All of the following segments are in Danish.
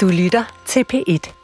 Du lytter til P1.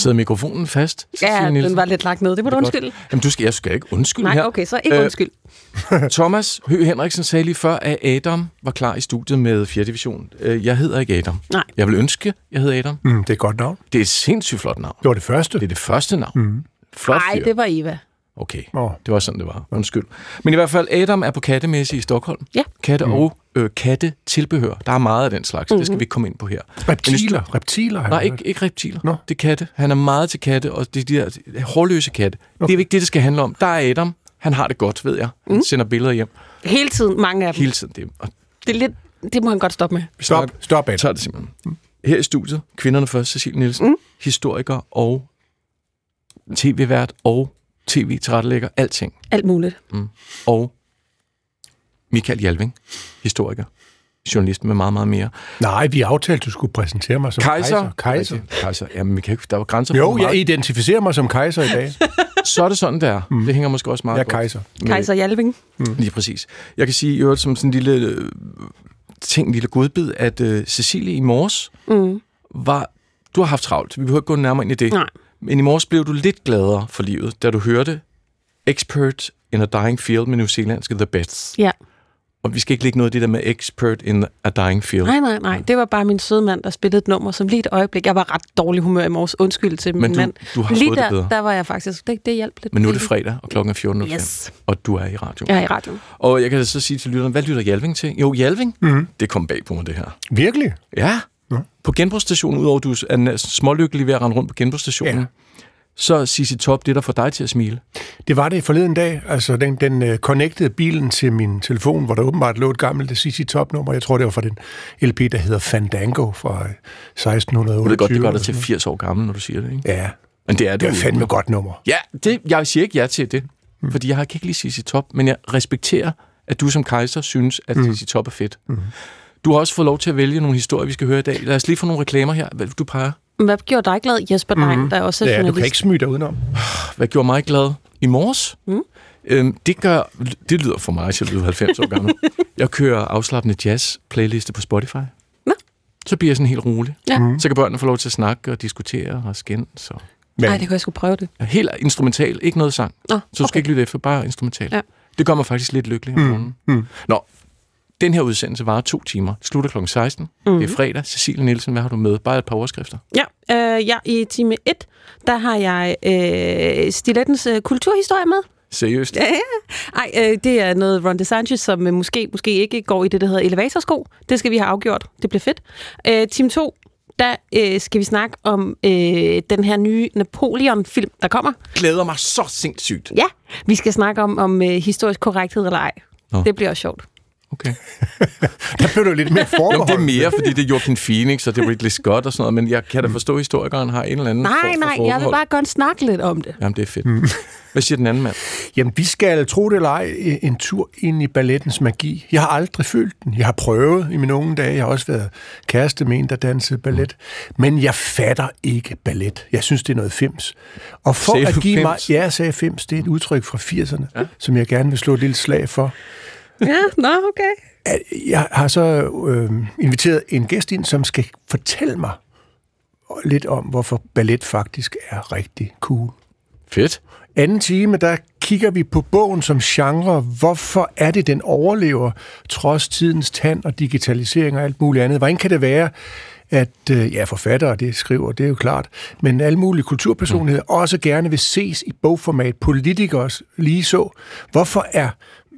Sidder mikrofonen fast? Ja, Nielsen? den var lidt lagt ned. Det må du Det godt. undskylde. Jamen, du skal, jeg skal ikke undskylde Nej, her. okay, så ikke Øh, undskyld. Thomas Høgh Henriksen sagde lige før, at Adam var klar i studiet med 4. division. Øh, Jeg hedder ikke Adam. Nej. Jeg vil ønske, jeg hedder Adam. Mm, det er et godt navn. Det er et sindssygt flot navn. Det var det første. Det er det første navn. Mm. Flot Nej, det var Eva. Okay, Åh. det var sådan, det var. Undskyld. Men i hvert fald, Adam er på kattemesse i Stockholm. Ja. Katte og øh, kattetilbehør. Der er meget af den slags. Mm-hmm. Det skal vi ikke komme ind på her. Reptiler. Reptiler. har Nej, ikke, ikke reptiler. Nå. Det er katte. Han er meget til katte, og det er de der hårløse katte. Okay. Det er ikke det, det skal handle om. Der er Adam. Han har det godt, ved jeg. Han mm. sender billeder hjem Hele tiden, mange af dem. hele tiden. Det, og Det, er lidt, det må han godt stoppe med. vi Stop. Stop, Jeg Ed. tager det simpelthen. Her i studiet, kvinderne først, Cecilie Nielsen, mm. historiker og tv-vært og tv-tilrettelægger, alting. Alt muligt. Og Michael Jalving, historiker, journalist med meget, meget mere. Nej, vi aftalte, at du skulle præsentere mig som Kejser. kejser. Kejser. Kejser. Jamen, vi kan der er jo grænser for, Jo, jeg meget- identificerer mig som kejser i dag. Så er det sådan, der. Mm. Det hænger måske også meget Jeg er godt. kejser. med- Kejser Jalving. Lige præcis. Jeg kan sige i øvrigt som sådan en lille øh, ting, en lille godbid, at øh, Cecilie i morges Mm. var... Du har haft travlt. Vi behøver ikke gå nærmere ind i det. Nej. Men i morges blev du lidt gladere for livet, da du hørte Expert in a Dying Field med New Zealandske The Bets. Ja. Og vi skal ikke lægge noget af det der med Expert in a Dying Field. Nej, nej, nej. Det var bare min søde mand, der spillede et nummer, som lige et øjeblik. Jeg var ret dårlig humør i morges. Undskyld til min Men du, mand. du har lige fået det der, bedre. der var jeg faktisk. Det, det hjalp lidt. Men nu er det fredag, og klokken er 14.05. Yes. Og du er i radio. Jeg er i radioen. Og jeg kan så sige til lytterne, hvad lytter Jalving til? Jo, Jalving. Mhm. Mm. Det kom bag på mig, det her. Virkelig? Ja. Nå. På genbrugsstationen, udover at du er smålykkelig ved at rende rundt på genbrugsstationen, ja. Så er Sisi Top det, der får dig til at smile. Det var det forleden dag. Altså, den, den uh, connectede bilen til min telefon, hvor der åbenbart lå et gammelt CC Top-nummer. Jeg tror, det var fra den LP, der hedder Fandango fra øh, 1628. Du ved godt, det gør dig til sådan 80 år gammel, når du siger det, ikke? Ja, Men det er det, det er fandme ikke. godt nummer. Ja, det, jeg siger ikke ja til det, mm. fordi jeg har ikke lide Sisi Top, men jeg respekterer, at du som kejser synes, at mm. Sisi Top er fedt. Mm. Du har også fået lov til at vælge nogle historier, vi skal høre i dag. Lad os lige få nogle reklamer her. Hvad du peger? Hvad gjorde dig glad, Jesper Dein, der er også er Ja, du journalist? kan ikke smyge dig udenom. Hvad gjorde mig glad i morges? Mm. Øhm, det, gør, det lyder for mig, at jeg lyder 90 år gammel. Jeg kører afslappende jazz-playliste på Spotify. Nå. Så bliver jeg sådan helt rolig. Ja. Mm. Så kan børnene få lov til at snakke og diskutere og skændes. Og... Men Nej, det kunne jeg skulle prøve det. Helt instrumental, ikke noget sang. Nå, Så du skal okay. ikke lytte efter, bare instrumental. Ja. Det gør mig faktisk lidt lykkelig om morgenen. Mm. Nå, den her udsendelse varer to timer. Slutter kl. 16. Mm. Det er fredag. Cecilie Nielsen, hvad har du med? Bare et par overskrifter. Ja, øh, ja, i time 1, der har jeg øh, Stilettens øh, kulturhistorie med. Seriøst? Ja, ja. Ej, øh, det er noget Ron DeSantis, som øh, måske, måske ikke går i det, der hedder elevatorsko. Det skal vi have afgjort. Det bliver fedt. Øh, time 2, der øh, skal vi snakke om øh, den her nye Napoleon-film, der kommer. Glæder mig så sindssygt. Ja, vi skal snakke om, om øh, historisk korrekthed eller ej. Nå. Det bliver også sjovt. Okay. der blev du lidt mere Jo, forbeholdt. det er mere, fordi det er Joaquin Phoenix, og det er Ridley Scott og sådan noget, men jeg kan da forstå, at historikeren har en eller anden Nej, for nej, jeg vil forbehold. bare godt snakke lidt om det. Jamen, det er fedt. Mm. Hvad siger den anden mand? Jamen, vi skal, tro det eller ej, en tur ind i ballettens magi. Jeg har aldrig følt den. Jeg har prøvet i mine unge dage. Jeg har også været kæreste med en, der dansede ballet. Men jeg fatter ikke ballet. Jeg synes, det er noget fims. Og for Sagde at give mig... fims? Ja, jeg sagde fims. Det er et udtryk fra 80'erne, ja. som jeg gerne vil slå et lille slag for. Ja, nå, okay. At Jeg har så øh, inviteret en gæst ind, som skal fortælle mig lidt om, hvorfor ballet faktisk er rigtig cool. Fedt. Anden time, der kigger vi på bogen som genre. Hvorfor er det, den overlever, trods tidens tand og digitalisering og alt muligt andet? Hvordan kan det være, at øh, ja, forfattere, det skriver, det er jo klart, men alle mulige kulturpersonligheder mm. også gerne vil ses i bogformat, politikere lige så. Hvorfor er,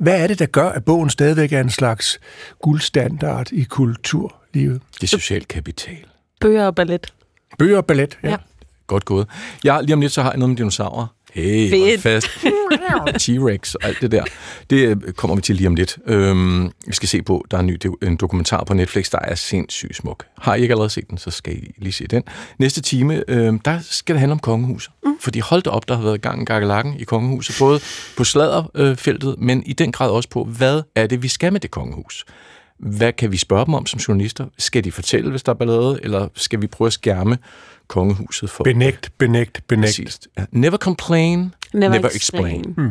hvad er det, der gør, at bogen stadigvæk er en slags guldstandard i kulturlivet? Det er social kapital. Bøger og ballet. Bøger og ballet, ja. Ja. ja. Godt gået. Jeg, lige om lidt, så har jeg noget med dinosaurer. Hey, Fedt. fast. T-Rex og alt det der. Det øh, kommer vi til lige om lidt. Øhm, vi skal se på, der er en ny en dokumentar på Netflix, der er sindssygt smuk. Har I ikke allerede set den, så skal I lige se den. Næste time, øh, der skal det handle om kongehuset. Mm. Fordi hold da op, der har været gang en gakkelakken i kongehuset, både på sladderfeltet, men i den grad også på, hvad er det, vi skal med det kongehus? Hvad kan vi spørge dem om som journalister? Skal de fortælle, hvis der er ballade, eller skal vi prøve at skærme kongehuset for... Benægt, benægt, benægt. Præcis. Never complain, never, never explain. explain. Mm.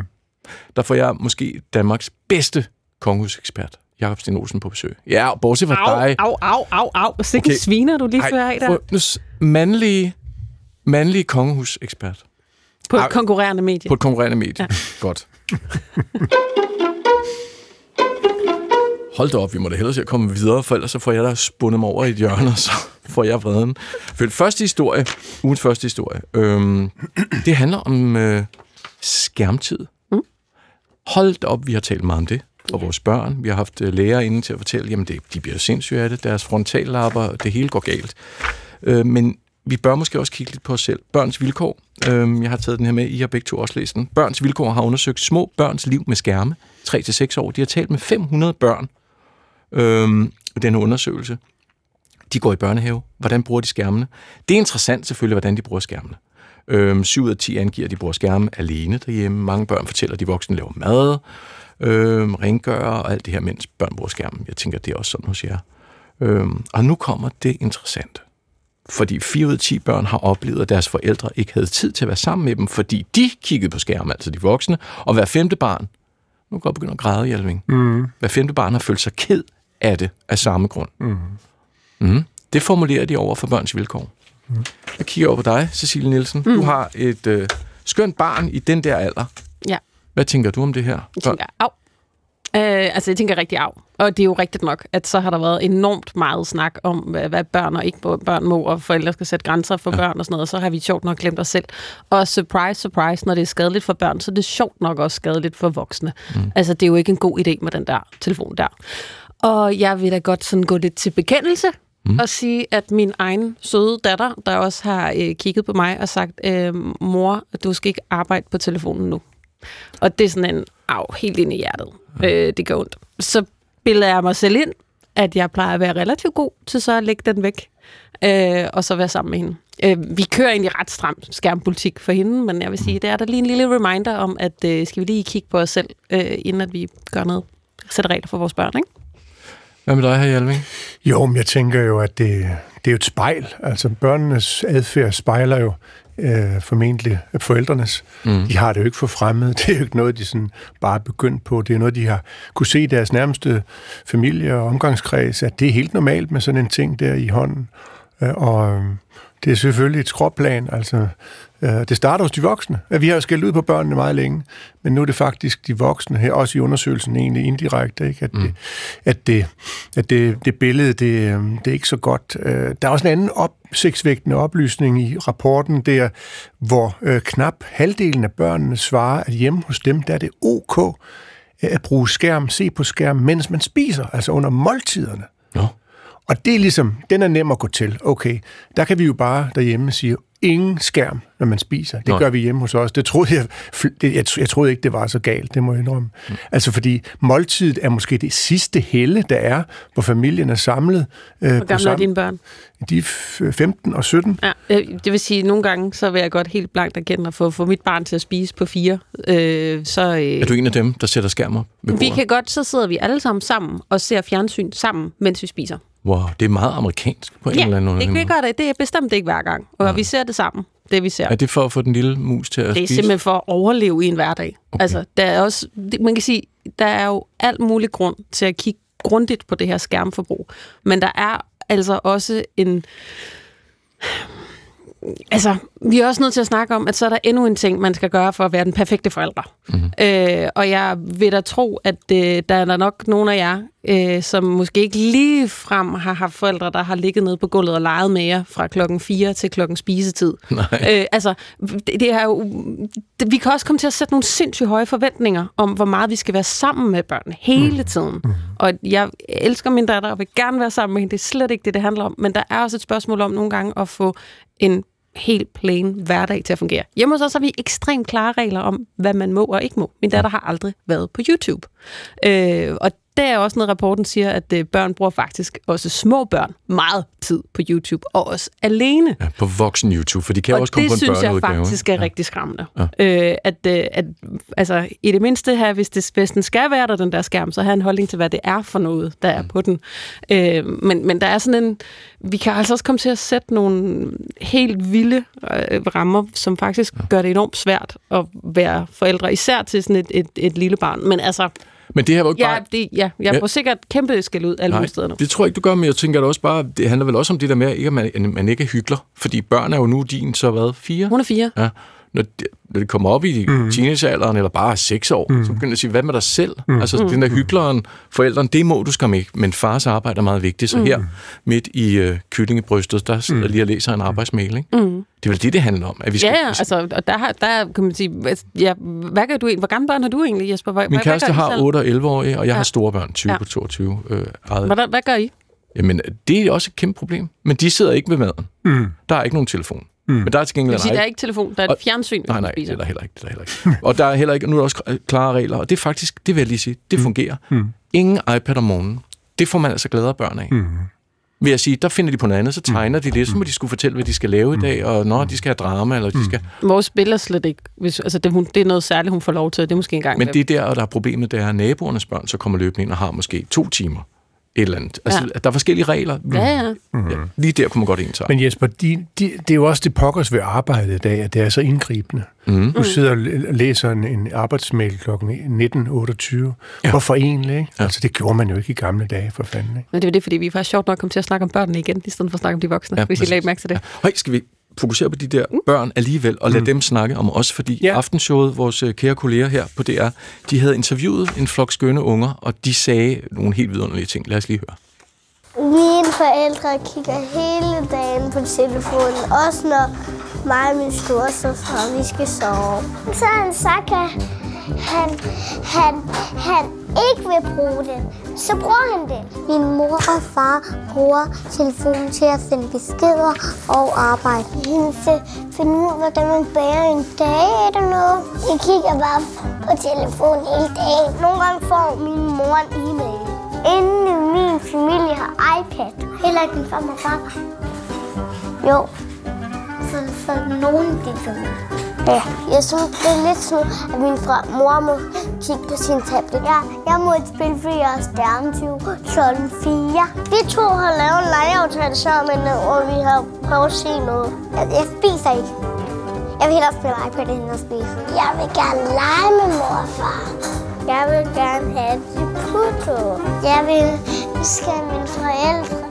Der får jeg måske Danmarks bedste kongehusekspert, Jakob Sten Olsen, på besøg. Ja, bortset fra Au, dig. au, au, au, au. Sikke Okay. sviner, du lige før af der. s- mandlige, mandlige kongehusekspert På et konkurrerende medie. på et konkurrerende medie. Ja. Godt. Hold da op, vi må da hellere se at komme videre, for ellers så får jeg da spundet mig over i et hjørne, og så får jeg vreden. For den første historie, ugens første historie, øhm, det handler om øh, skærmtid. Mm. Hold da op, vi har talt meget om det, og vores børn. Vi har haft øh, lærere inde til at fortælle, jamen det, de bliver sindssyge af det, deres frontallapper, det hele går galt. Øh, men vi bør måske også kigge lidt på os selv. Børns vilkår. Øh, jeg har taget den her med, I har begge to også læst den. Børns vilkår har undersøgt små børns liv med skærme. 3-6 år. De har talt med 500 børn øh, i denne undersøgelse. De går i børnehave. Hvordan bruger de skærmene? Det er interessant selvfølgelig, hvordan de bruger skærmene. Øhm, 7 ud af 10 angiver, at de bruger skærme alene derhjemme. Mange børn fortæller, at de voksne laver mad, øhm, rengør og alt det her, mens børn bruger skærmen. Jeg tænker, det er også sådan hos jer. Øhm, og nu kommer det interessante. Fordi 4 ud af 10 børn har oplevet, at deres forældre ikke havde tid til at være sammen med dem, fordi de kiggede på skærmen, altså de voksne. Og hver femte barn, nu kan jeg begynde at græde, Hjalving, Mm. hver femte barn har følt sig ked af det af samme grund. Mm. Mm. Det formulerer de over for børns vilkår. Mm. Jeg kigger over på dig, Cecilie Nielsen. Mm. Du har et øh, skønt barn i den der alder. Ja. Hvad tænker du om det her? Jeg tænker, af. Øh, altså, jeg tænker rigtig af. Og det er jo rigtigt nok, at så har der været enormt meget snak om, hvad, hvad børn og ikke børn må, og forældre skal sætte grænser for ja. børn og sådan noget, og så har vi sjovt nok glemt os selv. Og surprise, surprise, når det er skadeligt for børn, så er det sjovt nok også skadeligt for voksne. Mm. Altså, det er jo ikke en god idé med den der telefon der. Og jeg vil da godt sådan gå lidt til bekendelse, mm. og sige, at min egen søde datter, der også har øh, kigget på mig og sagt, øh, mor, du skal ikke arbejde på telefonen nu. Og det er sådan en, af helt ind i hjertet. Øh, det gør ondt. Så bilder jeg mig selv ind, at jeg plejer at være relativt god til så at lægge den væk, øh, og så være sammen med hende. Øh, vi kører egentlig ret stram skærmpolitik for hende, men jeg vil sige, det er der lige en lille reminder om, at øh, skal vi lige kigge på os selv, øh, inden at vi gør noget. Sætter regler for vores børn, ikke? Hvad med dig her, Hjalving? Jo, men jeg tænker jo, at det, det er jo et spejl. Altså, børnenes adfærd spejler jo øh, formentlig forældrenes. Mm. De har det jo ikke for fremmed. Det er jo ikke noget, de sådan bare er begyndt på. Det er noget, de har kunne se i deres nærmeste familie og omgangskreds, at det er helt normalt med sådan en ting der i hånden. Øh, og øh, det er selvfølgelig et skråplan. Altså, øh, det starter hos de voksne. Vi har jo skældt ud på børnene meget længe, men nu er det faktisk de voksne her, også i undersøgelsen egentlig indirekte, ikke? At, mm. det, at, det, at det, det billede, det, øh, det er ikke så godt. Øh, Der er også en anden opsigtsvægtende oplysning i rapporten, der hvor øh, knap halvdelen af børnene svarer, at hjemme hos dem, der er det ok at bruge skærm, se på skærm, mens man spiser, altså under måltiderne. Nå. Og det er ligesom, den er nem at gå til. Okay, der kan vi jo bare derhjemme sige, ingen skærm, når man spiser. Det Nej. gør vi hjemme hos os. Det troede jeg, det, jeg, jeg troede ikke, det var så galt, det må jeg indrømme. Mm. Altså fordi måltidet er måske det sidste helle, der er, hvor familien er samlet. Øh, Hvor gamle er dine børn? De er f- 15 og 17. Ja, øh, det vil sige, at nogle gange, så vil jeg godt helt blankt erkende at få, få mit barn til at spise på fire. Øh, så, øh, Er du en af dem, der sætter skærm op ved vi kan godt, så sidder vi alle sammen sammen og ser fjernsyn sammen, mens vi spiser. Wow, det er meget amerikansk på en Ja, eller anden det kan vi måde. godt. Det er bestemt ikke hver gang. Og vi ser det sammen, det vi ser. Er det for at få den lille mus til at Det er spise? simpelthen for at overleve i en hverdag. Okay. Altså, der er også, det- man kan sige, der er jo alt mulig grund til at kigge grundigt på det her skærmforbrug. Men der er altså også en... Altså, vi er også nødt til at snakke om, at så er der endnu en ting, man skal gøre for at være den perfekte forælder. Mm-hmm. Øh, og jeg vil da tro, at øh, der er der nok nogle af jer, øh, som måske ikke lige frem har haft forældre, der har ligget nede på gulvet og leget med jer fra klokken 4 til klokken spisetid. Nej. Øh, altså, det, det er jo, det, vi kan også komme til at sætte nogle sindssygt høje forventninger om, hvor meget vi skal være sammen med børn hele tiden. Mm. Og jeg elsker min datter og vil gerne være sammen med hende. Det er slet ikke det, det handler om. Men der er også et spørgsmål om nogle gange at få en helt plain hverdag til at fungere. Hjemme hos os har vi ekstremt klare regler om, hvad man må og ikke må. Min datter har aldrig været på YouTube. Øh, og det er også noget, rapporten siger, at øh, børn bruger faktisk, også små børn, meget tid på YouTube, og også alene. Ja, på voksen YouTube, for de kan og også komme på en det synes jeg faktisk er ja. rigtig skræmmende. Ja. Øh, at, øh, at, altså, i det mindste her, hvis, det, hvis den skal være der, den der skærm, så have en holdning til, hvad det er for noget, der er mm. på den. Øh, men, men der er sådan en... Vi kan altså også komme til at sætte nogle helt vilde øh, rammer, som faktisk ja. gør det enormt svært at være forældre, især til sådan et, et, et lille barn. Men altså... Men det her var ikke Ja, bare... det, ja jeg får sikkert kæmpe skæld ud alle mulige steder nu. det tror jeg ikke, du gør, men jeg tænker at også bare, det handler vel også om det der med, ikke, at man, man ikke er hyggelig. Fordi børn er jo nu din, så hvad, fire? Hun er fire. Ja. Når de, når de kommer op i mm. teenagealderen, eller bare er seks år, mm. så begynder de at sige, hvad med dig selv? Mm. Altså, den der hyggeleren, forældrene, det må du skam ikke, men fars arbejde er meget vigtigt. Så mm. her, midt i øh, kyllingebrystet, der sidder mm. lige og læser en arbejdsmail, ikke? Mm. Det er vel det, det handler om. At vi skal, Ja, ja, altså, og der, har, der kan man sige, hvad- ja, hvad gør du egentlig? Hvor gamle børn har du egentlig, Jesper? Hvad, Min hvad, kæreste hvad har selv? 8 og 11 år, og jeg Ja. har store børn, 20 Ja. på 22. Øh, eget. Hvordan, hvad gør I? Jamen, det er også et kæmpe problem. Men de sidder ikke ved maden. Mm. Der er ikke nogen telefon. Mm. Men der er til Det gengæld vil sige, der er ikke telefon, der er et Og- fjernsyn, hvis Nej, nej, det er der heller ikke. Det er der heller ikke. og der er heller ikke, nu er der også klare regler, og det er faktisk, det vil jeg lige sige, det fungerer. Mm. Ingen iPad om morgenen. Det får man altså glæde børn af. Mm. Vil jeg sige, der finder de på noget andet, så tegner de det, så må de skulle fortælle, hvad de skal lave i dag, og når de skal have drama, eller de skal... Vores spiller slet ikke. Hvis, altså, det, hun, det er noget særligt, hun får lov til. Det er måske en gang. Men det er der, og der er problemet, det er, at naboernes børn så kommer løbende ind og har måske to timer et eller andet. Altså, Ja. ja. der er forskellige regler. Ja, ja. ja. Lige der kunne man godt ens Men Jesper, de, de, det er jo også det pokkers ved arbejdet i dag, at det er så indgribende. Mm. Du sidder og læ- læser en, en arbejdsmail kl. 19.28. Ja. Hvorfor egentlig? Ikke? Ja. Altså, det gjorde man jo ikke i gamle dage, for fanden. Ikke? Men det er jo det, fordi vi er faktisk sjovt nok kommet til at snakke om børnene igen, i stedet for at snakke om de voksne, ja, hvis I præcis. lagde mærke til det. Høj, skal vi fokusere på de der børn alligevel, og lade mm. dem snakke om os, fordi Ja. Aftenshowet, vores øh, kære kolleger her på DR, de havde interviewet en flok skønne unger, og de sagde nogle helt vidunderlige ting. Lad os lige høre. Mine forældre kigger hele dagen på telefonen, også når mig og min storesøster, vi skal sove. Så han sagt, at han, han, han ikke vil bruge den. Så bruger han den. Min mor og far bruger telefonen til at sende beskeder og arbejde. Hendes til at finde ud af, hvordan man bærer en dag eller noget. Jeg kigger bare på telefonen hele dagen. Nogle gange får min mor en e-mail. Inden i min familie har iPad. Heller ikke min far og far. Jo. Så, så nogen i familie. Ja, jeg synes, det er lidt sådan, at min fra, mor må kigge på sin tablet. Jeg, jeg må et spil, fordi jeg er stjernetyv klokken 4. Vi to har lavet en legeaftale sammen, og vi har prøvet at se noget. Jeg, jeg spiser ikke. Jeg vil hellere spille iPad end at spise. Jeg vil gerne lege med mor og far. Jeg vil gerne have til Pluto. Jeg vil, skal mine forældre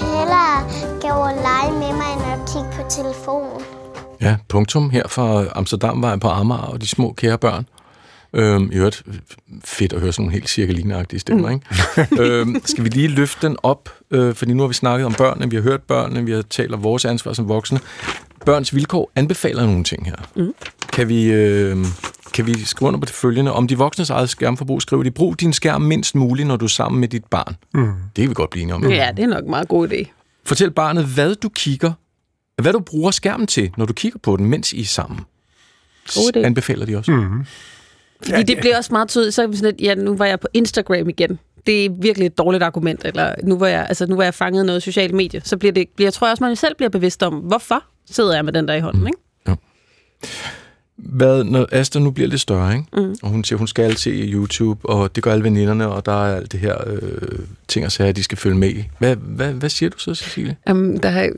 hellere gå og lege med mig, end at kigge på telefonen. Ja, punktum her fra Amsterdamvej på Amager og de små kære børn. Øhm, I øvrigt fedt at høre sådan nogle helt cirkeligneagtige stemmer, mm. ikke? øhm, skal vi lige løfte den op, øh, fordi nu har vi snakket om børnene, vi har hørt børnene, vi har talt om vores ansvar som voksne. Børns vilkår anbefaler nogle ting her. Mm. Kan vi... Øh, kan vi skrive under på det følgende? Om de voksnes eget skærmforbrug skriver de, brug din skærm mindst muligt, når du er sammen med dit barn. Mm. Det kan vi godt blive enige om. Ja, det er nok en meget god idé. Fortæl barnet, hvad du kigger, hvad du bruger skærmen til, når du kigger på den, mens I er sammen. God idé. Anbefaler de også. Mm. Fordi ja, det bliver også meget tydeligt, så er vi sådan lidt, ja, nu var jeg på Instagram igen. Det er virkelig et dårligt argument, eller nu var jeg, altså, nu var jeg fanget noget socialt medie. Så bliver det, bliver, jeg tror også, man selv bliver bevidst om, hvorfor sidder jeg med den der i hånden, ikke? Hvad, når Asta nu bliver lidt større, ikke? Mm. og hun siger, hun skal se YouTube, og det gør alle veninderne, og der er alt det her øh, ting og sager, de skal følge med i. Hvad, hvad, hvad siger du så, Cecilie? Um, der har,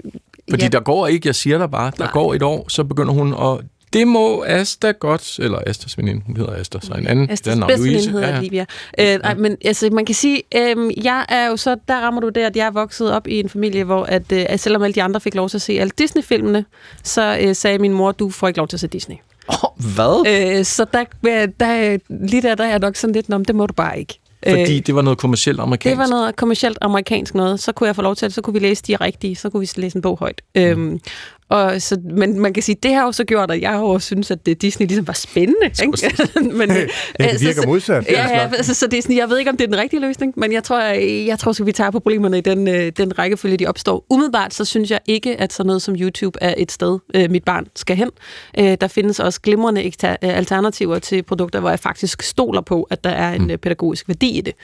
Fordi ja, ja. der går ikke, jeg siger dig bare, der Nej. går et år, så begynder hun at det må Asta godt, eller Astas veninde, hun hedder Asta, så en anden, Astas den bedste veninde hedder ja, Livia. Øh, nej, men altså, man kan sige, øh, jeg er jo så, der rammer du der, at jeg er vokset op i en familie, hvor at, øh, selvom alle de andre fik lov til at se alle Disney-filmene, så øh, sagde min mor, du får ikke lov til at se Disney. Oh, hvad? Øh, så der, øh, der, lige der, der er jeg nok sådan lidt, om det må du bare ikke. Fordi Øh, det var noget kommercielt amerikansk. det var noget kommercielt amerikansk noget. Så kunne jeg få lov til det. Så kunne vi læse de rigtige. Så kunne vi læse en bog højt. Mm. Øhm, Og så, men man kan sige, det har jo så gjort, at jeg jo synes, at det, Disney ligesom var spændende. Ikke? men, det virker modsat. Ja, ja altså, så det er sådan, jeg ved ikke, om det er den rigtige løsning, men jeg tror, jeg, jeg tror, at vi tager på problemerne i den, øh, den rækkefølge, de opstår. Umiddelbart, så synes jeg ikke, at sådan noget som YouTube er et sted, øh, mit barn skal hen. Øh, der findes også glimrende alternativer til produkter, hvor jeg faktisk stoler på, at der er en mm. pædagogisk værdi i det.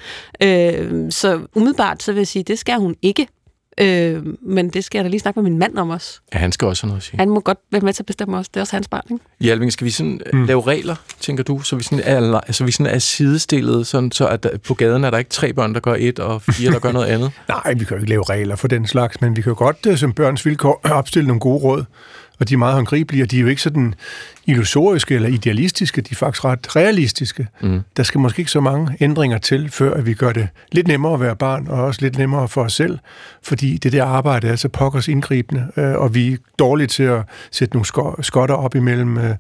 Øh, så umiddelbart, så vil jeg sige, det skal hun ikke. Øh, men det skal jeg da lige snakke med min mand om også. Ja, han skal også have noget at sige. Han må godt være med til at bestemme også. Det er også hans barn, ikke? Hjalving, skal vi sådan mm. lave regler, tænker du, så vi sådan er, altså, vi sådan er sidestillet, sådan, så at på gaden er der ikke tre børn, der gør et, og fire, der gør noget andet? Nej, vi kan jo ikke lave regler for den slags, men vi kan jo godt øh, som børns vilkår opstille nogle gode råd og de er meget håndgribelige, og de er jo ikke sådan illusoriske eller idealistiske, de er faktisk ret realistiske. Mm. Der skal måske ikke så mange ændringer til, før at vi gør det lidt nemmere at være barn, og også lidt nemmere for os selv, fordi det der arbejde er så pokkers indgribende, øh, og vi er dårlige til at sætte nogle skotter op imellem øh,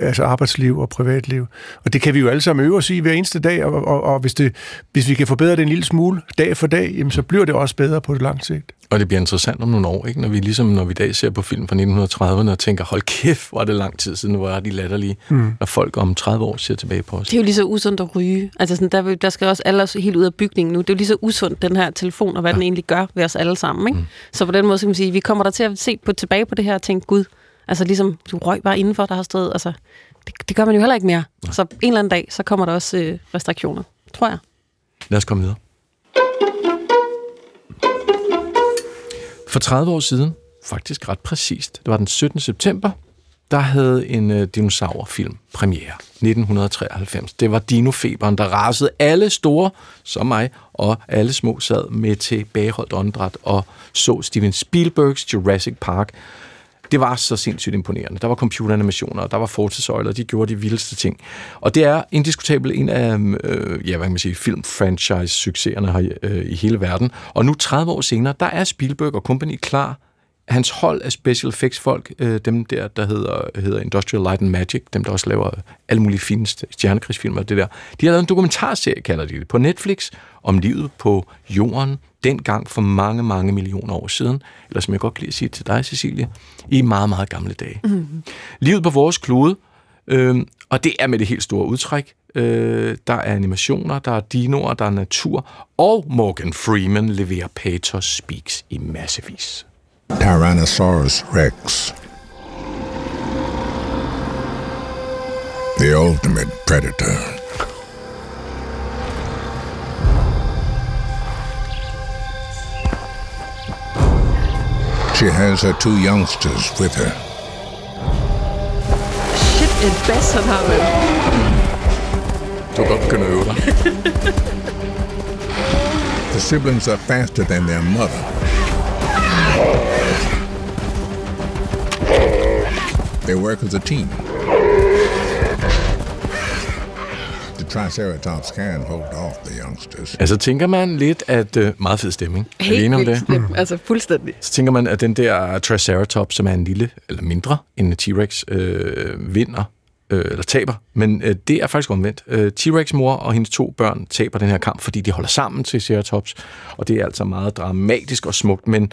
altså arbejdsliv og privatliv. Og det kan vi jo alle sammen øve os i hver eneste dag, og, og, og hvis, det, hvis vi kan forbedre det en lille smule dag for dag, jamen, så bliver det også bedre på det lange sigt. Og det bliver interessant om nogle år, ikke? Når vi ligesom, når vi i dag ser på film fra 1930'erne og tænker, hold kæft, hvor er det lang tid siden, hvor er de latterlige, mm. når folk om 30 år ser tilbage på os. Det er jo lige så usundt at ryge. Altså sådan, der, der skal også alle helt ud af bygningen nu. Det er jo lige så usundt, den her telefon, og hvad ja. den egentlig gør ved os alle sammen, ikke? Mm. Så på den måde, kan man sige, vi kommer der til at se på, tilbage på det her og tænke, gud, altså ligesom, du røg bare indenfor, der har stået, altså, det, det gør man jo heller ikke mere. Ja. Så en eller anden dag, så kommer der også øh, restriktioner, tror jeg. Lad os komme videre. For 30 år siden, faktisk ret præcist, det var den 17. september, der havde en øh, dinosaurfilm premiere. 1993. Det var Dinofeberen, der rasede alle store, som mig, og alle små sad med tilbageholdt åndedræt og så Steven Spielbergs Jurassic Park, det var så sindssygt imponerende. Der var computeranimationer, der var fortidsøjler, de gjorde de vildeste ting. Og det er indiskutabelt en af mm, øh, ja, hvad kan man sige, film-franchise-succeserne her øh, i hele verden. Og nu 30 år senere, der er Spielberg og company klar hans hold af special effects folk, øh, dem der, der hedder, hedder Industrial Light and Magic, dem der også laver alle mulige fine stjernekrigsfilmer det der, de har lavet en dokumentarserie, kalder de det, på Netflix, om livet på jorden, dengang for mange, mange millioner år siden, eller som jeg godt kan lide at sige til dig, Cecilie, i meget, meget gamle dage. Mm. Livet på vores klode, øh, og det er med det helt store udtræk. Øh, der er animationer, der er dinoer, der er natur, og Morgan Freeman leverer pathos speaks i massevis. Tyrannosaurus rex. The ultimate predator. She has her two youngsters with her. Shit, en bass, han har med. Du kan godt begynde at øve dig. The siblings are faster than their mother. They work as a team. The Triceratops can hold off the youngsters. Altså tænker man lidt, at uh, meget fed stemning. Helt om det? Mm. Altså fuldstændig. Så tænker man, at den der Triceratops, som er en lille, eller mindre end T-Rex, øh, vinder øh, eller taber, men øh, det er faktisk omvendt. Øh, T-Rex mor og hendes to børn taber den her kamp, fordi de holder sammen til Triceratops, og det er altså meget dramatisk og smukt, men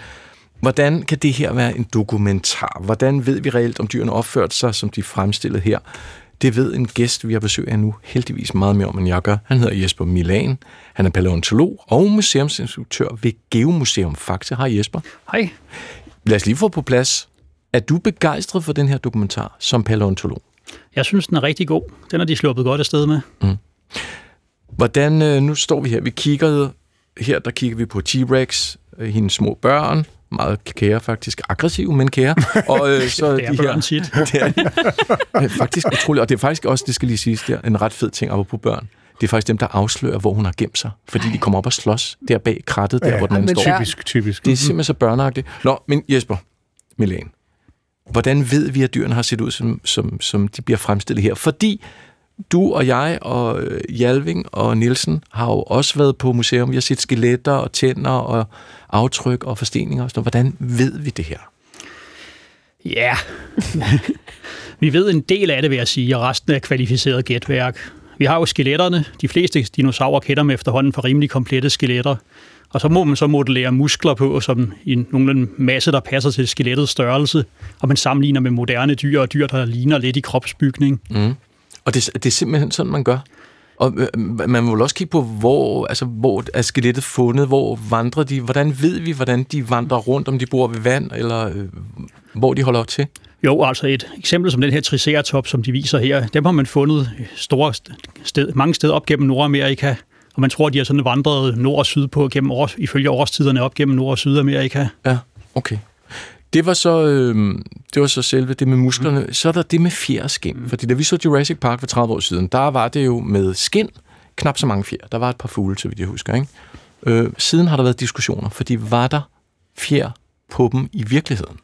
Hvordan kan det her være en dokumentar? Hvordan ved vi reelt, om dyrene opført sig, som de fremstillede her? Det ved en gæst, vi har besøg af nu, heldigvis meget mere om, end jeg gør. Han hedder Jesper Milan. Han er paleontolog og museumsinstruktør ved Geomuseum Faxe. Hej Jesper. Hej. Lad os lige få på plads. Er du begejstret for den her dokumentar som paleontolog? Jeg synes, den er rigtig god. Den er de sluppet godt afsted med. Mm. Hvordan, øh, nu står vi her, vi kigger her, der kigger vi på T-Rex, øh, hendes små børn, meget kære faktisk, aggressiv, men kære. Og øh, så det er de her, sit. det, er, faktisk utroligt, og det er faktisk også, det skal lige siges, der, en ret fed ting op på børn. Det er faktisk dem, der afslører, hvor hun har gemt sig. Fordi de kommer op og slås der bag krattet, der ja, hvor den anden står. Typisk, typisk. Det er simpelthen så børneagtigt. Nå, men Jesper, Milan, hvordan ved vi, at dyrene har set ud, som, som, som de bliver fremstillet her? Fordi du og jeg og øh, Jalving og Nielsen har jo også været på museum. Vi har set skeletter og tænder og aftryk og forsteninger og sådan Hvordan ved vi det her? Ja, vi ved en del af det, vil jeg sige, og resten er kvalificeret gætværk. Vi har jo skeletterne. De fleste dinosaurer kender med efterhånden for rimelig komplette skeletter. Og så må man så modellere muskler på, som i nogenlunde masse, der passer til skelettets størrelse, og man sammenligner med moderne dyr og dyr, der ligner lidt i kropsbygning. Mm. Og det, det er simpelthen sådan, man gør. Og øh, man må vel også kigge på, hvor, altså, hvor er skelettet fundet, hvor vandrer de, hvordan ved vi, hvordan de vandrer rundt, om de bor ved vand, eller øh, hvor de holder til? Jo, altså et eksempel som den her Triceratops, som de viser her, dem har man fundet store sted, mange steder op gennem Nordamerika, og man tror, de har sådan vandret nord og syd på gennem år, ifølge årstiderne op gennem Nord- og Sydamerika. Ja, okay. Det var så, øh, det var så selve det med musklerne. Mm. Så er der det med fjer og skin. Mm. Fordi da vi så Jurassic Park for 30 år siden, der var det jo med skin knap så mange fjer. Der var et par fugle, så vidt jeg husker. Ikke? Øh, siden har der været diskussioner, fordi var der fjer på dem i virkeligheden?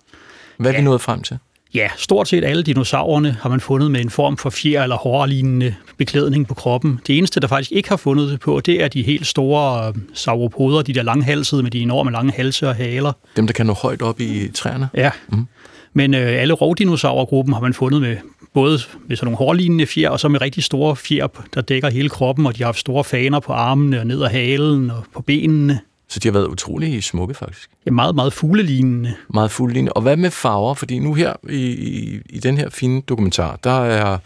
Hvad er ja. vi nået frem til? Ja, stort set alle dinosaurerne har man fundet med en form for fjer eller hårlignende beklædning på kroppen. Det eneste, der faktisk ikke har fundet det på, det er de helt store øh, sauropoder, de der langhalsede med de enorme lange halse og haler. Dem, der kan nå højt op i træerne? Ja, mm. men øh, alle rovdinosaurgruppen har man fundet med både med sådan nogle hårlignende fjer, og så med rigtig store fjer, der dækker hele kroppen, og de har haft store faner på armene og ned ad halen og på benene. Så de har været utrolig smukke, faktisk. Ja, meget, meget fuglelignende. Meget fuglelignende. Og hvad med farver? Fordi nu her i, i, i den her fine dokumentar, der er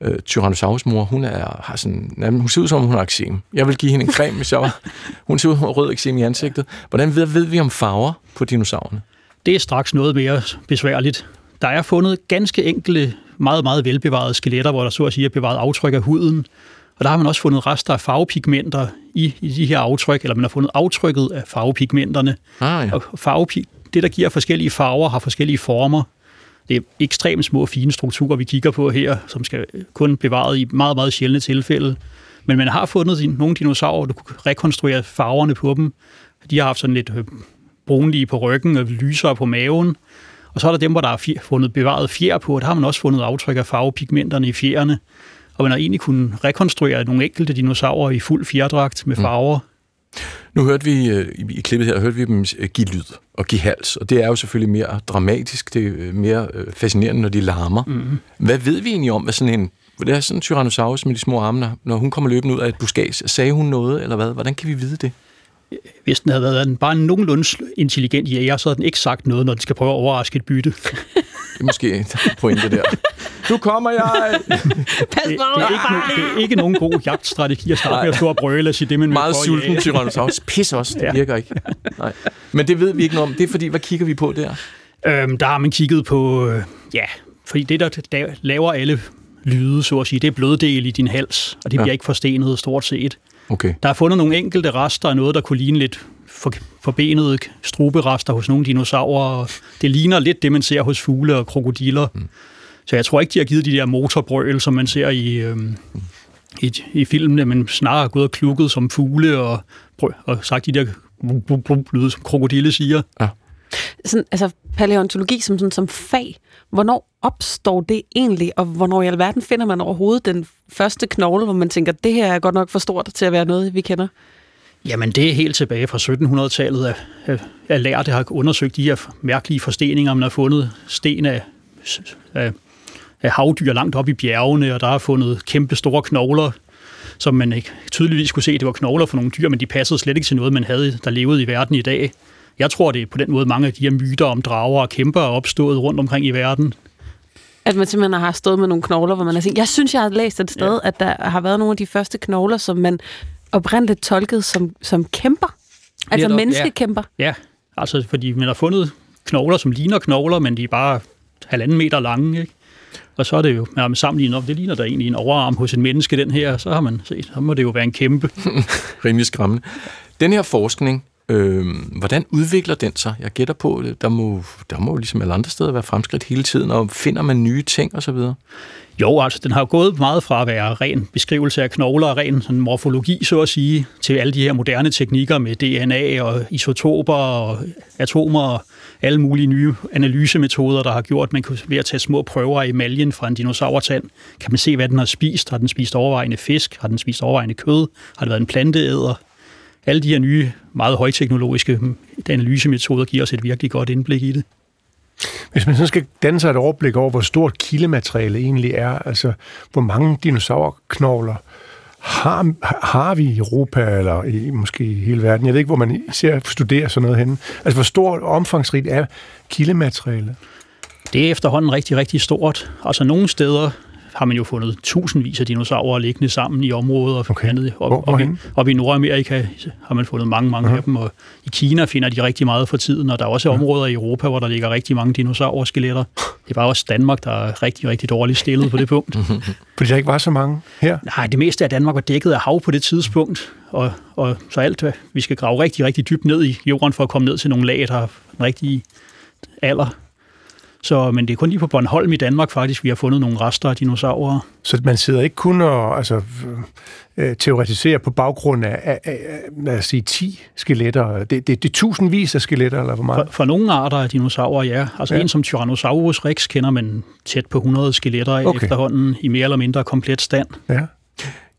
øh, Tyrannosaurus mor, hun, er, har sådan, jamen, hun ser ud som, hun har eksem. Jeg vil give hende en creme, hvis jeg var. Hun ser ud som rød eksem i ansigtet. Hvordan ved, ved vi om farver på dinosaurerne? Det er straks noget mere besværligt. Der er fundet ganske enkle, meget, meget velbevarede skeletter, hvor der så at sige er bevaret aftryk af huden, og der har man også fundet rester af farvepigmenter i, i de her aftryk, eller man har fundet aftrykket af farvepigmenterne. Ah, ja. Og farvepig, det, der giver forskellige farver, har forskellige former. Det er ekstremt små, fine strukturer, vi kigger på her, som skal kun bevaret i meget, meget sjældne tilfælde. Men man har fundet nogle dinosaurer, der kunne rekonstruere farverne på dem. De har haft sådan lidt øh, brunlige på ryggen og lysere på maven. Og så er der dem, hvor der er fundet bevaret fjer på, der har man også fundet aftryk af farvepigmenterne i fjerne og man har egentlig kunnet rekonstruere nogle enkelte dinosaurer i fuld fjerdragt med mm. farver. Mm. Nu hørte vi øh, i klippet her, hørte vi dem øh, give lyd og give hals, og det er jo selvfølgelig mere dramatisk, det er øh, mere fascinerende, når de larmer. Mm. Hvad ved vi egentlig om, hvad sådan en det er sådan en Tyrannosaurus med de små arme, når hun kommer løbende ud af et buskage. Sagde hun noget, eller hvad? Hvordan kan vi vide det? Hvis den havde været en, bare en nogenlunde intelligent jæger, så havde den ikke sagt noget, når den skal prøve at overraske et bytte. Det er måske en pointe der. Nu kommer jeg! Pas på, det, det, er ikke, det er ikke nogen god jagtstrategi at starte med at stå og brøle og sige det, man Meget sulten Tyrannosaurus. Pis også, det ja. virker ikke. Nej. Men det ved vi ikke noget om. Det er fordi, hvad kigger vi på der? Øhm, der har man kigget på, øh, ja, fordi det, der, der laver alle lyde, så at sige, det er bløddel i din hals, og det ja. bliver ikke forstenet stort set. Okay. Der er fundet nogle enkelte rester af noget, der kunne ligne lidt for, forbenede struberester hos nogle dinosaurer. Det ligner lidt det, man ser hos fugle og krokodiller. Mm. Så jeg tror ikke, de har givet de der motorbrøl, som man ser i, øhm, i, i filmene, men snarere gået og klukket som fugle og, og sagt de der lyde, som krokodille siger. Ja. Sådan, altså paleontologi som, sådan, som fag, hvornår opstår det egentlig, og hvornår i alverden finder man overhovedet den første knogle, hvor man tænker, det her er godt nok for stort til at være noget, vi kender? Jamen, det er helt tilbage fra 1700-tallet, at, at lærte har undersøgt de her mærkelige forsteninger. Man har fundet sten af, af, af havdyr langt op i bjergene, og der er fundet kæmpe store knogler, som man ikke tydeligvis kunne se, det var knogler for nogle dyr, men de passede slet ikke til noget, man havde, der levede i verden i dag. Jeg tror, det er på den måde mange af de her myter om drager og kæmper er opstået rundt omkring i verden. At man simpelthen har stået med nogle knogler, hvor man har sagt, jeg synes, jeg har læst et sted, ja. at der har været nogle af de første knogler, som man oprindeligt tolket som, som kæmper. Altså Netop, menneskekæmper. Ja. ja, altså fordi man har fundet knogler, som ligner knogler, men de er bare halvanden meter lange, ikke? Og så er det jo, når man sammenligner op, det ligner der egentlig en overarm hos en menneske, den her, så har man set, så må det jo være en kæmpe. Rimelig skræmmende. Den her forskning, øh, hvordan udvikler den sig? Jeg gætter på, øh, der må, der må ligesom alle andre steder være fremskridt hele tiden, og finder man nye ting osv.? Jo, altså den har gået meget fra at være ren beskrivelse af knogler og ren sådan morfologi, så at sige, til alle de her moderne teknikker med DNA og isotoper og atomer og alle mulige nye analysemetoder, der har gjort, at man kan ved at tage små prøver af emaljen fra en dinosaurtand, kan man se, hvad den har spist. Har den spist overvejende fisk? Har den spist overvejende kød? Har det været en planteæder? Alle de her nye, meget højteknologiske analysemetoder giver os et virkelig godt indblik i det. Hvis man så skal danne sig et overblik over, hvor stort kildemateriale egentlig er, altså hvor mange dinosaurknogler har, har vi i Europa, eller i, måske i hele verden, jeg ved ikke, hvor man ser studerer sådan noget henne. Altså, hvor stort og omfangsrigt er kildematerialet? Det er efterhånden rigtig, rigtig stort. Altså nogle steder har man jo fundet tusindvis af dinosaurer liggende sammen i områder. Okay. Andet. Op, Hvor- op, i, op i Nordamerika har man fundet mange, mange Mhm. af dem, og i Kina finder de rigtig meget for tiden, og der er også områder i Europa, hvor der ligger rigtig mange dinosaurskeletter. Det er bare også Danmark, der er rigtig, rigtig dårligt stillet på det punkt. Fordi der ikke var så mange her. Nej, det meste af Danmark var dækket af hav på det tidspunkt, og, og så alt, hvad- vi skal grave rigtig, rigtig dybt ned i jorden for at komme ned til nogle lag, der har rigtig alder. Så, men det er kun lige på Bornholm i Danmark faktisk, vi har fundet nogle rester af dinosaurer. Så man sidder ikke kun og altså, øh, teoretiserer på baggrund af, af, af, lad os sige, 10 skeletter. Det, det, det er tusindvis af skeletter, eller hvor For, meget? for nogle arter af dinosaurer, ja. Altså Ja. en som Tyrannosaurus rex kender man tæt på 100 skeletter af Okay. efterhånden i mere eller mindre komplet stand. Ja.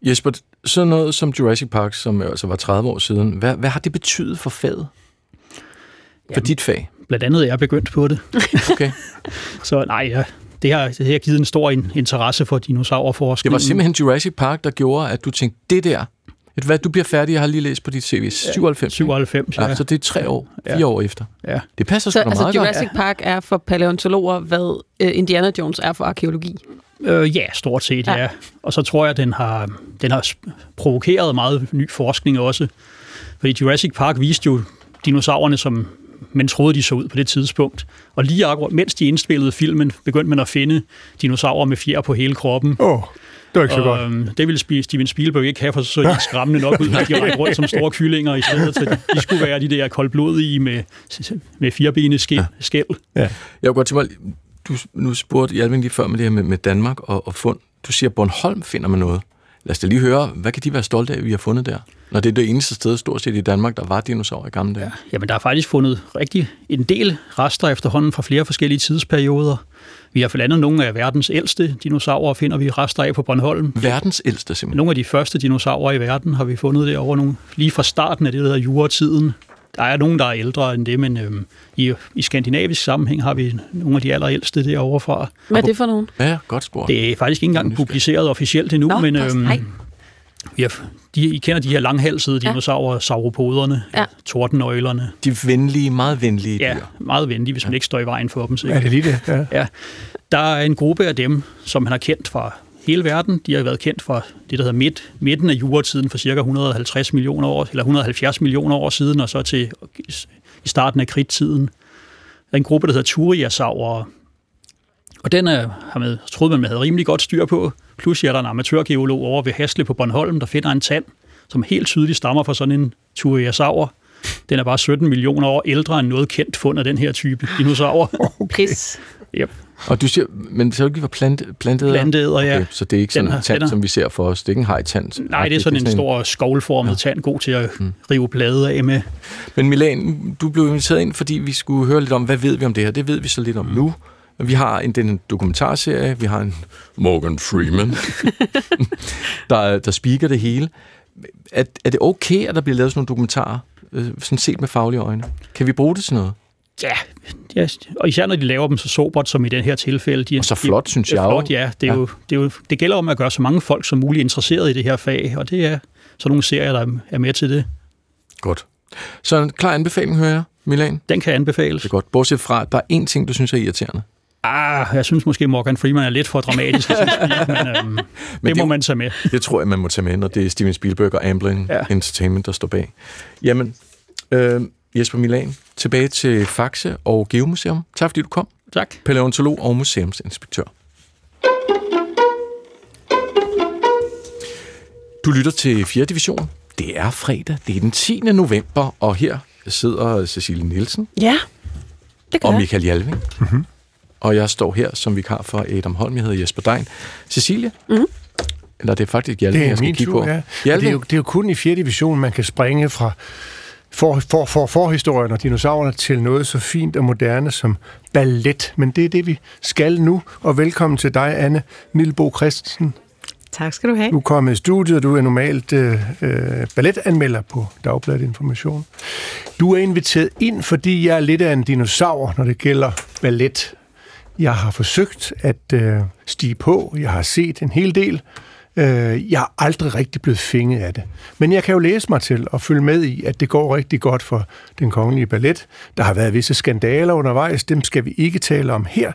Jesper, sådan noget som Jurassic Park, som altså var 30 år siden, hvad, hvad har det betydet for faget? For Jamen. dit fag? Blandt andet er jeg begyndt på det. Okay. Så nej, ja, det har, det har givet en stor in- interesse for dinosaurforskning. Det var simpelthen Jurassic Park, der gjorde, at du tænkte, det der, du hvad, du bliver færdig, jeg har lige læst på dit CV, 97. 97, ja. Ja, så det er tre år, fire Ja. år efter. ja. Det passer Så sgu da altså, meget Jurassic Park er for paleontologer, hvad øh, Indiana Jones er for arkeologi. Øh, ja, stort set, Ja. ja. Og så tror jeg, at den har, den har provokeret meget ny forskning også. Fordi Jurassic Park viste jo dinosaurerne, som man troede, de så ud på det tidspunkt. Og lige akkurat, mens de indspillede filmen, begyndte man at finde dinosaurer med fjer på hele kroppen. Åh, oh, det var ikke så og, godt. øhm, det ville Steven Spielberg ikke have, for så så de skræmmende nok ud, at de rendte rundt som store kyllinger i stedet. Så de, de skulle være de der koldblodige med, med firebenede skæl. skæl. Jeg kunne godt tænke mig, du, nu spurgte Hjalving lige før med det her med, med Danmark og, og fund. Du siger, at Bornholm finder man noget. Lad os da lige høre, hvad kan de være stolte af, at vi har fundet der? Når det er det eneste sted, stort set i Danmark, der var dinosaurer i gamle dage. Jamen, der er faktisk fundet rigtig en del rester efterhånden fra flere forskellige tidsperioder. Vi har blandt andet nogle af verdens ældste dinosaurer, finder vi rester af på Bornholm. Verdens ældste simpelthen. Nogle af de første dinosaurer i verden har vi fundet derovre nogle, lige fra starten af det, der hedder juratiden. Der er nogen, der er ældre end det, men øhm, i, i skandinavisk sammenhæng har vi nogle af de allerældste derovre fra. Hvad er det for nogen? Ja, godt spurgt. Det er faktisk ikke engang publiceret officielt endnu, Nå, men øhm, har, de, I kender de her langhalsede Ja. dinosaurer, sauropoderne, Ja. tordenøglerne. De venlige, meget venlige Ja, dyr. meget venlige, hvis man ikke står i vejen for dem. Er det lige det? Ja. Ja, der er en gruppe af dem, som man har kendt fra hele verden. De har været kendt fra det, der hedder midt, midten af juratiden for cirka 150 millioner år, eller 170 millioner år siden, og så til i starten af kridttiden. Der er en gruppe, der hedder Turiasaurer, og den er, har man, troede man, man havde rimelig godt styr på. Pludselig er der en amatørgeolog over ved Hasle på Bornholm, der finder en tand, som helt tydeligt stammer fra sådan en Turiasaur. Den er bare 17 millioner år ældre end noget kendt fund af den her type dinosaur. Pis. yep. Og du siger, men så ikke var plante, plantet? Planteæder, ja. Okay, så det er ikke sådan en tand, som vi ser for os. Det er ikke en hajtand. Nej, det er sådan en stor skovlformet ja. tand, god til at rive blade af med. Men Milan, du blev inviteret ind, fordi vi skulle høre lidt om, hvad ved vi om det her? Det ved vi så lidt om Mm. nu. Vi har en, den dokumentarserie, vi har en Morgan Freeman, der, der speaker det hele. Er, er det okay, at der bliver lavet sådan nogle dokumentarer, øh, sådan set med faglige øjne? Kan vi bruge det til noget? Ja, ja, og især når de laver dem så sobert som i den her tilfælde. De, Og så flot, synes det er jeg. Flot, ja. Det, er Ja. Jo, det, er jo, det gælder om at gøre så mange folk som muligt interesseret i det her fag, og det er sådan nogle serier, der er med til det. Godt. Så en klar anbefaling, hører jeg, Milan. Den kan anbefales. Det er godt. Bortset fra, at der er én ting, du synes er irriterende. Ah, jeg synes måske, Morgan Freeman er lidt for dramatisk men, øhm, men det må det- man tage med. Det tror jeg, man må tage med, når det er Steven Spielberg og Amblin ja. Entertainment, der står bag. Jamen, øh, Jesper Milan, tilbage til Faxe og Geomuseum. Tak fordi du kom. Tak. Paleontolog og museumsinspektør. Du lytter til 4. division. Det er fredag. Det er den 10. november, og her sidder Cecilie Nielsen Ja, det gør og. Michael Jalving. Mm-hmm. Og jeg står her som vikar for Adam Holm. Jeg hedder Jesper Dein. Cecilie? Mm-hmm. Eller det er faktisk Jalving, Det er jeg skal min kigge tur, på. ja. Det er, jo, det er jo kun i 4. division, man kan springe fra for, for, for, forhistorien og dinosaurerne til noget så fint og moderne som ballet. Men det er det, vi skal nu. Og velkommen til dig, Anne Milbo Christensen. Tak skal du have. Du er kommet i studiet, og du er normalt øh, øh, balletanmelder på Dagbladet Information. Du er inviteret ind, fordi jeg er lidt af en dinosaur, når det gælder ballet. Jeg har forsøgt at øh, stige på. Jeg har set en hel del Øh, jeg er aldrig rigtig blevet fænget af det. Men jeg kan jo læse mig til og følge med i, at det går rigtig godt for den kongelige ballet. Der har været visse skandaler undervejs, dem skal vi ikke tale om her.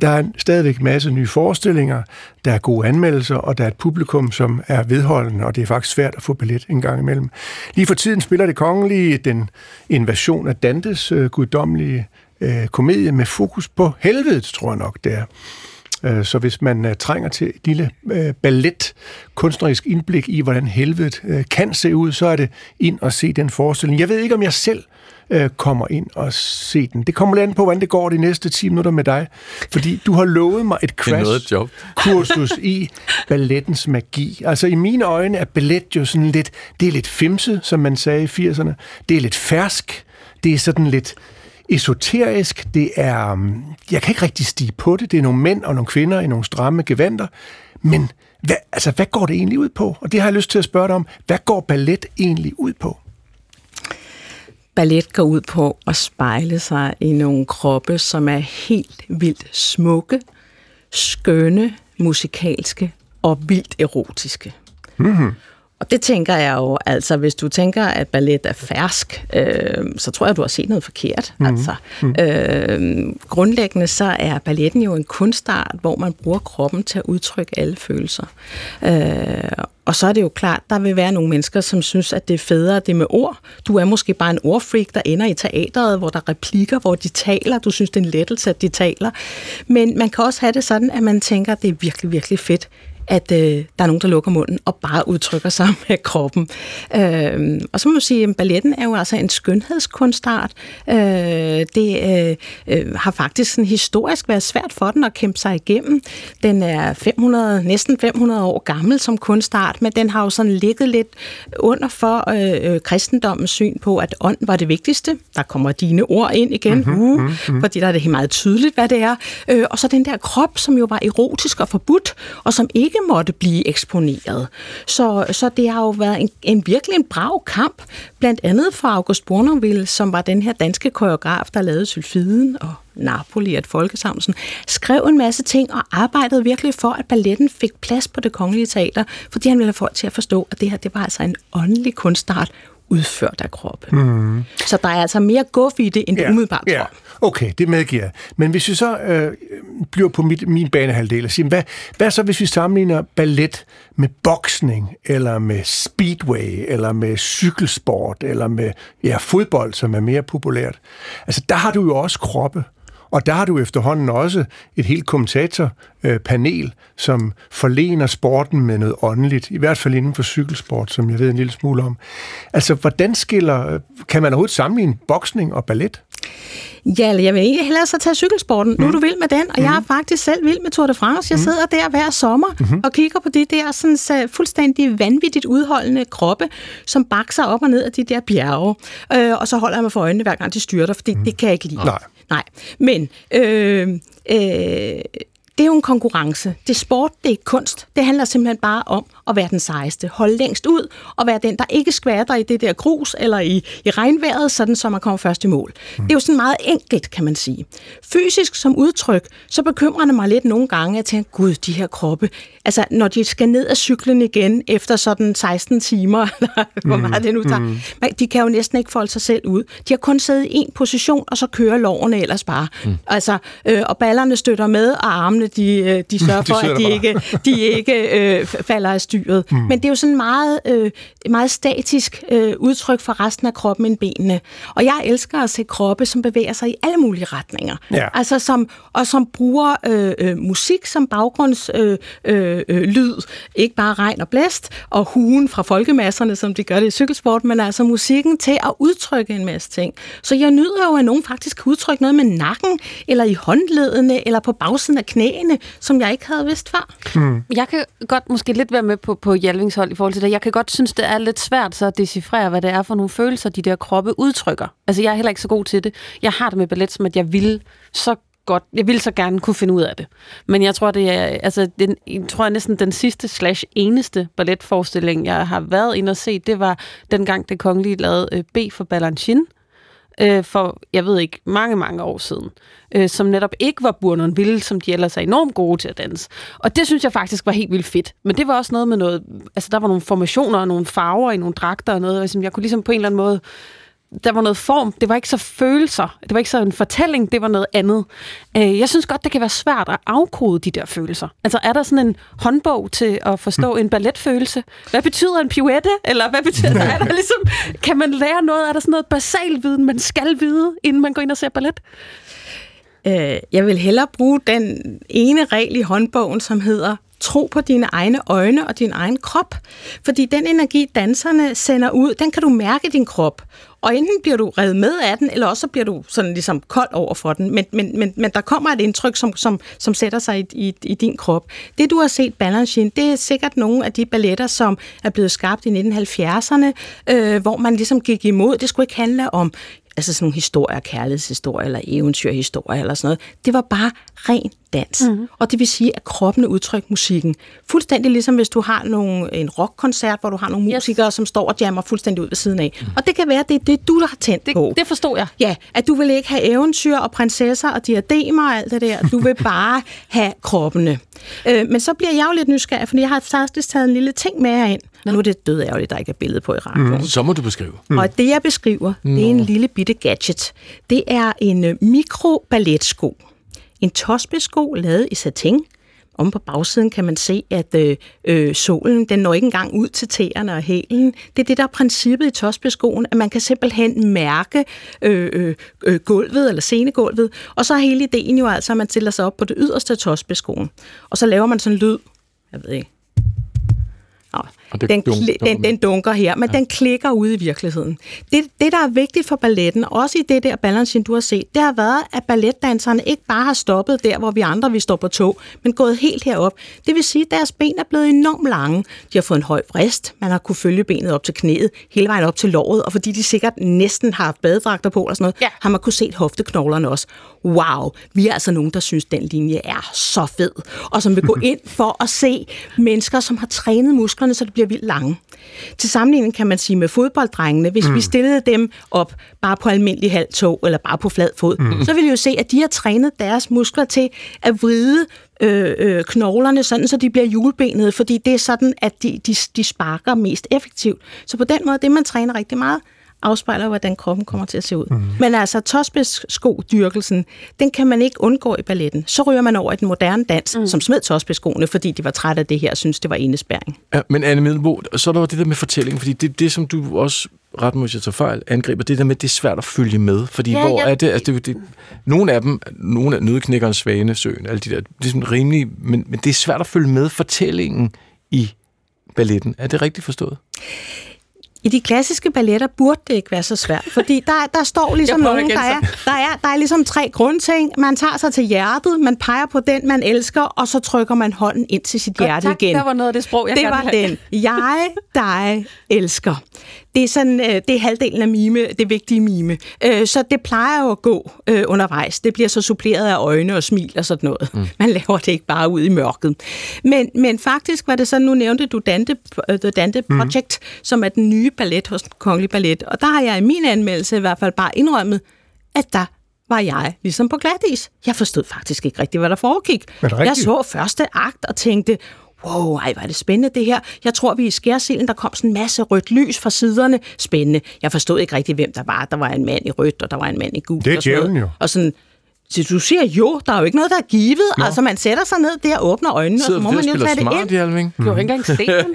Der er stadigvæk masse nye forestillinger, der er gode anmeldelser, og der er et publikum, som er vedholdende, og det er faktisk svært at få ballet en gang imellem. Lige for tiden spiller det kongelige den invasion af Dantes øh, guddommelige øh, komedie med fokus på helvedet, tror jeg nok, det er. Øh, Så hvis man øh, trænger til et lille øh, ballet, kunstnerisk indblik i, hvordan helvedet kan se ud, så er det ind og se den forestilling. Jeg ved ikke, om jeg selv kommer ind og se den. Det kommer lidt an på, hvordan det går de næste 10 minutter med dig. Fordi du har lovet mig et Det er noget crash job. kursus i ballettens magi. Altså i mine øjne er ballet jo sådan lidt, det er lidt fimset, som man sagde i 80'erne. Det er lidt fersk. Det er sådan lidt esoterisk. Det er, um, jeg kan ikke rigtig stige på det. Det er nogle mænd og nogle kvinder i nogle stramme gevanter. Men hvad, altså, hvad går det egentlig ud på? Og det har jeg lyst til at spørge dig om. Hvad går ballet egentlig ud på? ballet går ud på at spejle sig i nogle kroppe, som er helt vildt smukke, skønne, musikalske og vildt erotiske. Mm-hmm. Og det tænker jeg jo, altså hvis du tænker, at ballet er fersk, øh, så tror jeg, du har set noget forkert. Mm. Altså, øh, grundlæggende så er balletten jo en kunstart, hvor man bruger kroppen til at udtrykke alle følelser. Øh, og så er det jo klart, der vil være nogle mennesker, som synes, at det er federe det med ord. Du er måske bare en ordfreak, der ender i teateret, hvor der er replikker, hvor de taler. Du synes, det er en lettelse, at de taler. Men man kan også have det sådan, at man tænker, at det er virkelig, virkelig fedt at øh, der er nogen, der lukker munden og bare udtrykker sig med kroppen. Øh, og så må man sige, at balletten er jo altså en skønhedskunstart. Øh, det øh, øh, har faktisk sådan historisk været svært for den at kæmpe sig igennem. Den er 500, næsten 500 år gammel som kunstart, men den har jo sådan ligget lidt under for øh, øh, kristendommens syn på, at ånd var det vigtigste. Der kommer dine ord ind igen, mm-hmm, uh, mm-hmm. fordi der er det meget tydeligt, hvad det er. Øh, og så den der krop, som jo var erotisk og forbudt, og som ikke måtte blive eksponeret. Så, så det har jo været en, en virkelig en brav kamp, blandt andet for August Bournonville, som var den her danske koreograf, der lavede Sylfiden og Napoli, at Folkesamsen, skrev en masse ting og arbejdede virkelig for, at balletten fik plads på det kongelige teater, fordi han ville have folk til at forstå, at det her det var altså en åndelig kunstart, udført af kroppen. Mm. Så der er altså mere guf i det, end ja, umiddelbart ja. tror. Okay, det medgiver jeg. Men hvis vi så øh, bliver på mit, min banehalvdel og siger, hvad, hvad så hvis vi sammenligner ballet med boksning, eller med speedway, eller med cykelsport, eller med ja, fodbold, som er mere populært? Altså, der har du jo også kroppe. Og der har du efterhånden også et helt kommentatorpanel, som forlener sporten med noget åndeligt, i hvert fald inden for cykelsport, som jeg ved en lille smule om. Altså, hvordan skiller, kan man overhovedet sammenligne boksning og ballet? Ja, eller jeg vil ikke hellere så tage cykelsporten. Mm. Nu er du vild med den, og mm. jeg er faktisk selv vild med Tour de France. Jeg mm. sidder der hver sommer mm. og kigger på de der sådan, så fuldstændig vanvittigt udholdende kroppe, som bakser op og ned af de der bjerge. Øh, og så holder jeg mig for øjnene, hver gang de styrter, for mm. det kan jeg ikke lide. Nej. Nej. Men øh, øh, det er jo en konkurrence. Det er sport, det er kunst. Det handler simpelthen bare om at være den sejeste. Holde længst ud og være den, der ikke skvatter i det der grus eller i, i regnvejret, sådan som man kommer først i mål. Mm. Det er jo sådan meget enkelt, kan man sige. Fysisk som udtryk, så bekymrer det mig lidt nogle gange, at jeg tænker, gud, de her kroppe, altså når de skal ned af cyklen igen efter sådan 16 timer, eller hvor meget det nu tager, mm. de kan jo næsten ikke folde sig selv ud. De har kun siddet i en position, og så kører lovene ellers bare. Mm. Altså, øh, og ballerne støtter med, og armene, de, øh, de sørger for, at de ikke, de ikke øh, falder af styret. Mm. Men det er jo sådan meget, øh, meget statisk øh, udtryk for resten af kroppen end benene. Og jeg elsker at se kroppe, som bevæger sig i alle mulige retninger. Ja. Altså som, og som bruger øh, øh, musik som baggrundslyd. Øh, øh, lyd. Ikke bare regn og blæst og hugen fra folkemasserne, som de gør det i cykelsport, men altså musikken til at udtrykke en masse ting. Så jeg nyder jo, at nogen faktisk kan udtrykke noget med nakken, eller i håndledene, eller på bagsiden af knæene, som jeg ikke havde vidst før. Mm. Jeg kan godt måske lidt være med på, på Hjalvings hold i forhold til det. Jeg kan godt synes, det er lidt svært så at decifrere, hvad det er for nogle følelser, de der kroppe udtrykker. Altså, jeg er heller ikke så god til det. Jeg har det med ballet, som at jeg vil så godt, jeg vil så gerne kunne finde ud af det. Men jeg tror, det er, altså, den, jeg tror næsten den sidste slash eneste balletforestilling, jeg har været inde og se, det var dengang det kongelige lavede øh, B for Balanchine, øh, for, jeg ved ikke, mange, mange år siden, øh, som netop ikke var Bournonville, Ville, som de ellers er enormt gode til at danse. Og det synes jeg faktisk var helt vildt fedt. Men det var også noget med noget, altså der var nogle formationer og nogle farver i nogle dragter og noget, som jeg kunne ligesom på en eller anden måde der var noget form. Det var ikke så følelser. Det var ikke så en fortælling. Det var noget andet. Øh, jeg synes godt, det kan være svært at afkode de der følelser. Altså, er der sådan en håndbog til at forstå en balletfølelse? Hvad betyder en pirouette? Eller hvad betyder er der ligesom, Kan man lære noget? Er der sådan noget basal viden, man skal vide, inden man går ind og ser ballet? Øh, jeg vil hellere bruge den ene regel i håndbogen, som hedder tro på dine egne øjne og din egen krop. Fordi den energi, danserne sender ud, den kan du mærke i din krop. Og enten bliver du revet med af den, eller også bliver du sådan ligesom kold over for den. Men, men, men, men der kommer et indtryk, som, som, som sætter sig i, i, i din krop. Det, du har set Balanchine, det er sikkert nogle af de balletter, som er blevet skabt i 1970'erne, øh, hvor man ligesom gik imod. Det skulle ikke handle om altså sådan nogle historier, kærlighedshistorier eller eventyrhistorier eller sådan noget. Det var bare ren dans. Mm-hmm. Og det vil sige, at kroppen udtrykker musikken. Fuldstændig ligesom hvis du har nogle, en rockkoncert, hvor du har nogle musikere, yes. som står og jammer fuldstændig ud ved siden af. Mm. Og det kan være, at det er det, du der har tændt det, på. Det forstår jeg. Ja, at du vil ikke have eventyr og prinsesser og diademer og alt det der. Du vil bare have kroppene. Øh, men så bliver jeg jo lidt nysgerrig, fordi jeg har faktisk taget en lille ting med herind. Nu er det død ærgerligt, der ikke er billede på i radioen. Mm. Så må du beskrive. Mm. Og det, jeg beskriver, det er en lille bitte gadget. Det er en øh, mikroballetsko. En tosbesko lavet i satin. Om på bagsiden kan man se, at øh, øh, solen den når ikke engang ud til tæerne og hælen. Det er det, der er princippet i tosbeskoen, at man kan simpelthen mærke øh, øh, øh, gulvet eller scenegulvet. Og så er hele ideen jo altså, at man stiller sig op på det yderste tosbeskoen. Og så laver man sådan en lyd, jeg ved ikke, og det den, dun- den, den dunker her, men ja. den klikker ude i virkeligheden. Det, det, der er vigtigt for balletten, også i det der balancing, du har set, det har været, at balletdanserne ikke bare har stoppet der, hvor vi andre vi står på tog, men gået helt herop. Det vil sige, at deres ben er blevet enormt lange. De har fået en høj vrist, man har kunne følge benet op til knæet, hele vejen op til låret, og fordi de sikkert næsten har haft badedragter på eller sådan noget, ja. har man kunne se hofteknoglerne også. Wow, vi er altså nogen, der synes, den linje er så fed, og som vil gå ind for at se mennesker, som har trænet musklerne, så det bliver bliver vildt lange. Til sammenligning kan man sige med fodbolddrengene, hvis mm. vi stillede dem op bare på almindelig halv tog, eller bare på flad fod, mm. så vil vi jo se, at de har trænet deres muskler til at vride øh, øh, knoglerne, sådan så de bliver hjulbenede, fordi det er sådan, at de, de, de sparker mest effektivt. Så på den måde, det man træner rigtig meget, afspejler, hvordan kroppen kommer til at se ud. Mm. Men altså, tosbesko-dyrkelsen, den kan man ikke undgå i balletten. Så ryger man over i den moderne dans, mm. som smed tosbeskoene, fordi de var trætte af det her og synes det var indespærring. Ja, men Anne Middelbo, så er der det der med fortællingen, fordi det, det som du også ret må jeg tage fejl, angriber det der med, at det er svært at følge med. Fordi ja, hvor ja. er det, altså det, det, nogle af dem, nogle af Nødeknækkeren, Svanesøen, alle de der, det er sådan rimelig, men, men det er svært at følge med fortællingen i balletten. Er det rigtigt forstået? I de klassiske balletter burde det ikke være så svært, fordi der, der står ligesom nogen, der er, der, er, der er ligesom tre grundting. Man tager sig til hjertet, man peger på den, man elsker, og så trykker man hånden ind til sit Godt, hjerte tak. igen. Der var noget af det sprog, jeg Det var den. Jeg, dig, elsker. Det er, sådan, øh, det er halvdelen af mime, det vigtige mime. Øh, så det plejer jo at gå øh, undervejs. Det bliver så suppleret af øjne og smil og sådan noget. Mm. Man laver det ikke bare ud i mørket. Men, men faktisk var det sådan, nu nævnte du Dante, The Dante mm. Project, mm. som er den nye ballet hos den kongelige ballet. Og der har jeg i min anmeldelse i hvert fald bare indrømmet, at der var jeg ligesom på glatis. Jeg forstod faktisk ikke rigtigt, hvad der foregik. Jeg så første akt og tænkte, wow, ej, var det spændende det her. Jeg tror, vi er i skærsilden, der kom sådan en masse rødt lys fra siderne. Spændende. Jeg forstod ikke rigtig, hvem der var. Der var en mand i rødt, og der var en mand i gult. Det er djævlen jo. Og sådan, så du siger jo, der er jo ikke noget, der er givet. Nå. Altså, man sætter sig ned der og åbner øjnene, Sidder og så må man jo tage det ind. Hjelming. Du har ikke engang set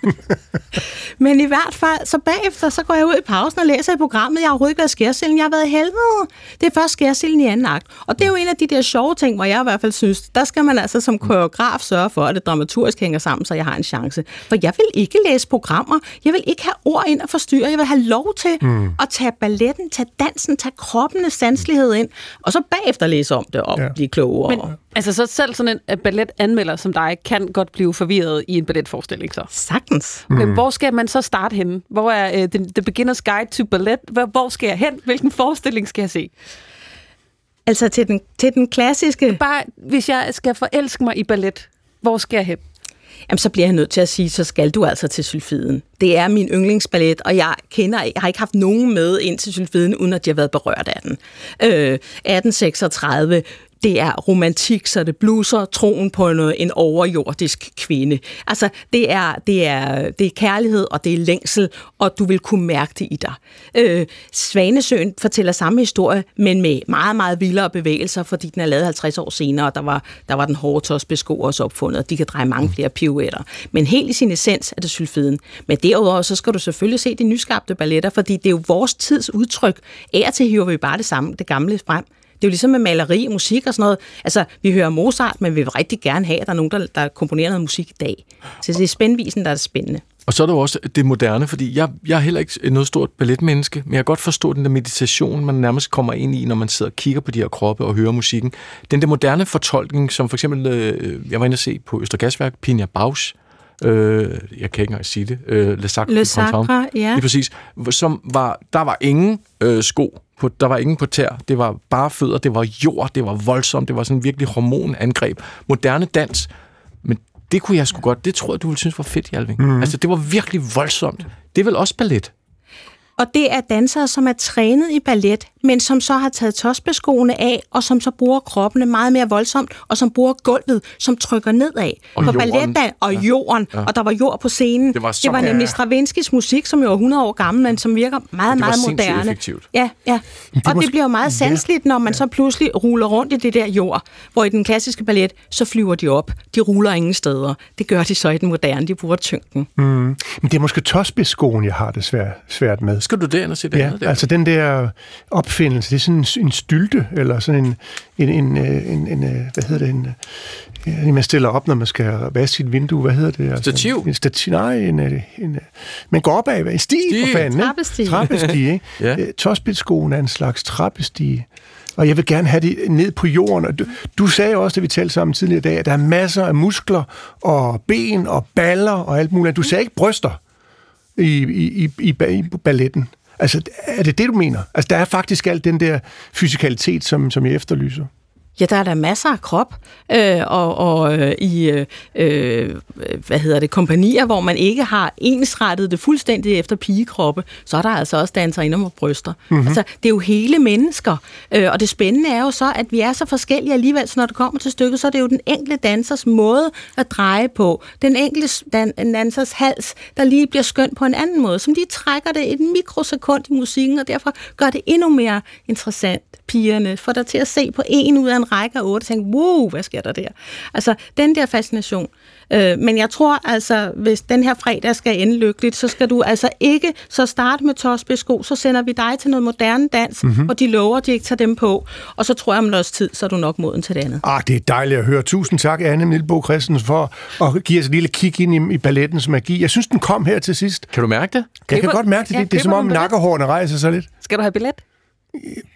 Men i hvert fald, så bagefter, så går jeg ud i pausen og læser i programmet. Jeg har overhovedet ikke været skærsilden. Jeg har været i helvede. Det er først skærsilden i anden akt. Og det er jo en af de der sjove ting, hvor jeg i hvert fald synes, der skal man altså som koreograf sørge for, at det dramaturgisk hænger sammen, så jeg har en chance. For jeg vil ikke læse programmer. Jeg vil ikke have ord ind og forstyrre. Jeg vil have lov til mm. at tage balletten, tage dansen, tage kroppens sanselighed ind, og så bagefter læse om det og ja. blive klogere. Men, altså så selv sådan en balletanmelder som dig kan godt blive forvirret i en balletforestilling så? Sagtens. Mm. Hvor skal man så starte henne? Hvor er uh, the, the Beginner's Guide to Ballet? Hvor, hvor skal jeg hen? Hvilken forestilling skal jeg se? Altså til den, til den klassiske... Bare hvis jeg skal forelske mig i ballet, hvor skal jeg hen? Jamen, så bliver jeg nødt til at sige, så skal du altså til sylfiden. Det er min yndlingsballet, og jeg kender, jeg har ikke haft nogen med ind til sylfiden, uden at de har været berørt af den. Øh, 1836, det er romantik, så det bluser troen på noget, en overjordisk kvinde. Altså, det er, det, er, det er kærlighed, og det er længsel, og du vil kunne mærke det i dig. Øh, Svanesøen fortæller samme historie, men med meget, meget vildere bevægelser, fordi den er lavet 50 år senere, og der var, der var den hårde tosbesko også opfundet, og de kan dreje mange flere pirouetter. Men helt i sin essens er det sylfiden. Men derudover, så skal du selvfølgelig se de nyskabte balletter, fordi det er jo vores tids udtryk. Af til hiver vi bare det samme, det gamle frem. Det er jo ligesom med maleri, musik og sådan noget. Altså, vi hører Mozart, men vi vil rigtig gerne have, at der er nogen, der, der komponerer noget musik i dag. Så det er spændvisen, der er spændende. Og så er der jo også det moderne, fordi jeg, jeg er heller ikke noget stort balletmenneske, men jeg kan godt forstå den der meditation, man nærmest kommer ind i, når man sidder og kigger på de her kroppe og hører musikken. Den der moderne fortolkning, som for eksempel, øh, jeg var inde at se på Østergasværk, Pina Bausch, øh, jeg kan ikke engang sige det, øh, Le Sacre, Le Sacre ja. Lige præcis, som var, der var ingen øh, sko på, der var ingen på tær, det var bare fødder, det var jord, det var voldsomt, det var sådan virkelig hormonangreb. Moderne dans, men det kunne jeg sgu godt, det tror jeg, du ville synes var fedt, Hjalving. Mm. Altså, det var virkelig voldsomt. Det er vel også ballet? Og det er dansere, som er trænet i ballet, men som så har taget tosbeskoene af, og som så bruger kroppene meget mere voldsomt, og som bruger gulvet, som trykker nedad. Og på jorden. balletdan, og Ja. jorden, Ja. og der var jord på scenen. Det var så- det var nemlig Ja. Stravinskys musik, som jo er 100 år gammel, men som virker meget, det var meget moderne. effektivt. Ja, ja. det Og det bliver jo meget sanseligt, når man så pludselig ruller rundt i det der jord, hvor i den klassiske ballet, så flyver de op. De ruller ingen steder. Det gør de så i den moderne, de bruger tyngden. Men det er måske tosbeskoen, jeg har det svært, svært med. Skal du derind og se det Ja, andet der? altså den der opfindelse, det er sådan en, en stylte, eller sådan en, en, en, øh, en, en øh, hvad hedder det, en, øh, en, man stiller op, når man skal vaske sit vindue, hvad hedder det? Altså, Stativ? En stativ, nej, en, øh, en, øh, man går opad, en sti, Sti. for fanden, ikke? Trappestige. Trappestige, ikke? Ja. Øh, Tosbitskoen er en slags trappestige. Og jeg vil gerne have det ned på jorden. Og du, du sagde også, da vi talte sammen tidligere i dag, at der er masser af muskler og ben og baller og alt muligt. Du sagde ikke bryster i, i, i, i, i balletten. Altså, er det det, du mener? Altså, der er faktisk alt den der fysikalitet, som, som jeg efterlyser. Ja, der er der masser af krop, øh, og, og øh, i, øh, øh, hvad hedder det, kompanier, hvor man ikke har ensrettet det fuldstændig efter pigekroppe, så er der altså også danserinder med bryster. Mm-hmm. Altså, det er jo hele mennesker, øh, og det spændende er jo så, at vi er så forskellige alligevel, så når det kommer til stykket, så er det jo den enkelte dansers måde at dreje på. Den enkelte dan- dansers hals, der lige bliver skønt på en anden måde, som de trækker det et mikrosekund i musikken, og derfor gør det endnu mere interessant, pigerne, får dig til at se på en ud af en række af otte, og tænke, wow, hvad sker der der? Altså, den der fascination. Øh, men jeg tror altså, hvis den her fredag skal ende lykkeligt, så skal du altså ikke så starte med tosbesko, så sender vi dig til noget moderne dans, mm-hmm. og de lover, at de ikke tager dem på. Og så tror jeg om noget tid, så er du nok moden til det andet. Ah, det er dejligt at høre. Tusind tak, Anne Milbo Christensen, for at give os et lille kig ind i, i ballettens magi. Jeg synes, den kom her til sidst. Kan du mærke det? Jeg kan Køber- godt mærke det. ja, det, det er som om nakkehårene rejser sig lidt. Skal du have billet?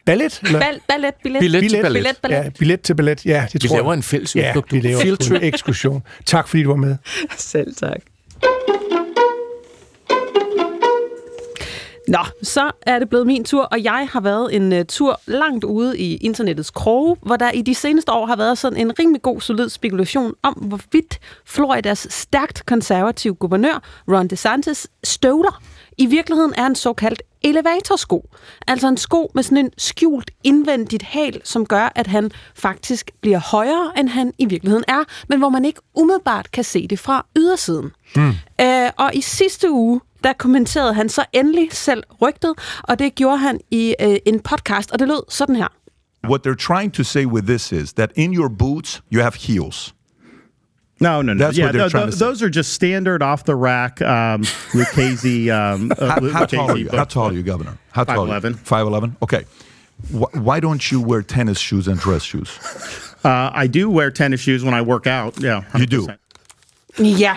Ballet? Eller? Bal- ballet, billet. Billet til Billet. ballet. Billet, ballet. Ja, billet til ballet. Ja, det Vi tror laver jeg. en fælles Ja, udflugt. vi laver en ekskursion. Tak, fordi du var med. Selv tak. Nå, så er det blevet min tur, og jeg har været en uh, tur langt ude i internettets kroge, hvor der i de seneste år har været sådan en rimelig god, solid spekulation om, hvorvidt Floridas stærkt konservative guvernør, Ron DeSantis, støvler i virkeligheden er en såkaldt elevatorsko. Altså en sko med sådan en skjult indvendigt hal, som gør, at han faktisk bliver højere, end han i virkeligheden er, men hvor man ikke umiddelbart kan se det fra ydersiden. Mm. Øh, og i sidste uge, der kommenterede han så endelig selv rygtet, og det gjorde han i øh, en podcast, og det lød sådan her. What they're trying to say with this is that in your boots, you have heels. No, no, no. That's yeah, what they're tho- trying tho- to say. those are just standard off the rack um, Lucchese. Um, uh, How, how tall are you? How tall are you, Governor? How tall? 5'11". 5'11"? Okay. Wh- why don't you wear tennis shoes and dress shoes? Uh, I do wear tennis shoes when I work out. Yeah, You do? 100%. Ja,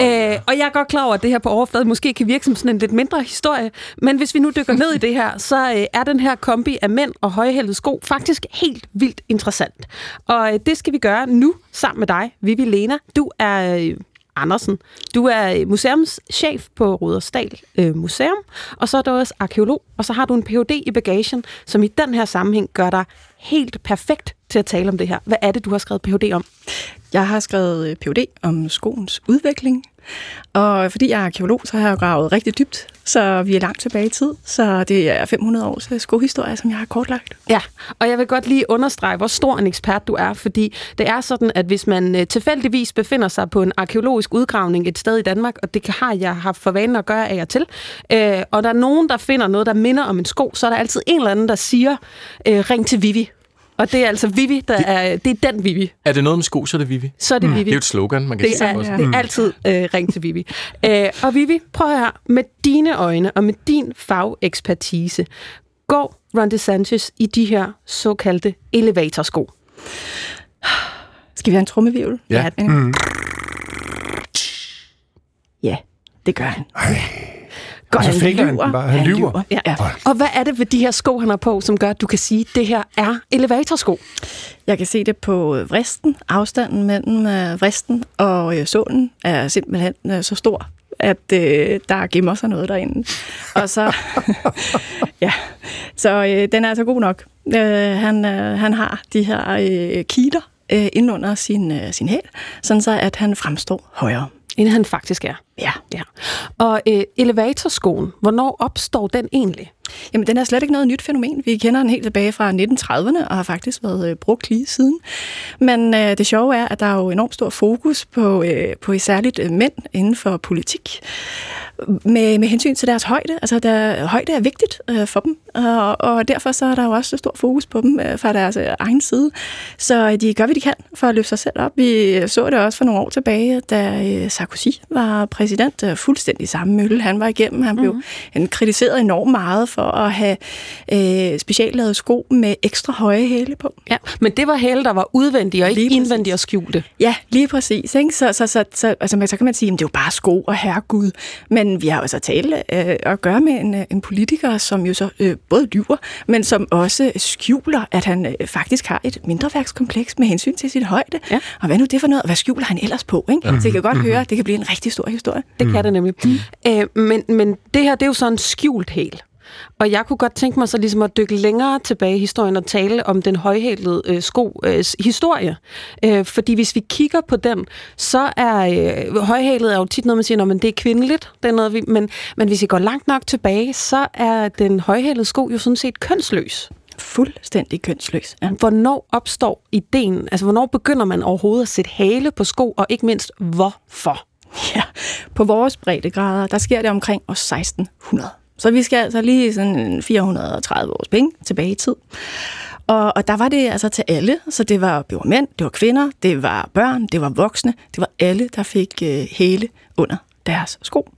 øh, og jeg er godt klar over, at det her på overfladen måske kan virke som sådan en lidt mindre historie, men hvis vi nu dykker ned i det her, så øh, er den her kombi af mænd og højhældede sko faktisk helt vildt interessant. Og øh, det skal vi gøre nu sammen med dig, Vivi Lena. Du er... Øh, Andersen. Du er øh, museumschef på Rudersdal øh, Museum, og så er du også arkeolog, og så har du en Ph.D. i bagagen, som i den her sammenhæng gør dig helt perfekt til at tale om det her. Hvad er det, du har skrevet Ph.D. om? Jeg har skrevet øh, Ph.D. om skoens udvikling, og fordi jeg er arkeolog, så har jeg gravet rigtig dybt, så vi er langt tilbage i tid. Så det er 500 års øh, skohistorie, som jeg har kortlagt. Ja, og jeg vil godt lige understrege, hvor stor en ekspert du er, fordi det er sådan, at hvis man øh, tilfældigvis befinder sig på en arkeologisk udgravning et sted i Danmark, og det har jeg haft for vane at gøre af jer til, øh, og der er nogen, der finder noget, der minder om en sko, så er der altid en eller anden, der siger, øh, ring til Vivi. Og det er altså Vivi, der er, det er den Vivi. Er det noget med sko, så er det Vivi. Så er det Vivi. Det er jo et slogan, man kan Det sige er, for sig. det er altid øh, ring til Vivi. Øh, og Vivi, prøv her, med dine øjne og med din fagekspertise, går Ron DeSantis i de her såkaldte elevatorsko? Skal vi have en trummevivl? Ja. Mm. Ja, det gør han. Går Og så faker han lyver. den bare. Han lyver. Ja. ja. Og hvad er det ved de her sko, han har på, som gør, at du kan sige, at det her er elevatorsko? Jeg kan se det på øh, vristen. Afstanden mellem øh, vristen og øh, sålen er simpelthen øh, så stor, at øh, der gemmer sig noget derinde. Og så, ja, så øh, den er altså god nok. Øh, han, øh, han har de her øh, kiler øh, inde under sin, øh, sin hæl, sådan så at han fremstår højere. End han faktisk er. Ja. ja. Og øh, elevatorskoen, hvornår opstår den egentlig? Jamen, den er slet ikke noget nyt fænomen. Vi kender den helt tilbage fra 1930'erne og har faktisk været øh, brugt lige siden. Men øh, det sjove er, at der er jo enormt stor fokus på, øh, på særligt øh, mænd inden for politik med, med hensyn til deres højde. Altså, der, højde er vigtigt øh, for dem, og, og derfor så er der jo også stor fokus på dem øh, fra deres øh, egen side. Så de gør, hvad de kan for at løfte sig selv op. Vi så det også for nogle år tilbage, da øh, Sarkozy var præsident. Øh, fuldstændig samme mølle han var igennem. Han blev Mhm. han kritiseret enormt meget for at have øh, specielt sko med ekstra høje hæle på. Ja, men det var hæle, der var udvendige og ikke indvendige og skjulte. Ja, lige præcis. Ikke? Så, så, så, så, altså, man- så kan man sige, at det er jo bare sko og herregud. Men vi har jo så tale øh, at gøre med en, øh, en politiker, som jo så øh, både lyver, men som også skjuler, at han øh, faktisk har et mindreværkskompleks med hensyn til sit højde. Ja. Og hvad nu det for noget? Og hvad skjuler han ellers på? Ikke? Ja. Så jeg kan godt høre, at det kan blive en rigtig stor historie. Det kan det nemlig. Mm. Øh, men, men det her, det er jo sådan en skjult hæl. Og jeg kunne godt tænke mig så ligesom at dykke længere tilbage i historien og tale om den højhælede øh, sko øh, historie. Øh, fordi hvis vi kigger på den, så er øh, højhælet er jo tit noget, man siger, men det er kvindeligt. Det er noget, vi, men, men hvis vi går langt nok tilbage, så er den højhælede sko jo sådan set kønsløs. Fuldstændig kønsløs. Ja. Hvornår opstår ideen? Altså, hvornår begynder man overhovedet at sætte hæle på sko, og ikke mindst, hvorfor? Ja, på vores breddegrader, der sker det omkring år 1600. Så vi skal altså lige sådan 430 års penge tilbage i tid. Og, og der var det altså til alle, så det var, det var mænd, det var kvinder, det var børn, det var voksne, det var alle, der fik øh, hele under deres sko.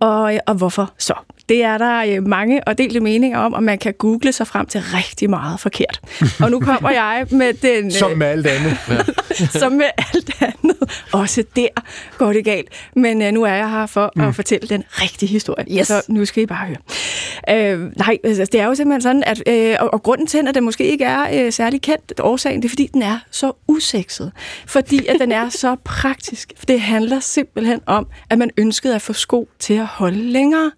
Og, og hvorfor så? Det er der øh, mange og delte meninger om, og man kan google sig frem til rigtig meget forkert. Og nu kommer jeg med den... Som med alt andet. som med alt andet. Også der går det galt. Men øh, nu er jeg her for mm. at fortælle den rigtige historie. Yes. Så nu skal I bare høre. Øh, nej, altså, det er jo simpelthen sådan, at, øh, og, og grunden til, at den måske ikke er øh, særlig kendt, årsagen, det er, fordi den er så usekset. Fordi at den er så praktisk. For det handler simpelthen om, at man ønskede at få sko til at holde længere.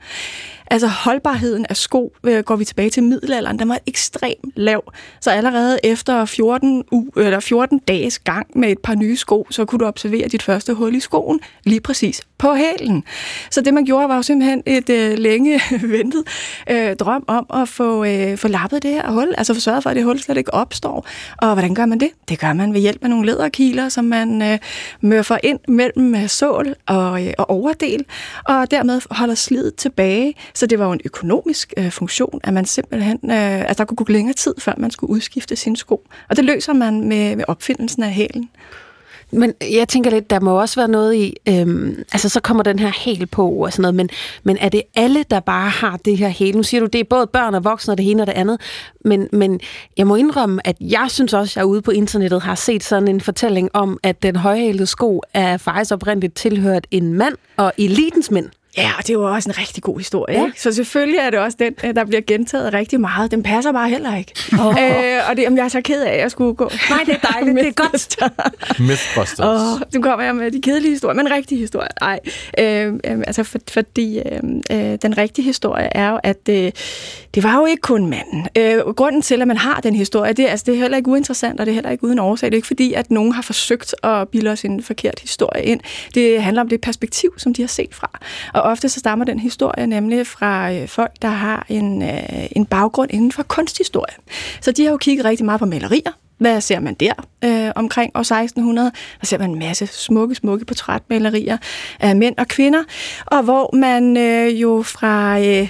Altså holdbarheden af sko, øh, går vi tilbage til middelalderen, den var ekstremt lav. Så allerede efter 14, u- eller 14 dages gang med et par nye sko, så kunne du observere dit første hul i skoen lige præcis på hælen. Så det man gjorde var jo simpelthen et øh, længe ventet øh, drøm om at få, øh, få lappet det her hul, altså få sørget for, at det hul slet ikke opstår. Og hvordan gør man det? Det gør man ved hjælp af nogle læderkiler, som man øh, mørfer ind mellem øh, sål og, øh, og overdel, og dermed holder slidet tilbage. Så det var jo en økonomisk øh, funktion, at man simpelthen, øh, altså der kunne gå længere tid, før man skulle udskifte sine sko. Og det løser man med, med opfindelsen af hælen. Men jeg tænker lidt, der må også være noget i, øhm, altså så kommer den her hæl på og sådan noget, men, men er det alle, der bare har det her hæl? Nu siger du, det er både børn og voksne og det ene og det andet, men, men jeg må indrømme, at jeg synes også, at jeg ude på internettet har set sådan en fortælling om, at den højhælede sko er faktisk oprindeligt tilhørt en mand og elitens mænd. Ja, og det var også en rigtig god historie. Ja. Ikke? Så selvfølgelig er det også den, øh, der bliver gentaget rigtig meget. Den passer bare heller ikke. Oh. Øh, og det, om jeg er så ked af, at jeg skulle gå. Nej, det er dejligt. det er godt. Mythbusters. Oh, nu kommer jeg med de kedelige historier, men rigtige historier. Nej, øh, øh, altså for, fordi øh, øh, den rigtige historie er jo, at øh, det var jo ikke kun manden. Øh, grunden til, at man har den historie, det, altså, det er heller ikke uinteressant, og det er heller ikke uden årsag. Det er ikke fordi, at nogen har forsøgt at bilde os en forkert historie ind. Det handler om det perspektiv, som de har set fra. Og ofte så stammer den historie nemlig fra øh, folk, der har en, øh, en baggrund inden for kunsthistorie. Så de har jo kigget rigtig meget på malerier, hvad ser man der øh, omkring år 1600? Der ser man en masse smukke, smukke portrætmalerier af mænd og kvinder, og hvor man øh, jo fra... Øh,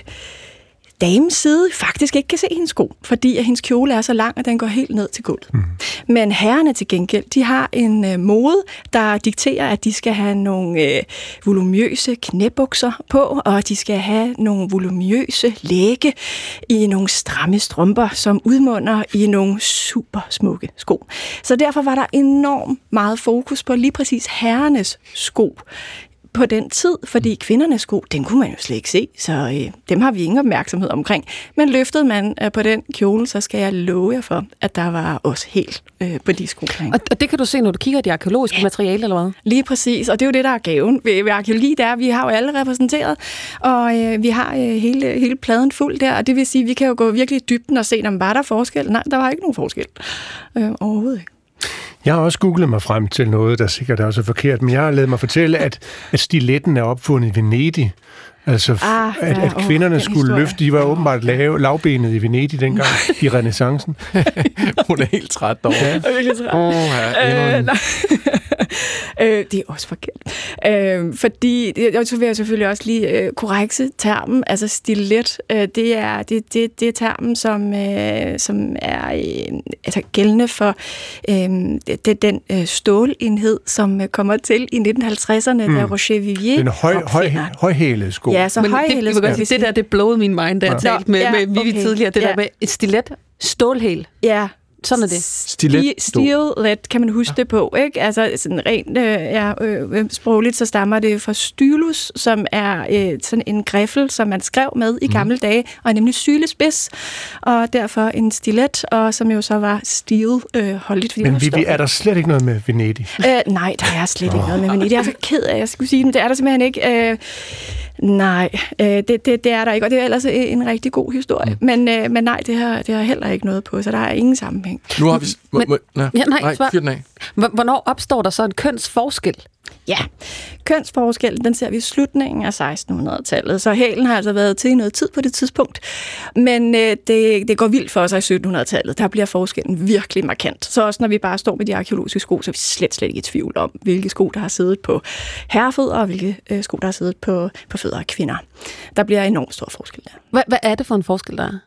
damens side faktisk ikke kan se hendes sko, fordi at hendes kjole er så lang, at den går helt ned til gulvet. Mm. Men herrerne til gengæld, de har en øh, mode, der dikterer, at de skal have nogle øh, volumøse knæbukser på, og de skal have nogle volumøse læge i nogle stramme strømper, som udmunder i nogle super smukke sko. Så derfor var der enormt meget fokus på lige præcis herrenes sko på den tid, fordi kvindernes sko, den kunne man jo slet ikke se, så øh, dem har vi ingen opmærksomhed omkring. Men løftede man øh, på den kjole, så skal jeg love jer for, at der var også helt øh, på de sko. Og, og det kan du se, når du kigger i det arkeologiske ja. materiale, eller hvad? Lige præcis, og det er jo det, der er gaven ved, ved arkeologi, der vi har jo alle repræsenteret, og øh, vi har øh, hele, hele pladen fuld der, og det vil sige, at vi kan jo gå virkelig i dybden og se, om var der forskel? Nej, der var ikke nogen forskel. Øh, overhovedet ikke. Jeg har også googlet mig frem til noget, der sikkert også er forkert, men jeg har lavet mig fortælle, at, at stiletten er opfundet i Venedig. Altså, ah, at, ja, at kvinderne oh, skulle historie. løfte, de var åbenbart lave, lavbenet i Venedig dengang, i renaissancen. Hun er helt træt derovre. Ja. Jeg er virkelig træt. Oh, ja, øh, øh, det er også forkert. Øh, fordi, jeg, så vil jeg selvfølgelig også lige øh, korrekse termen, altså stilet, øh, det, er, det, det, det er termen, som, øh, som er øh, altså gældende for øh, det, den øh, stålenhed, som øh, kommer til i 1950'erne, mm. da Roger Vivier Den høj, høj, højhælede sko. Ja, så højhælede sko. Det, det der, det blowede min mind, da jeg ja. talte med, ja, med Vivi okay. tidligere, det ja. der med et stilet, stålhæl. Ja, sådan er det. Stilet. Stilet kan man huske ja. det på, ikke? Altså sådan rent øh, ja, øh, sprogligt, så stammer det fra stylus, som er øh, sådan en griffel, som man skrev med i mm. gamle dage, og er nemlig sylespids, og derfor en stilet, og som jo så var stil øh, holdigt. Fordi Men Vivi, er der slet ikke noget med Venedig? Øh, nej, der er slet oh. ikke noget med Venedig. Jeg er så ked af, at jeg skulle sige det. Det er der simpelthen ikke. Øh, Nej, øh, det, det, det er der ikke, og det er ellers en rigtig god historie. Mm. Men, øh, men nej, det har, det har heller ikke noget på, så der er ingen sammenhæng. Nu har vi... Men, må, ja, nej, nej fyr den af. Hvornår opstår der så en kønsforskel? Ja, kønsforskellen, den ser vi i slutningen af 1600-tallet, så hælen har altså været til i noget tid på det tidspunkt. Men øh, det, det går vildt for sig i 1700-tallet. Der bliver forskellen virkelig markant. Så også når vi bare står med de arkeologiske sko, så er vi slet, slet ikke i tvivl om, hvilke sko, der har siddet på herrefødder, og hvilke øh, sko, der har siddet på, på fødder af kvinder. Der bliver enormt stor forskel der. Hvad, hvad er det for en forskel, der er?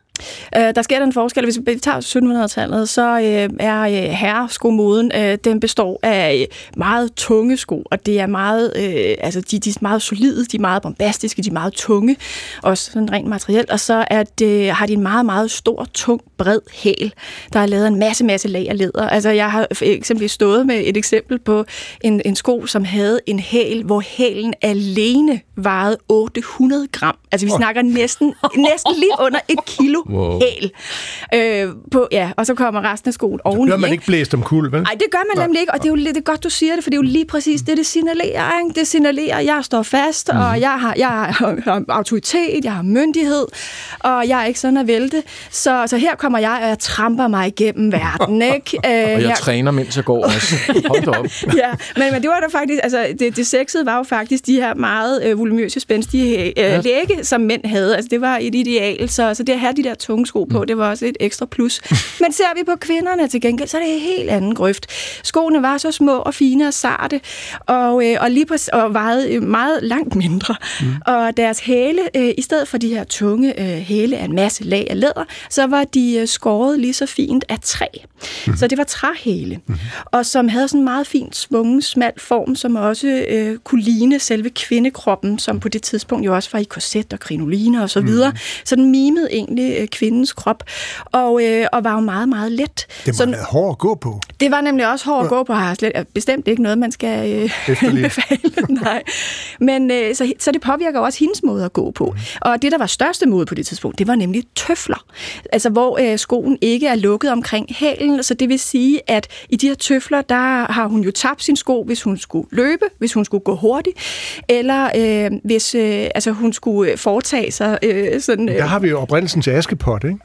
Øh, der sker den forskel, hvis vi tager 1700-tallet, så øh, er øh, herreskomoden, øh, den består af øh, meget tunge sko, og det er meget, øh, altså de, de er meget solide, de er meget bombastiske, de er meget tunge, også sådan rent materielt, og så er det, har de en meget, meget stor, tung, bred hæl, der er lavet en masse, masse lag af læder. Altså jeg har eksempelvis stået med et eksempel på en, en sko, som havde en hæl, hvor hælen alene vejede 800 gram. Altså vi snakker næsten, næsten lige under et kilo wow. hæl. Øh, på, ja, og så kommer resten af skoen oveni. Så bliver man ikke blæst om kul, vel? Nej, det gør man Nå. nemlig ikke, og det er jo lidt det er godt, du siger det, for det er jo lige præcis det, det signalerer. Ikke? Det signalerer, at jeg står fast, mm. og mhm. jeg har, jeg har autoritet, jeg har myndighed, og jeg er ikke sådan at vælte. Så, så her kommer jeg, og jeg tramper mig igennem verden. Ikke? Øh, og jeg her... træner, mens jeg går også. Hold op. ja, men, men det var da faktisk, altså det, det sexede var jo faktisk de her meget øh, volumøse, spændstige øh, ja. Som mænd havde. Altså det var et ideal, så, så det at have de der tunge sko på, mm. det var også et ekstra plus. Men ser vi på kvinderne til gengæld, så er det en helt anden grøft. Skoene var så små og fine og sarte, og, øh, og, lige på, og vejede meget langt mindre. Mm. Og deres hæle, øh, i stedet for de her tunge øh, hæle af en masse lag af læder, så var de øh, skåret lige så fint af træ. Mm. Så det var træhæle, mm. og som havde sådan en meget fint svungen, smal form, som også øh, kunne ligne selve kvindekroppen, som på det tidspunkt jo også var i korset og krinoline og så videre. Mm. Så den mimede egentlig øh, kvindens krop, og, øh, og var jo meget, meget let. Det må Så- hårdt at gå på. det var nemlig også hårdt at gå på, har slet, bestemt ikke noget, man skal øh. Nej. Men øh, så, så det påvirker også hendes måde at gå på. Og det, der var største mode på det tidspunkt, det var nemlig tøfler. Altså, hvor øh, skoen ikke er lukket omkring hælen. Så det vil sige, at i de her tøfler, der har hun jo tabt sin sko, hvis hun skulle løbe, hvis hun skulle gå hurtigt, eller øh, hvis øh, altså, hun skulle foretage sig øh, sådan... Øh, Der har vi jo oprindelsen til Askepot, ikke?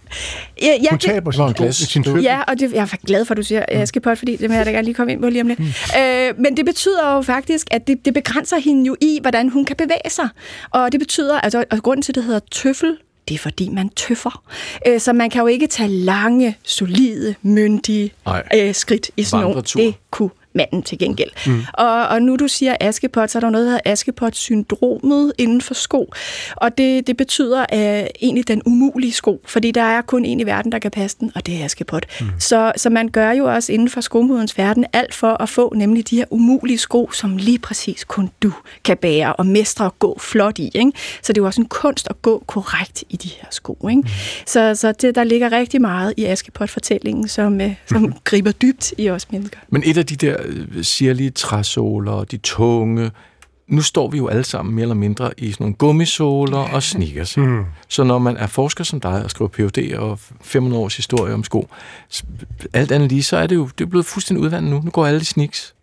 ja, ja, Hun det- taber sin, en sko, glas. sin tøffel. Ja, og det, jeg er glad for, at du siger Askepot, fordi det vil jeg da gerne lige komme ind på lige om lidt. Mm. Øh, men det betyder jo faktisk, at det, det begrænser hende jo i, hvordan hun kan bevæge sig. Og det betyder, altså, og grunden til, at det hedder tøffel, det er fordi, man tøffer. Øh, så man kan jo ikke tage lange, solide, myndige Nej. øh, skridt i sådan. Vandretur. Det kunne manden til gengæld. Mm. Og, og nu du siger Askepot, så er der noget, der hedder Askepot-syndromet inden for sko. Og det, det betyder uh, egentlig den umulige sko, fordi der er kun en i verden, der kan passe den, og det er Askepot. Mm. Så, så man gør jo også inden for skomodens verden alt for at få nemlig de her umulige sko, som lige præcis kun du kan bære og mestre og gå flot i. Ikke? Så det er jo også en kunst at gå korrekt i de her sko. Ikke? Mm. Så, så det, der ligger rigtig meget i Askepot-fortællingen, som, uh, som griber dybt i os mennesker. Men et af de der øh, sirlige træsåler, de tunge, nu står vi jo alle sammen mere eller mindre i sådan nogle gummisåler og sneakers. Mm. Så når man er forsker som dig og skriver Ph.D. og 500 års historie om sko, alt andet lige, så er det jo det er blevet fuldstændig udvandet nu. Nu går alle i sneaks.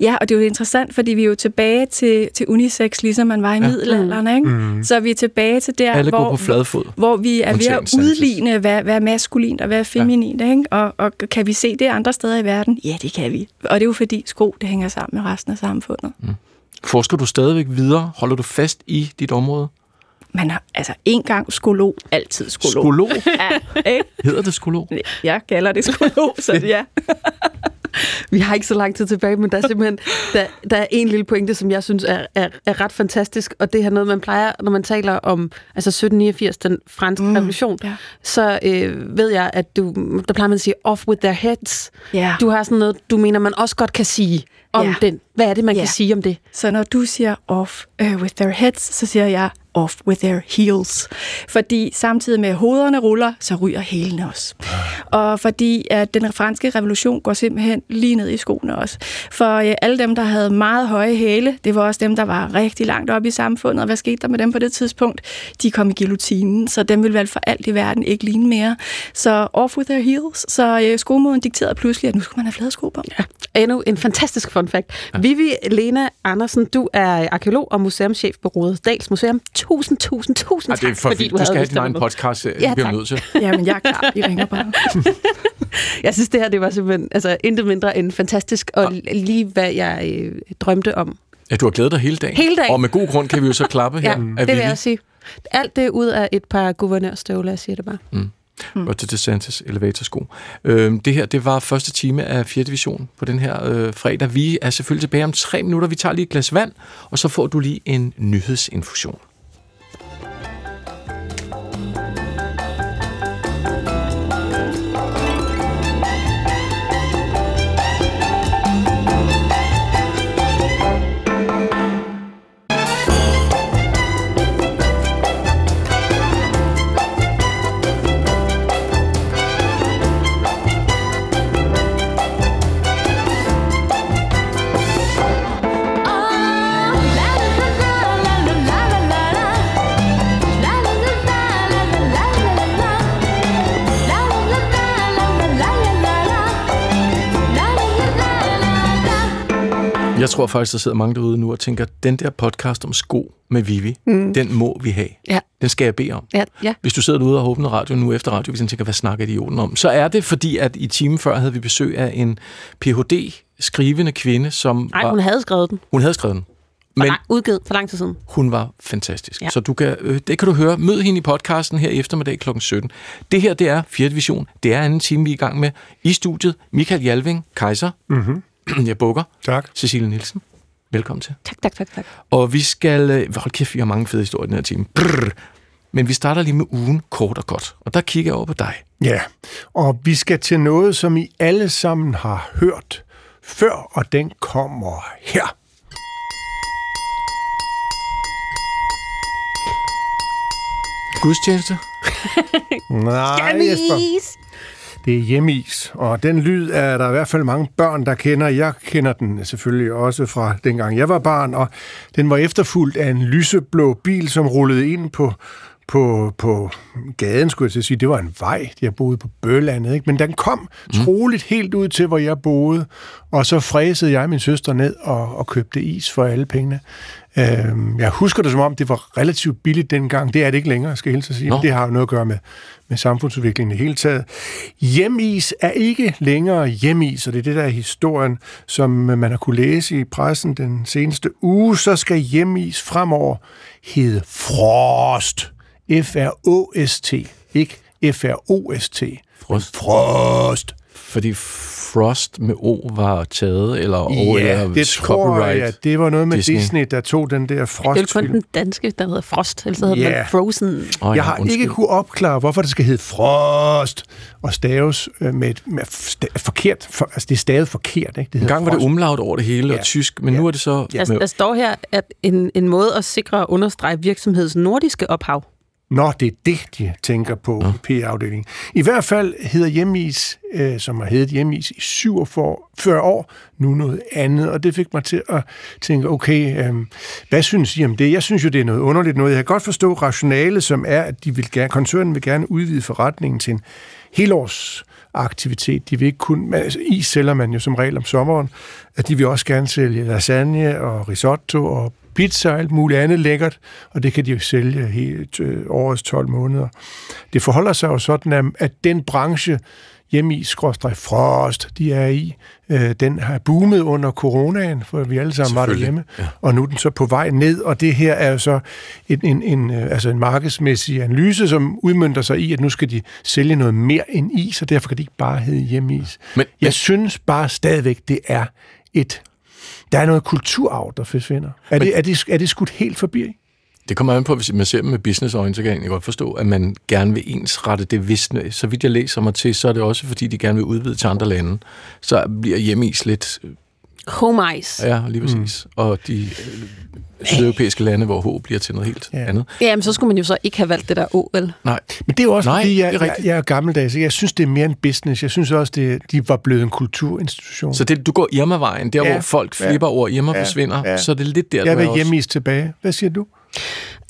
Ja, og det er jo interessant, fordi vi er jo tilbage til, til unisex, ligesom man var i ja. middelalderen. Ikke? Mm. Så vi er tilbage til der, Alle går hvor, på fladfod. hvor vi er ved at udligne, hvad, hvad er maskulint og hvad er feminint. Ja. Ikke? Og, og kan vi se det andre steder i verden? Ja, det kan vi. Og det er jo fordi sko, det hænger sammen med resten af samfundet. Mm. Forsker du stadigvæk videre? Holder du fast i dit område? Man har altså en gang skolog, altid skolog. Skolog? Ja, ikke? Hedder det skolog? Jeg kalder det skolog, så ja. Vi har ikke så lang tid tilbage, men der er simpelthen der, der er en lille pointe, som jeg synes er, er, er ret fantastisk, og det er noget, man plejer, når man taler om altså 1789, den franske mm, revolution, ja. så øh, ved jeg, at du, der plejer man at sige off with their heads. Ja. Du har sådan noget, du mener, man også godt kan sige om Ja. den. Hvad er det, man Ja. kan sige om det? Så når du siger off uh, with their heads, så siger jeg off with their heels. Fordi samtidig med at hovederne ruller, så ryger hælene også. Og fordi at den franske revolution går simpelthen lige ned i skoene også. For uh, alle dem, der havde meget høje hæle, det var også dem, der var rigtig langt oppe i samfundet. Og hvad skete der med dem på det tidspunkt? De kom i guillotinen, så dem ville vel for alt i verden ikke ligne mere. Så off with their heels. Så uh, skomoden dikterede pludselig, at nu skulle man have flade sko på. Ja. Endnu en fantastisk fun fact. Ja. Vivi Lena Andersen, du er arkeolog og museumschef på Rådesdals Museum. Tusind, tusind, tusind Ej, det er tak, for fordi du, Du skal have din egen podcast. Det Ja, bliver tak. nødt til. Jamen, jeg er klar. Vi ringer bare. Jeg synes, det her det var simpelthen altså, intet mindre end fantastisk, og lige hvad jeg øh, drømte om. Ja, du har glædet dig hele dagen. Hele dagen. Og med god grund kan vi jo så klappe her Ja, det vil Vivi. jeg sige. Alt det ud af et par guvernørstøvler, jeg siger det bare. Mm. Og til DeSantis elevatorsko. Øhm, det her, det var første time af 4. division på den her øh, fredag. Vi er selvfølgelig tilbage om tre minutter. Vi tager lige et glas vand, og så får du lige en nyhedsinfusion. Tror faktisk, der sidder mange derude nu og tænker, den der podcast om sko med Vivi, mm. den må vi have. Ja. Den skal jeg bede om. Ja, ja. Hvis du sidder derude og åbner radio nu efter radio, hvis du tænker, hvad snakker idioten om? Så er det fordi, at i timen før havde vi besøg af en Ph.D. skrivende, som Nej, var, hun havde skrevet den. hun havde skrevet den. Men, Nej, udgivet for lang tid siden. hun var fantastisk. Ja. Så du kan, øh, det kan du høre. Mød hende i podcasten her i eftermiddag kl. 17. Det her, det er 4. division. Det er anden time, vi er i gang med. I studiet, Michael Jalving, Kaiser. Mm-hmm. Jeg bukker. Tak. Cecilie Nielsen. Velkommen til. Tak, tak, tak, tak. Og vi skal... øh, Hold kæft, vi har mange fede historier i den her time. Brrr. Men vi starter lige med ugen kort og godt. Og der kigger jeg over på dig. Ja, og vi skal til noget, som I alle sammen har hørt før, og den kommer her. Gudstjeneste. Nej, Jesper. Det er hjemmeis, og den lyd er der i hvert fald mange børn, der kender. Jeg kender den selvfølgelig også fra dengang jeg var barn, og den var efterfulgt af en lyseblå bil, som rullede ind på, på, på gaden, skulle jeg til at sige. Det var en vej, jeg boede på Bølandet, ikke? men den kom mm. troligt helt ud til, hvor jeg boede, og så fræsede jeg min søster ned og, og købte is for alle pengene. Øhm, jeg husker det som om, det var relativt billigt dengang. Det er det ikke længere, skal jeg hilse at sige. Nå. Det har jo noget at gøre med, med samfundsudviklingen i hele taget. Hjemis er ikke længere hjemis, og det er det der er historien, som man har kunne læse i pressen den seneste uge. Så skal hjemis fremover hedde Frost. F-R-O-S-T. Ikke F-R-O-S-T. Frost. Frost. Fordi Frost med O var taget, eller O Ja, eller det tror copyright. jeg. Det var noget med Disney. Disney, der tog den der Det er kun den danske, der hedder Frost, eller så hedder Ja. den Frozen. Oh, Jeg har ikke kunne opklare, hvorfor det skal hedde Frost og staves øh, med, et, med sta- forkert. For, altså, det er stavet forkert, ikke? Det En gang var det Frost. umlaut over det hele, Ja. og tysk, men Ja. nu er det så... Ja. Altså, der står her, at en, en måde at sikre og understrege virksomhedens nordiske ophav. Nå, det er det, de tænker på ja. i P-afdelingen. I hvert fald hedder Hjemmeis, øh, som har heddet Hjemmeis i 47 år, nu noget andet, og det fik mig til at tænke, okay, øh, hvad synes I om det? Jeg synes jo, det er noget underligt noget. Jeg kan godt forstå rationale, som er, at de vil gerne, koncernen vil gerne udvide forretningen til en helårs aktivitet. De vil ikke kun, altså, is sælger man jo som regel om sommeren, at de vil også gerne sælge lasagne og risotto og pizza og alt muligt andet lækkert, og det kan de jo sælge helt øh, årets 12 måneder. Det forholder sig jo sådan, at, at den branche, hjemme i skråstreg frost, de er i, øh, den har boomet under coronaen, for vi alle sammen var derhjemme, ja. og nu er den så på vej ned, og det her er jo så en, en, en, øh, altså en markedsmæssig analyse, som udmyndter sig i, at nu skal de sælge noget mere end is, og derfor kan de ikke bare hedde hjemmeis. Men- Jeg men- synes bare stadigvæk, det er et der er noget kulturarv, der forsvinder. Er, Men- det, er, det, er det skudt helt forbi? Det kommer an på, hvis man ser dem med businessøjne, så kan jeg egentlig godt forstå, at man gerne vil ensrette det visne. Så vidt jeg læser mig til, så er det også, fordi de gerne vil udvide til andre lande. Så bliver hjemmeis lidt... Home ice. Ja, lige præcis. Mm. Og de øh, sydeuropæiske lande, hvor H bliver til noget helt Ja. ja. andet. Jamen, så skulle man jo så ikke have valgt det der O, vel? Nej, Men det er jo også, Nej, fordi er jeg, jeg, jeg er gammeldags. Jeg synes, det er mere en business. Jeg synes også, det, de var blevet en kulturinstitution. så det, du går Irma-vejen, der Ja. hvor folk Ja. flipper over Irma Ja. forsvinder, Ja. så er det lidt der, jeg er vil hjemmeis tilbage. Hvad siger du?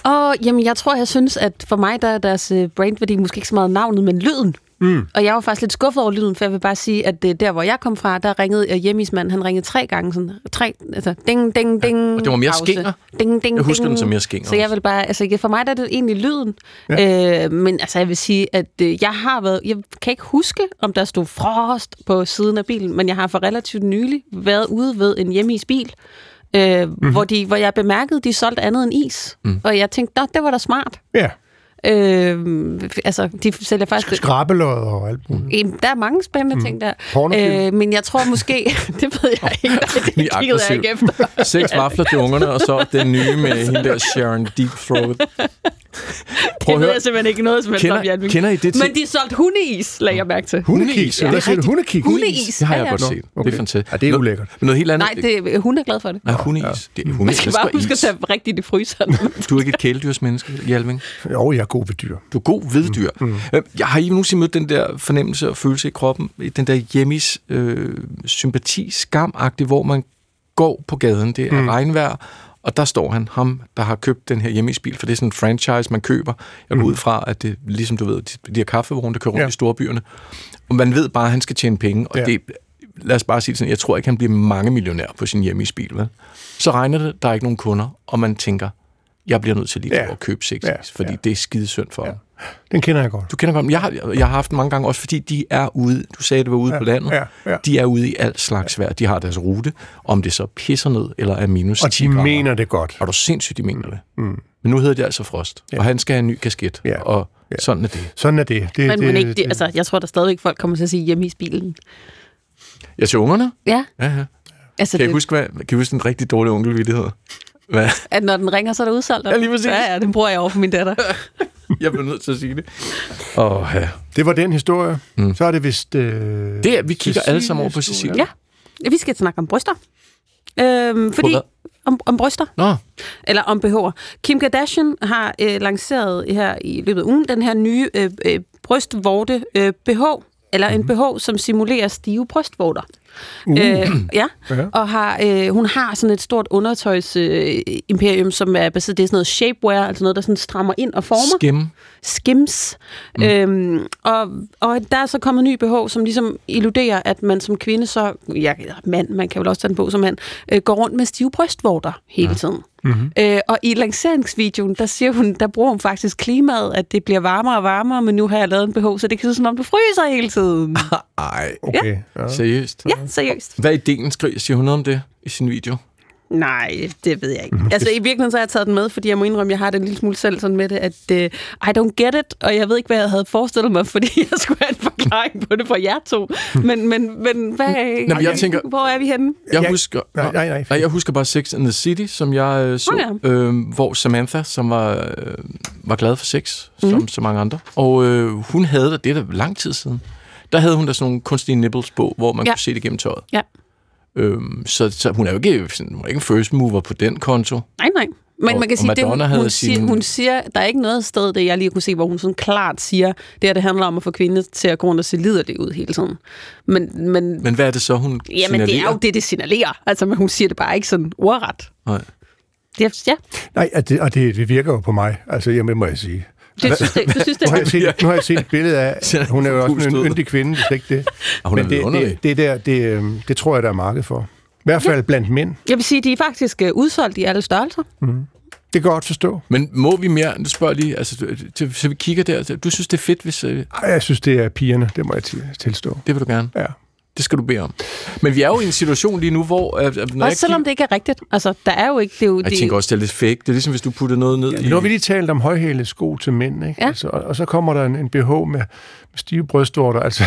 Og jamen, jeg tror, jeg synes, at for mig der er deres øh, brandværdi måske ikke så meget navnet, men lyden. Mm. Og jeg var faktisk lidt skuffet over lyden, for jeg vil bare sige, at det, der, hvor jeg kom fra, der ringede uh, hjemmismand, han ringede tre gange sådan, tre, altså ding, ding, ding, og det var mere pause. skinger. Ding, ding, Jeg husker ding. den som mere skinger Så jeg vil bare, altså for mig der er det egentlig lyden. Ja. Øh, men altså jeg vil sige, at øh, jeg har været, jeg kan ikke huske, om der stod frost på siden af bilen, men jeg har for relativt nylig været ude ved en hjemmeis bil, øh, mm-hmm. hvor, de, hvor jeg bemærkede, de solgte andet end is. Mm. Og jeg tænkte, "Nå, det var da smart. Ja, Øh, altså, de sælger faktisk... skrabelod og alt muligt. Der er mange spændende mm. ting der. Pornofilm. Øh, men jeg tror måske... det ved jeg ikke. Det Rimelig kiggede jeg ikke efter. Seks vafler til ungerne, og så den nye med hende der Sharon Deep Throat. Prøv Det at ved jeg simpelthen ikke noget som helst om, Kender, Jan. kender I det til? Men de solgte hundeis, lagde jeg mærke til. Hundekis. Ja, det er. Hundekiks? Hundeis. Det har jeg Ja, ja. godt set. okay. Det er fantastisk. Ja, det er ulækkert. Men noget helt andet. Nej, det, hun er glad for det. Ja, hundeis. Det er hunde. Man skal bare huske at tage rigtigt i fryseren. Du er ikke et kæledyrsmenneske, Hjalving. Jo, jeg er god ved dyr. Du er god ved dyr. Mm. Jeg har I nogensinde mødt den der fornemmelse og følelse i kroppen, den der hjemmis øh, sympati, skamagtig, hvor man går på gaden, det er mm. regnvejr, og der står han, ham, der har købt den her hjemmisbil, for det er sådan en franchise, man køber. Jeg går ud fra, at det, ligesom du ved, de, de her kaffevogne, der kører rundt Ja. i storbyerne, og man ved bare, at han skal tjene penge, og Ja. det, lad os bare sige sådan, jeg tror ikke, han bliver mange millionær på sin hjemmisbil, vel? Så regner det, der er ikke nogen kunder, og man tænker, jeg bliver nødt til lige Ja. ja. at købe sex, Ja, ja. fordi ja. det er skide synd for ja. ham. Den kender jeg godt. Du kender godt, jeg har, jeg har haft den mange gange også, fordi de er ude, du sagde, det var ude Ja, på landet, ja, ja. de er ude i alt slags vejr. De har deres rute, om det så pisser ned, eller er minus Og 10 de grader. mener det godt. Og du er sindssygt, de mener det. Mm. Men nu hedder det altså Frost, Ja. og han skal have en ny kasket, Ja. og Ja. sådan er det. Sådan er det. det, Men, det, men ikke, de, det- altså, jeg tror der stadigvæk folk kommer til at sige hjemme i bilen. Jeg til ungerne? Ja, Ja, ja. altså Kan I det, huske, hvad, kan I huske en rigtig dårlig onkelvittighed? Hvad? at når den ringer, så er der udsolgt. Ja, lige præcis. Ja, ja, den bruger jeg over for min datter. Jeg bliver nødt til at sige det. Åh, ja. det var den historie. Mm. Så er det vist... Øh, Det er, vi kigger alle sammen over på. Cecilie. Ja. Vi skal snakke om bryster. Øhm, fordi om, om bryster. Nå, Eller om BH'er. Kim Kardashian har øh, lanceret her i løbet af ugen den her nye øh, øh, brystvorte øh, BH, eller en BH, som simulerer stive brystvorter. Uh. Øh, ja. Ja. og har, øh, hun har sådan et stort undertøjsimperium, øh, imperium, som er baseret, det er sådan noget shapewear, altså noget, der sådan strammer ind og former. skim. Skims. Mm. Øhm, og, og der er så kommet ny BH, som ligesom illuderer, at man som kvinde så, ja, mand, man kan vel også tage den på som mand, øh, går rundt med stive brystvorter hele ja. tiden. Mm-hmm. Øh, og i lanceringsvideoen, der siger hun, der bruger hun faktisk klimaet, at det bliver varmere og varmere, men nu har jeg lavet en BH, så det kan se som om, du fryser hele tiden. Ej, Okay. Ja. seriøst. Ja, seriøst. Hvad er ideen, skriver? Siger hun noget om det i sin video? Nej, det ved jeg ikke. Altså i virkeligheden så har jeg taget den med, fordi jeg må indrømme, at jeg har det en lille smule selv sådan med det, at uh, I don't get it, og jeg ved ikke, hvad jeg havde forestillet mig, fordi jeg skulle have en forklaring på det fra jer to. Men, men, men hvad, Nå, men jeg tænker- hvor er vi henne? Jeg husker, Nej, nej, nej. nej, jeg husker bare Sex and the City, som jeg øh, så, Nå øh, hvor Samantha, som var, øh, var glad for sex, som Mhm. så mange andre, og øh, hun havde da, det er da lang tid siden, der havde hun da sådan nogle kunstige nipples på, hvor man Ja. kunne se det gennem tøjet. Ja. Øhm, så, så hun er jo ikke, sådan, hun er ikke en first mover på den konto. Nej, nej. Men Og- man kan sige, det, hun, hun, sin- siger, hun siger, der er ikke noget sted, det jeg lige kunne se, hvor hun sådan klart siger, det her, det handler om at få kvinder til at gå rundt og se liderligt ud hele tiden. Men, men, Men hvad er det så, hun jamen, det er signalerer? jo det, det signalerer. Altså, men hun siger det bare ikke sådan ordret. Nej. Det, er- ja, Nej, og det, og det, det virker jo på mig. Altså, jamen, må jeg sige. Det, synes, det, du synes, det Nu har, er jeg set, nu har jeg set et billede af, hun er jo også en yndig kvinde, hvis ikke det. Og hun er Men det, det, det, der, det, øhm, det tror jeg, der er marked for. I hvert fald blandt mænd. Jeg vil sige, de er faktisk øh, udsolgt i alle størrelser. Det kan jeg godt forstå. Men må vi mere, nu spørger lige, altså, så vi kigger der, du synes, det er fedt, hvis, øh, Ej, jeg synes, det er pigerne. Det må jeg til- tilstå. det vil du gerne. Ja. Det skal du bede om. Men vi er jo i en situation lige nu, hvor... Øh, når Også selvom det ikke er rigtigt. Altså, der er jo ikke... Det er jo, Jeg det, tænker også, det er lidt fake. Det er ligesom, hvis du putter noget ned i... Nu har vi lige talt om højhælede sko til mænd, ikke? Ja. Altså, og, og så kommer der en, en BH med, med stive brystvorter. Altså,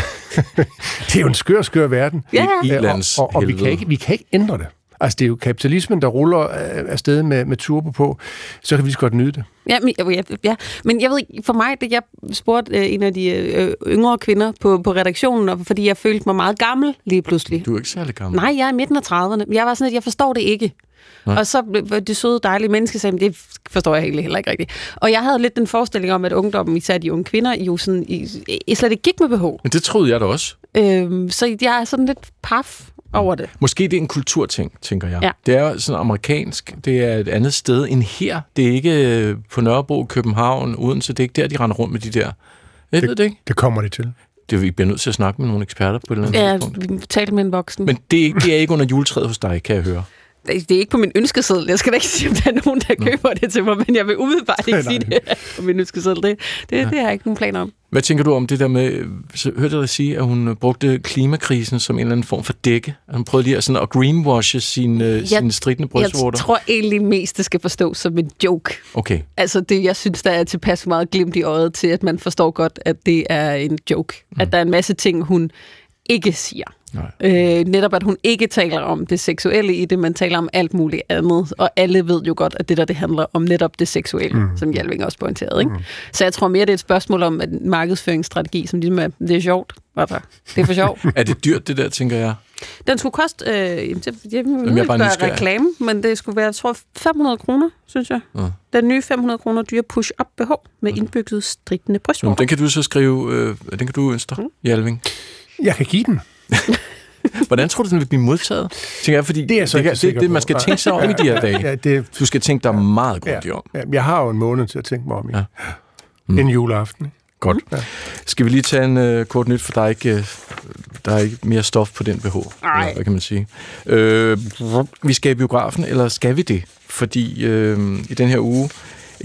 det er jo en skør, skør verden. Ja, I ja. og, lands og, og vi, kan ikke, vi kan ikke ændre det. Altså, det er jo kapitalismen, der ruller øh, afsted med, med turbo på. Så kan vi så godt nyde det. Ja, men, ja, ja, men jeg ved ikke, for mig, det jeg spurgte øh, en af de øh, yngre kvinder på, på redaktionen, og fordi jeg følte mig meget gammel lige pludselig. Du er ikke særlig gammel. Nej, jeg er i midten af 30'erne. Jeg var sådan, at jeg forstår det ikke. Nej. Og så blev det søde, dejlige menneske sagde, "Men det forstår jeg egentlig heller ikke rigtigt. Og jeg havde lidt den forestilling om, at ungdommen, især de unge kvinder, jo sådan, i, i slet ikke gik med BH. Men det troede jeg da også. Øhm, så jeg er sådan lidt paf over det. Måske det er en kulturting, tænker jeg. Ja. Det er sådan amerikansk. Det er et andet sted end her. Det er ikke øh, på Nørrebro, København, Odense. Det er ikke der, de render rundt med de der... Jeg ved det ikke. Det kommer det til. Det, vi bliver nødt til at snakke med nogle eksperter på et eller andet Ja, tidspunkt. vi talte med en voksen. Men det er, ikke, det er ikke under juletræet hos dig, kan jeg høre. Det er ikke på min ønskeseddel. Jeg skal da ikke sige, om der er nogen, der køber det til mig, men jeg vil umiddelbart ikke Nej, sige nej. det på min ønskeseddel. Det, det, det har jeg ikke nogen planer om. Hvad tænker du om det der med, så hørte jeg dig sige, at hun brugte klimakrisen som en eller anden form for dække? Hun prøvede lige at, sådan at greenwashe sine, jeg, sine stridende Jeg brystvorter? tror egentlig mest, det skal forstås som en joke. Okay. Altså det, jeg synes, der er tilpas meget glimt i øjet til, at man forstår godt, at det er en joke. Mm. At der er en masse ting, hun ikke siger. Nej. Øh, netop at hun ikke taler om det seksuelle i det, man taler om alt muligt andet. Og alle ved jo godt, at det der det handler om netop det seksuelle, mm. som Hjalving også pointerede. Ikke? Mm. Så jeg tror mere, det er et spørgsmål om en markedsføringsstrategi, som ligesom er, det er sjovt. Altså, det er for sjov. Er det dyrt, det der, tænker jeg? Den skulle koste, øh, jamen, det, jeg jeg bare gøre nysgerrig. reklame, men det skulle være, jeg tror, 500 kroner, synes jeg. Ja. Den nye 500 kroner dyre push-up BH med indbygget stridende Jamen, brystvorter. den kan du så skrive, øh, den kan du ønske dig, Hjalving. Jeg kan give den. Hvordan tror du, den vil blive modtaget? Tænker jeg, fordi Det er så det, det, det, man skal tænke sig om i de her dage. Ja, det, Du skal tænke dig meget ja, grundigt om. ja, jeg har jo en måned til at tænke mig om i. Ja. Ja. Mm. En juleaften. ikke? Godt. Ja. Skal vi lige tage en øh, kort nyt, for der er ikke, øh, der er ikke mere stof på den BH. Nej. Hvad kan man sige? Øh, vi skal i biografen, eller skal vi det? Fordi øh, i den her uge,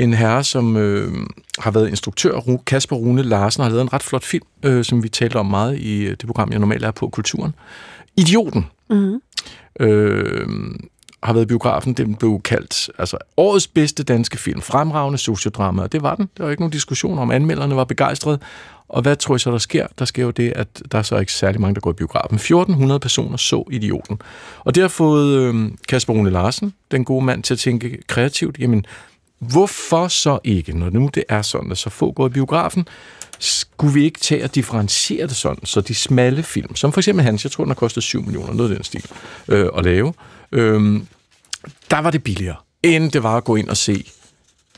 en herre, som øh, har været instruktør, Ru- Kasper Rune Larsen, har lavet en ret flot film, øh, som vi talte om meget i øh, det program, jeg normalt er på, Kulturen. Idioten. Mm-hmm. øh, har været biografen. Den blev kaldt altså, årets bedste danske film. Fremragende sociodrama, og det var den. Der var ikke nogen diskussion om. Anmelderne var begejstrede. Og hvad tror I så, der sker? Der sker jo det, at der er så ikke særlig mange, der går i biografen. 1400 personer så Idioten. Og det har fået øh, Kasper Rune Larsen, den gode mand, til at tænke kreativt. Jamen, hvorfor så ikke, når nu det er sådan, at så få går i biografen, skulle vi ikke tage og differentiere det sådan, så de smalle film, som for eksempel hans, jeg tror, den har kostet 7 millioner, noget af den stil, øh, at lave, øh, der var det billigere, end det var at gå ind og se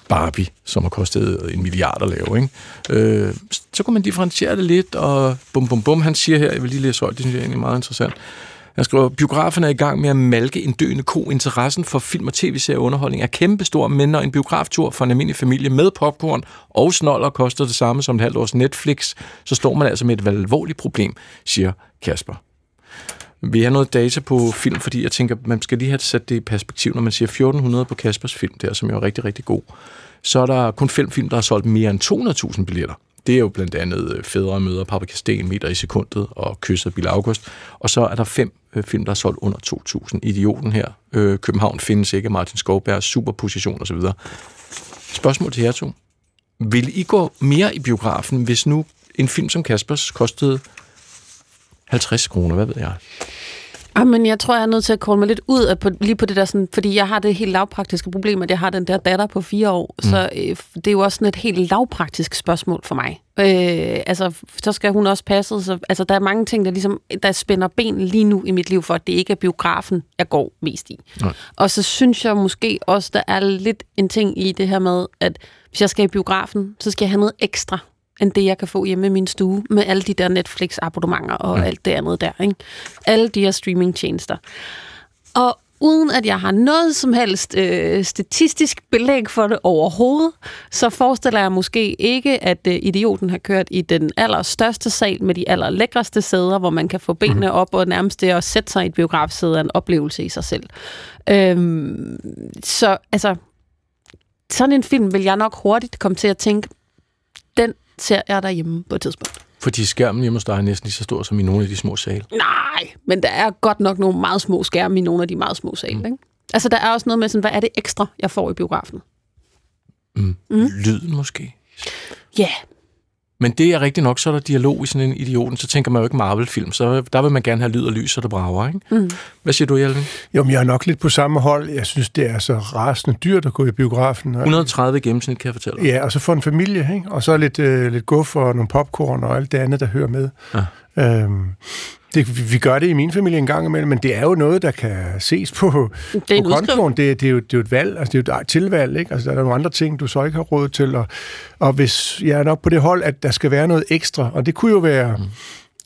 Barbie, som har kostet en milliard at lave. Ikke? Øh, så kunne man differentiere det lidt, og bum bum bum, han siger her, jeg vil lige læse højt, det synes jeg er egentlig meget interessant. Jeg skriver, biograferne er i gang med at malke en døende ko. Interessen for film og tv-serieunderholdning er kæmpestor, men når en biograftur for en almindelig familie med popcorn og snoller koster det samme som et halvt års Netflix, så står man altså med et alvorligt problem, siger Kasper. Vi har noget data på film, fordi jeg tænker, man skal lige have sat det i perspektiv, når man siger 1400 på Kaspers film der, som jo er rigtig, rigtig god. Så er der kun fem film, der har solgt mere end 200.000 billetter. Det er jo blandt andet øh, Fædre møder Paprika Sten, Meter i sekundet og Kysset Bill August. Og så er der fem øh, film, der er solgt under 2.000. Idioten her, øh, København findes ikke, Martin Skovberg, Superposition osv. Spørgsmål til jer to. Vil I gå mere i biografen, hvis nu en film som Kaspers kostede 50 kroner, hvad ved jeg? Ah, men jeg tror, jeg er nødt til at komme mig lidt ud af på, lige på det der, sådan, fordi jeg har det helt lavpraktiske problem, at jeg har den der datter på fire år, mm. så øh, det er jo også sådan et helt lavpraktisk spørgsmål for mig. Øh, altså, så skal hun også passe, så, altså, der er mange ting, der ligesom, der spænder ben lige nu i mit liv, for at det ikke er biografen, jeg går mest i. Nej. Og så synes jeg måske også, der er lidt en ting i det her med, at hvis jeg skal i biografen, så skal jeg have noget ekstra end det, jeg kan få hjemme i min stue, med alle de der Netflix-abonnementer og ja. alt det andet der. Ikke? Alle de her streaming-tjenester. Og uden at jeg har noget som helst øh, statistisk belæg for det overhovedet, så forestiller jeg måske ikke, at øh, idioten har kørt i den allerstørste sal med de allerlækreste sæder, hvor man kan få benene mm. op og nærmest det at sætte sig i et biografsæde en oplevelse i sig selv. Øhm, så altså, sådan en film vil jeg nok hurtigt komme til at tænke, den ser jeg derhjemme på et tidspunkt. Fordi skærmen hjemme hos dig er næsten lige så stor som i nogle af de små sale. Nej, men der er godt nok nogle meget små skærme i nogle af de meget små sale. Mm. Ikke? Altså, der er også noget med sådan, hvad er det ekstra, jeg får i biografen? Mm. Mm. Lyden måske? Ja. Men det er rigtigt nok, så er der dialog i sådan en idioten, så tænker man jo ikke Marvel-film, så der vil man gerne have lyd og lys, så det brager, ikke? Mm. Hvad siger du, Hjelvin? Jo, men jeg er nok lidt på samme hold. Jeg synes, det er så rasende dyrt at gå i biografen. 130 gennemsnit, kan jeg fortælle Ja, og så for en familie, ikke? Og så lidt, øh, lidt guf og nogle popcorn og alt det andet, der hører med. Ja. Øhm, det, vi gør det i min familie en gang imellem, men det er jo noget, der kan ses på, det er på kontoen. Det, det, er jo, det er jo et valg, altså det er jo et tilvalg, ikke? Altså der er nogle andre ting, du så ikke har råd til, og, og hvis jeg er nok på det hold, at der skal være noget ekstra, og det kunne jo være... Mm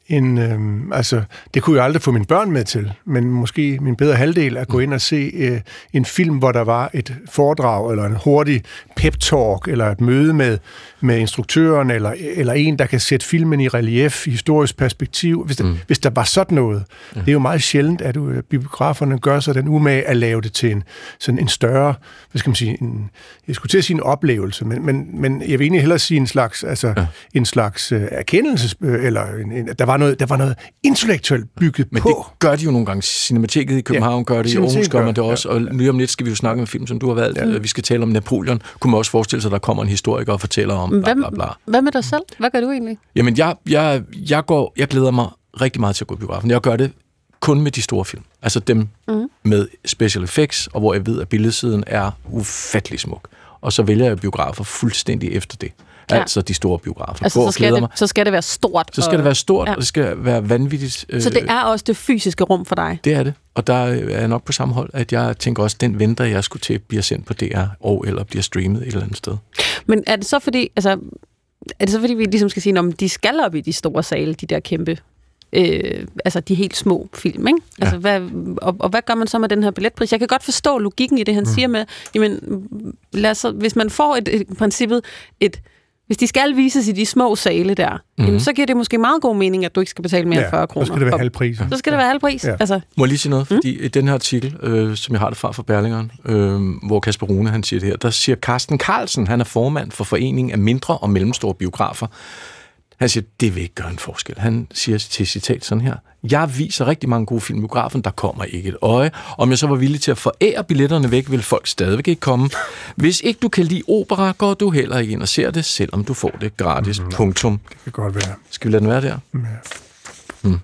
en, øh, altså, det kunne jeg aldrig få mine børn med til, men måske min bedre halvdel at gå ind og se øh, en film, hvor der var et foredrag, eller en hurtig pep-talk, eller et møde med, med instruktøren, eller, eller en, der kan sætte filmen i relief, i historisk perspektiv. Hvis der, mm. hvis der var sådan noget. Mm. Det er jo meget sjældent, at uh, biograferne gør sig den umage at lave det til en, sådan en større, hvad skal man sige, en, jeg skulle til at sige en oplevelse, men, men, men jeg vil egentlig hellere sige en slags, altså, ja. en slags uh, erkendelse, uh, eller en, en, der var noget, der var noget intellektuelt bygget Men på. Men det gør de jo nogle gange. Cinemateket i København ja, gør det, i Aarhus gør man det også, ja, ja. og lige om lidt skal vi jo snakke om film, som du har valgt. Ja. Vi skal tale om Napoleon. Kunne man også forestille sig, at der kommer en historiker og fortæller om bla, bla, bla. Hvad med dig selv? Hvad gør du egentlig? Jamen, jeg, jeg, jeg, går, jeg glæder mig rigtig meget til at gå i biografen. Jeg gør det kun med de store film. Altså dem mm. med special effects, og hvor jeg ved, at billedsiden er ufattelig smuk. Og så vælger jeg biografer fuldstændig efter det. Ja. Altså de store biografer. Altså, så, skal det, så skal det være stort. Så skal og, det være stort, ja. og det skal være vanvittigt. Øh, så det er også det fysiske rum for dig? Det er det. Og der er jeg nok på samme hold, at jeg tænker også, at den venter, jeg skulle til, bliver sendt på DR, og eller bliver streamet et eller andet sted. Men er det så fordi, altså, er det så fordi, vi ligesom skal sige, at de skal op i de store sale, de der kæmpe øh, altså de helt små film, ikke? Altså, ja. hvad, og, og hvad gør man så med den her billetpris? Jeg kan godt forstå logikken i det, han mm. siger med, jamen, lad os, hvis man får et, et, et princippet et hvis de skal vises i de små sale der, mm-hmm. jamen, så giver det måske meget god mening, at du ikke skal betale mere ja, end 40 kroner. så skal det være halv pris. Så skal det være halv pris. Ja. Altså. Må jeg lige sige noget? Fordi mm? i den her artikel, øh, som jeg har det fra fra Berlingeren, øh, hvor Kasper Rune han siger det her, der siger Carsten Carlsen, han er formand for Foreningen af Mindre og Mellemstore Biografer, han siger, det vil ikke gøre en forskel. Han siger til citat sådan her, jeg viser rigtig mange gode film biografen, der kommer ikke et øje. Om jeg så var villig til at forære billetterne væk, vil folk stadigvæk ikke komme. Hvis ikke du kan lide opera, går du heller ikke ind og ser det, selvom du får det gratis. Mm, Punktum. Det kan godt være. Skal vi lade den være der? Ja. Mm.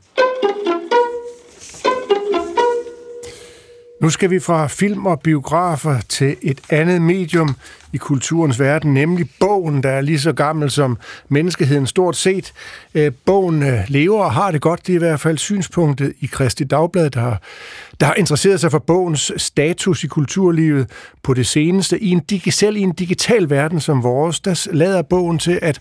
Nu skal vi fra film og biografer til et andet medium i kulturens verden, nemlig bogen, der er lige så gammel som menneskeheden stort set. Øh, bogen øh, lever og har det godt, det er i hvert fald synspunktet i Kristi Dagblad, der har, der har interesseret sig for bogens status i kulturlivet på det seneste. I en, selv i en digital verden som vores, der lader bogen til at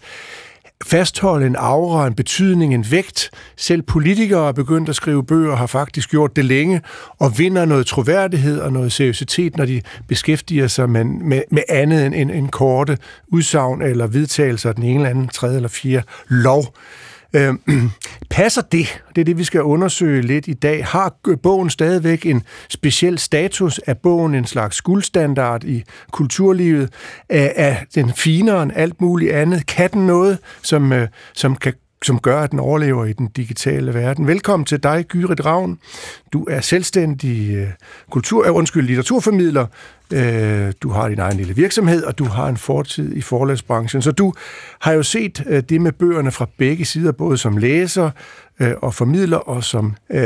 fastholde en aura, en betydning, en vægt. Selv politikere er begyndt at skrive bøger, har faktisk gjort det længe, og vinder noget troværdighed og noget seriøsitet, når de beskæftiger sig med, med, med andet end, en korte udsagn eller vedtagelser af den ene eller anden, tredje eller fjerde lov. Øh, passer det? Det er det, vi skal undersøge lidt i dag. Har bogen stadigvæk en speciel status? Er bogen en slags guldstandard i kulturlivet? Er, er den finere end alt muligt andet? Kan den noget, som, øh, som kan som gør, at den overlever i den digitale verden. Velkommen til dig, Gyrit Ravn. Du er selvstændig øh, kultur, uh, undskyld, litteraturformidler. Uh, du har din egen lille virksomhed, og du har en fortid i forlagsbranchen. Så du har jo set uh, det med bøgerne fra begge sider, både som læser uh, og formidler, og som, uh,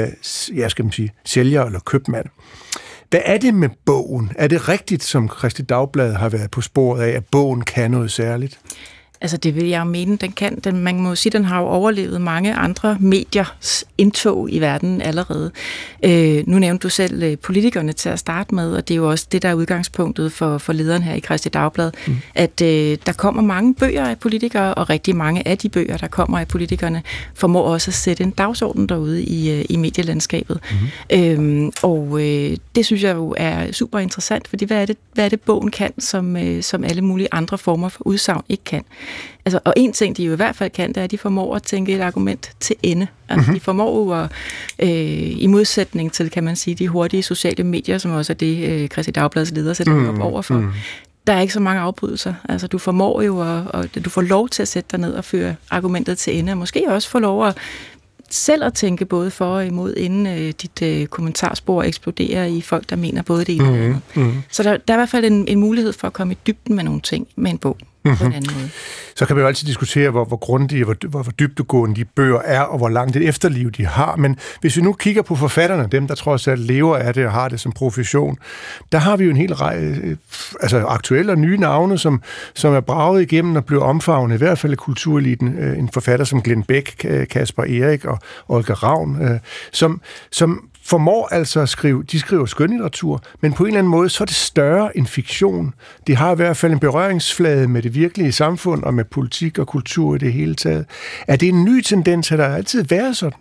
ja, skal man sige, sælger eller købmand. Hvad er det med bogen? Er det rigtigt, som Christi Dagblad har været på sporet af, at bogen kan noget særligt? Altså det vil jeg mene, den kan. Den, man må sige, den har jo overlevet mange andre mediers indtog i verden allerede. Øh, nu nævnte du selv øh, politikerne til at starte med, og det er jo også det, der er udgangspunktet for, for lederen her i Christi Dagblad, mm. at øh, der kommer mange bøger af politikere, og rigtig mange af de bøger, der kommer af politikerne, formår også at sætte en dagsorden derude i, øh, i medielandskabet. Mm. Øhm, og øh, det synes jeg jo er super interessant, fordi hvad er det, hvad er det bogen kan, som, øh, som alle mulige andre former for udsagn ikke kan? Altså, og en ting, de jo i hvert fald kan, det er, at de formår at tænke et argument til ende. Altså, mm-hmm. De formår jo at, øh, i modsætning til, kan man sige, de hurtige sociale medier, som også er det, øh, Christi Dagbladets leder sætter mm, op overfor. Mm. Der er ikke så mange afbrydelser. Altså, du formår jo at, at, du får lov til at sætte dig ned og føre argumentet til ende, og måske også få lov at selv at tænke både for og imod, inden øh, dit øh, kommentarspor eksploderer i folk, der mener både det ene og det andet. Mm-hmm. Så der, der er i hvert fald en, en mulighed for at komme i dybden med nogle ting med en bog mm-hmm. på en anden måde. Så kan vi jo altid diskutere, hvor, hvor grundige, hvor, hvor, hvor dybdegående de bøger er, og hvor langt et efterliv de har. Men hvis vi nu kigger på forfatterne, dem der trods alt lever af det og har det som profession, der har vi jo en hel række øh, altså aktuelle og nye navne, som, som er braget igennem og bliver omfavnet, i hvert fald af kultureliten. Øh, en forfatter som Glenn Beck, Kasper Erik og Olga Ravn, øh, som, som formår altså at skrive, de skriver skønlitteratur, men på en eller anden måde, så er det større end fiktion. De har i hvert fald en berøringsflade med det virkelige samfund og med politik og kultur i det hele taget. Er det en ny tendens, at der altid været sådan?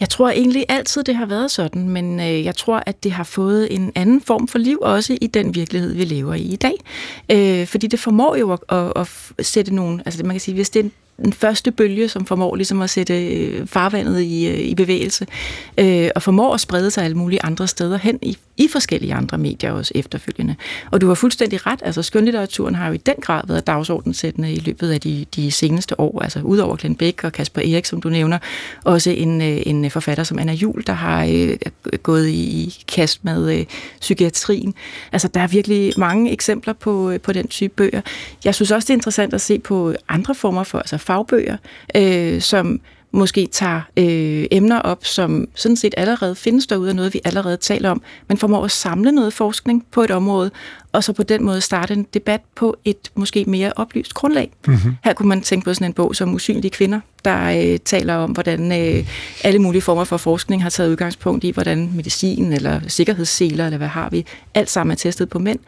Jeg tror egentlig altid, det har været sådan, men øh, jeg tror, at det har fået en anden form for liv også i den virkelighed, vi lever i i dag. Øh, fordi det formår jo at, at, at sætte nogle, altså man kan sige, hvis det er den første bølge, som formår ligesom at sætte øh, farvandet i, øh, i bevægelse, øh, og formår at sprede sig alle mulige andre steder hen i, i forskellige andre medier også efterfølgende. Og du har fuldstændig ret, altså skønlitteraturen har jo i den grad været dagsordensættende i løbet af de, de seneste år, altså udover Glenn Beck og Kasper Erik, som du nævner, også en, øh, en forfatter som Anna Jul, der har øh, gået i kast med øh, psykiatrien. Altså der er virkelig mange eksempler på, på den type bøger. Jeg synes også, det er interessant at se på andre former for, altså fagbøger, øh, som måske tager øh, emner op, som sådan set allerede findes derude, og noget vi allerede taler om, men formår at samle noget forskning på et område, og så på den måde starte en debat på et måske mere oplyst grundlag. Mm-hmm. Her kunne man tænke på sådan en bog som Usynlige Kvinder, der øh, taler om, hvordan øh, alle mulige former for forskning har taget udgangspunkt i, hvordan medicin eller sikkerhedsseler, eller hvad har vi, alt sammen er testet på mænd.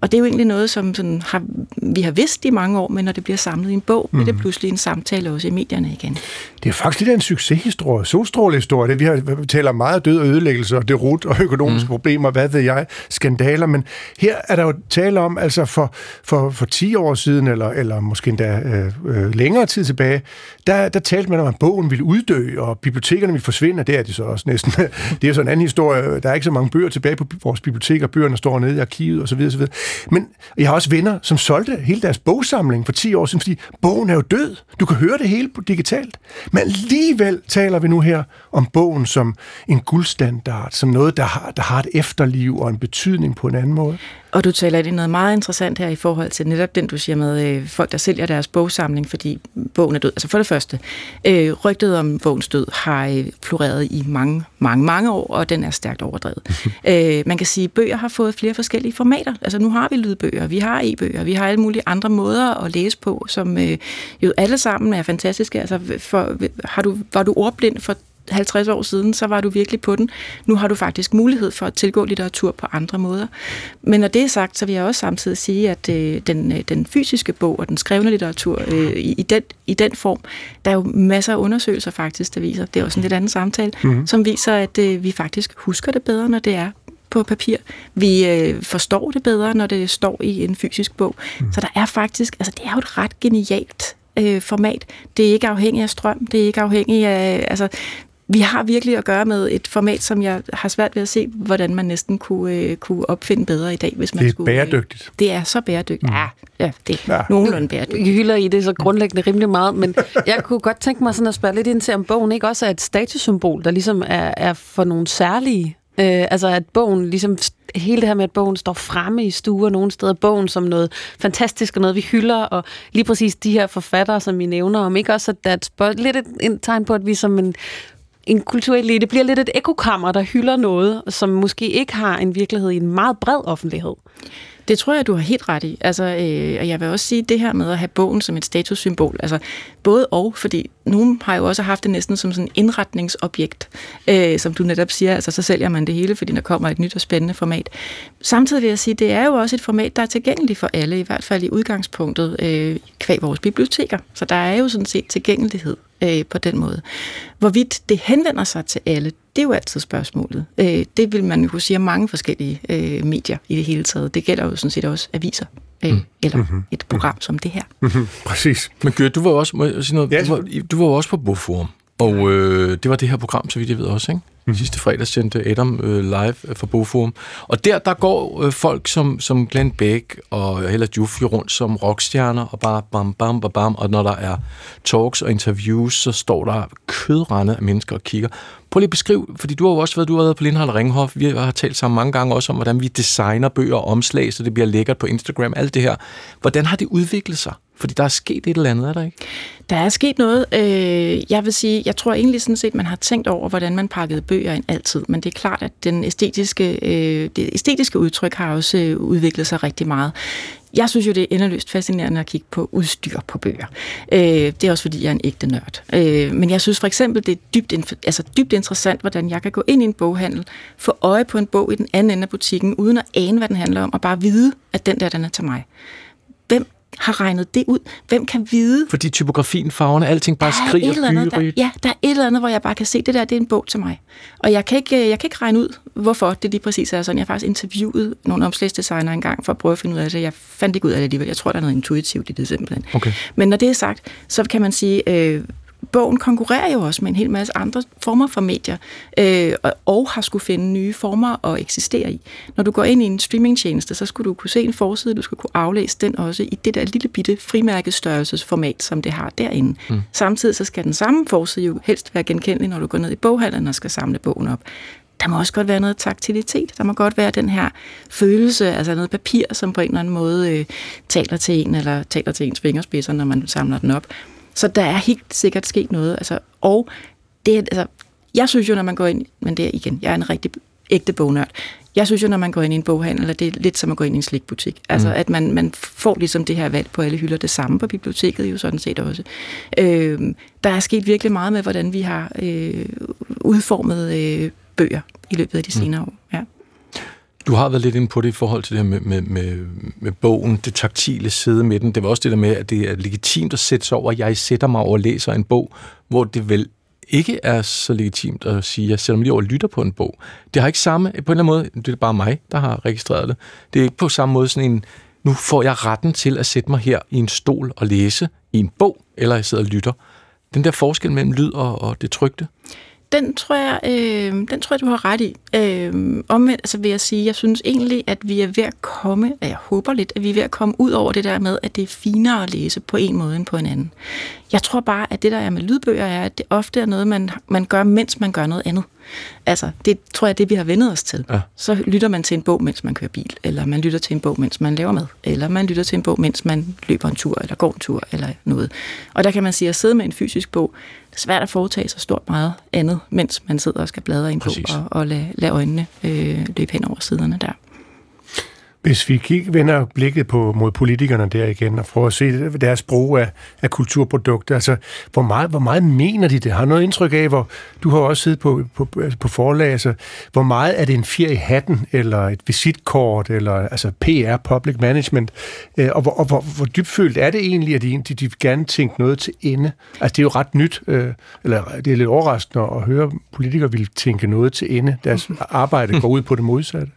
Og det er jo egentlig noget, som sådan har, vi har vidst i mange år, men når det bliver samlet i en bog, mm. bliver det pludselig en samtale også i medierne igen. Det er faktisk lidt af en succeshistorie, solstrålehistorie. Det, vi har vi taler meget død og ødelæggelse, og det rut og økonomiske mm. problemer, hvad ved jeg, skandaler, men her er der jo tale om, altså for, for, for 10 år siden, eller, eller måske endda øh, øh, længere tid tilbage, der, der talte man om, at bogen ville uddø, og bibliotekerne ville forsvinde, det er de så også næsten. det er jo sådan en anden historie. Der er ikke så mange bøger tilbage på vores biblioteker, bøgerne står nede i arkivet osv. osv. Men jeg har også venner, som solgte hele deres bogsamling for 10 år siden, fordi bogen er jo død. Du kan høre det hele digitalt. Men alligevel taler vi nu her om bogen som en guldstandard, som noget, der har, der har et efterliv og en betydning på en anden måde. Og du taler ind i noget meget interessant her i forhold til netop den, du siger med øh, folk, der sælger deres bogsamling, fordi bogen er død. Altså for det første, øh, rygtet om bogens død har øh, floreret i mange, mange, mange år, og den er stærkt overdrevet. øh, man kan sige, at bøger har fået flere forskellige formater. Altså nu har vi lydbøger, vi har e-bøger, vi har alle mulige andre måder at læse på, som øh, jo alle sammen er fantastiske. Altså for, har du, var du ordblind for 50 år siden, så var du virkelig på den. Nu har du faktisk mulighed for at tilgå litteratur på andre måder. Men når det er sagt, så vil jeg også samtidig sige, at øh, den, øh, den fysiske bog og den skrevne litteratur øh, i, i, den, i den form, der er jo masser af undersøgelser faktisk, der viser, det er også en lidt anden samtale, mm-hmm. som viser, at øh, vi faktisk husker det bedre, når det er på papir. Vi øh, forstår det bedre, når det står i en fysisk bog. Mm. Så der er faktisk, altså det er jo et ret genialt øh, format. Det er ikke afhængigt af strøm, det er ikke afhængigt af, altså vi har virkelig at gøre med et format, som jeg har svært ved at se, hvordan man næsten kunne, øh, kunne opfinde bedre i dag, hvis man Det er skulle... bæredygtigt. Det er så bæredygtigt. Ja, ja det er Ja. nogenlunde bæredygtigt. Vi hylder i det så grundlæggende rimelig meget, men jeg kunne godt tænke mig sådan at spørge lidt ind til, om bogen ikke også er et statussymbol, der ligesom er, er for nogle særlige Øh, altså at bogen, ligesom hele det her med, at bogen står fremme i stuer nogle steder, bogen som noget fantastisk og noget, vi hylder, og lige præcis de her forfattere, som vi nævner, om ikke også, at der er et spørg- lidt et, en tegn på, at vi som en, en kulturelite bliver lidt et ekokammer, der hylder noget, som måske ikke har en virkelighed i en meget bred offentlighed. Det tror jeg, du har helt ret i. Altså, øh, og jeg vil også sige det her med at have bogen som et statussymbol. Altså, både og, fordi nogen har jo også haft det næsten som sådan en indretningsobjekt, øh, som du netop siger. Altså, så sælger man det hele, fordi der kommer et nyt og spændende format. Samtidig vil jeg sige, det er jo også et format, der er tilgængeligt for alle, i hvert fald i udgangspunktet, øh, kvæg vores biblioteker. Så der er jo sådan set tilgængelighed øh, på den måde. Hvorvidt det henvender sig til alle, det er jo altid spørgsmålet. Øh, det vil man jo kunne sige om mange forskellige øh, medier i det hele taget. Det gælder jo sådan set også aviser, øh, mm. eller mm-hmm. et program som det her. Mm-hmm. Præcis. Men Gør, du var også, må jeg sige noget? Ja, du, var, du var også på Boforum, og øh, det var det her program, så vidt jeg ved også, ikke? Mm. Sidste fredag sendte Adam øh, live øh, fra Boforum. Og der, der går øh, folk som, som Glenn Beck og øh, Hella Juffi rundt som rockstjerner, og bare bam, bam, bam, bam. Og når der er talks og interviews, så står der kødrende af mennesker og kigger. Prøv lige at beskrive, fordi du har jo også været, du har været på Lindhardt Ringhof. Vi har talt sammen mange gange også om, hvordan vi designer bøger og omslag, så det bliver lækkert på Instagram, alt det her. Hvordan har det udviklet sig? Fordi der er sket et eller andet, er der ikke? Der er sket noget. Øh, jeg vil sige, jeg tror egentlig sådan set, man har tænkt over, hvordan man pakkede bøger bøger end altid. Men det er klart, at den æstetiske, øh, det æstetiske udtryk har også øh, udviklet sig rigtig meget. Jeg synes jo, det er endeløst fascinerende at kigge på udstyr på bøger. Øh, det er også, fordi jeg er en ægte nørd. Øh, men jeg synes for eksempel, det er dybt, altså dybt interessant, hvordan jeg kan gå ind i en boghandel, få øje på en bog i den anden ende af butikken, uden at ane, hvad den handler om, og bare vide, at den der, den er til mig. Har regnet det ud? Hvem kan vide, Fordi typografien, farverne, alting bare er et skriger eller andet, der, ja, der er et eller andet, hvor jeg bare kan se, det der, det er en bog til mig. Og jeg kan ikke, jeg kan ikke regne ud, hvorfor det lige præcis er sådan. Jeg har faktisk interviewet nogle omslagsdesigner engang, for at prøve at finde ud af det. Jeg fandt ikke ud af det alligevel. Jeg tror, der er noget intuitivt i det simpelthen. Okay. Men når det er sagt, så kan man sige, øh, bogen konkurrerer jo også med en hel masse andre former for medier, øh, og, og har skulle finde nye former at eksistere i. Når du går ind i en streamingtjeneste, så skulle du kunne se en forside, du skulle kunne aflæse den også i det der lille bitte frimærkestørrelsesformat, som det har derinde. Mm. Samtidig så skal den samme forside jo helst være genkendelig, når du går ned i boghandlen og skal samle bogen op. Der må også godt være noget taktilitet. Der må godt være den her følelse, altså noget papir, som på en eller anden måde øh, taler til en, eller taler til ens fingerspidser, når man samler den op. Så der er helt sikkert sket noget. Altså, og det altså, jeg synes jo, når man går ind, men det er igen, jeg er en rigtig ægte bognørd. Jeg synes jo, når man går ind i en boghandel, at det er lidt som at gå ind i en slikbutik. Altså, at man, man får ligesom det her valg på alle hylder. Det samme på biblioteket jo sådan set også. Øh, der er sket virkelig meget med, hvordan vi har øh, udformet øh, bøger i løbet af de senere år. Ja. Du har været lidt inde på det i forhold til det her med, med, med, med bogen, det taktile side med den. Det var også det der med, at det er legitimt at sætte sig over, at jeg sætter mig over og læser en bog, hvor det vel ikke er så legitimt at sige, at jeg sætter mig lige over og lytter på en bog. Det har ikke samme, på en eller anden måde, det er bare mig, der har registreret det. Det er ikke på samme måde sådan en, nu får jeg retten til at sætte mig her i en stol og læse i en bog, eller jeg sidder og lytter. Den der forskel mellem lyd og, og det trygte. Den tror jeg, øh, den tror jeg, du har ret i. Øh, omvendt altså vil jeg sige, jeg synes egentlig, at vi er ved at komme, og jeg håber lidt, at vi er ved at komme ud over det der med, at det er finere at læse på en måde end på en anden. Jeg tror bare, at det der er med lydbøger, er, at det ofte er noget, man, man gør, mens man gør noget andet. Altså, det tror jeg det, vi har vendet os til. Ja. Så lytter man til en bog, mens man kører bil, eller man lytter til en bog, mens man laver mad, eller man lytter til en bog, mens man løber en tur, eller går en tur, eller noget. Og der kan man sige, at sidde med en fysisk bog, det er svært at foretage sig stort meget andet, mens man sidder og skal bladre i en bog, og, og lade, lade øjnene øh, løbe hen over siderne der. Hvis vi kigger, vender blikket på, mod politikerne der igen, og prøver at se deres brug af, af kulturprodukter, altså, hvor meget, hvor meget mener de det? Har noget indtryk af, hvor du har også siddet på, på, på forlag, altså, hvor meget er det en fjer i hatten, eller et visitkort, eller altså PR, public management, øh, og, hvor, og hvor, hvor dybfølt er det egentlig, at de, de, de gerne tænke noget til ende? Altså, det er jo ret nyt, øh, eller det er lidt overraskende at høre politikere vil tænke noget til ende. Deres arbejde går ud på det modsatte.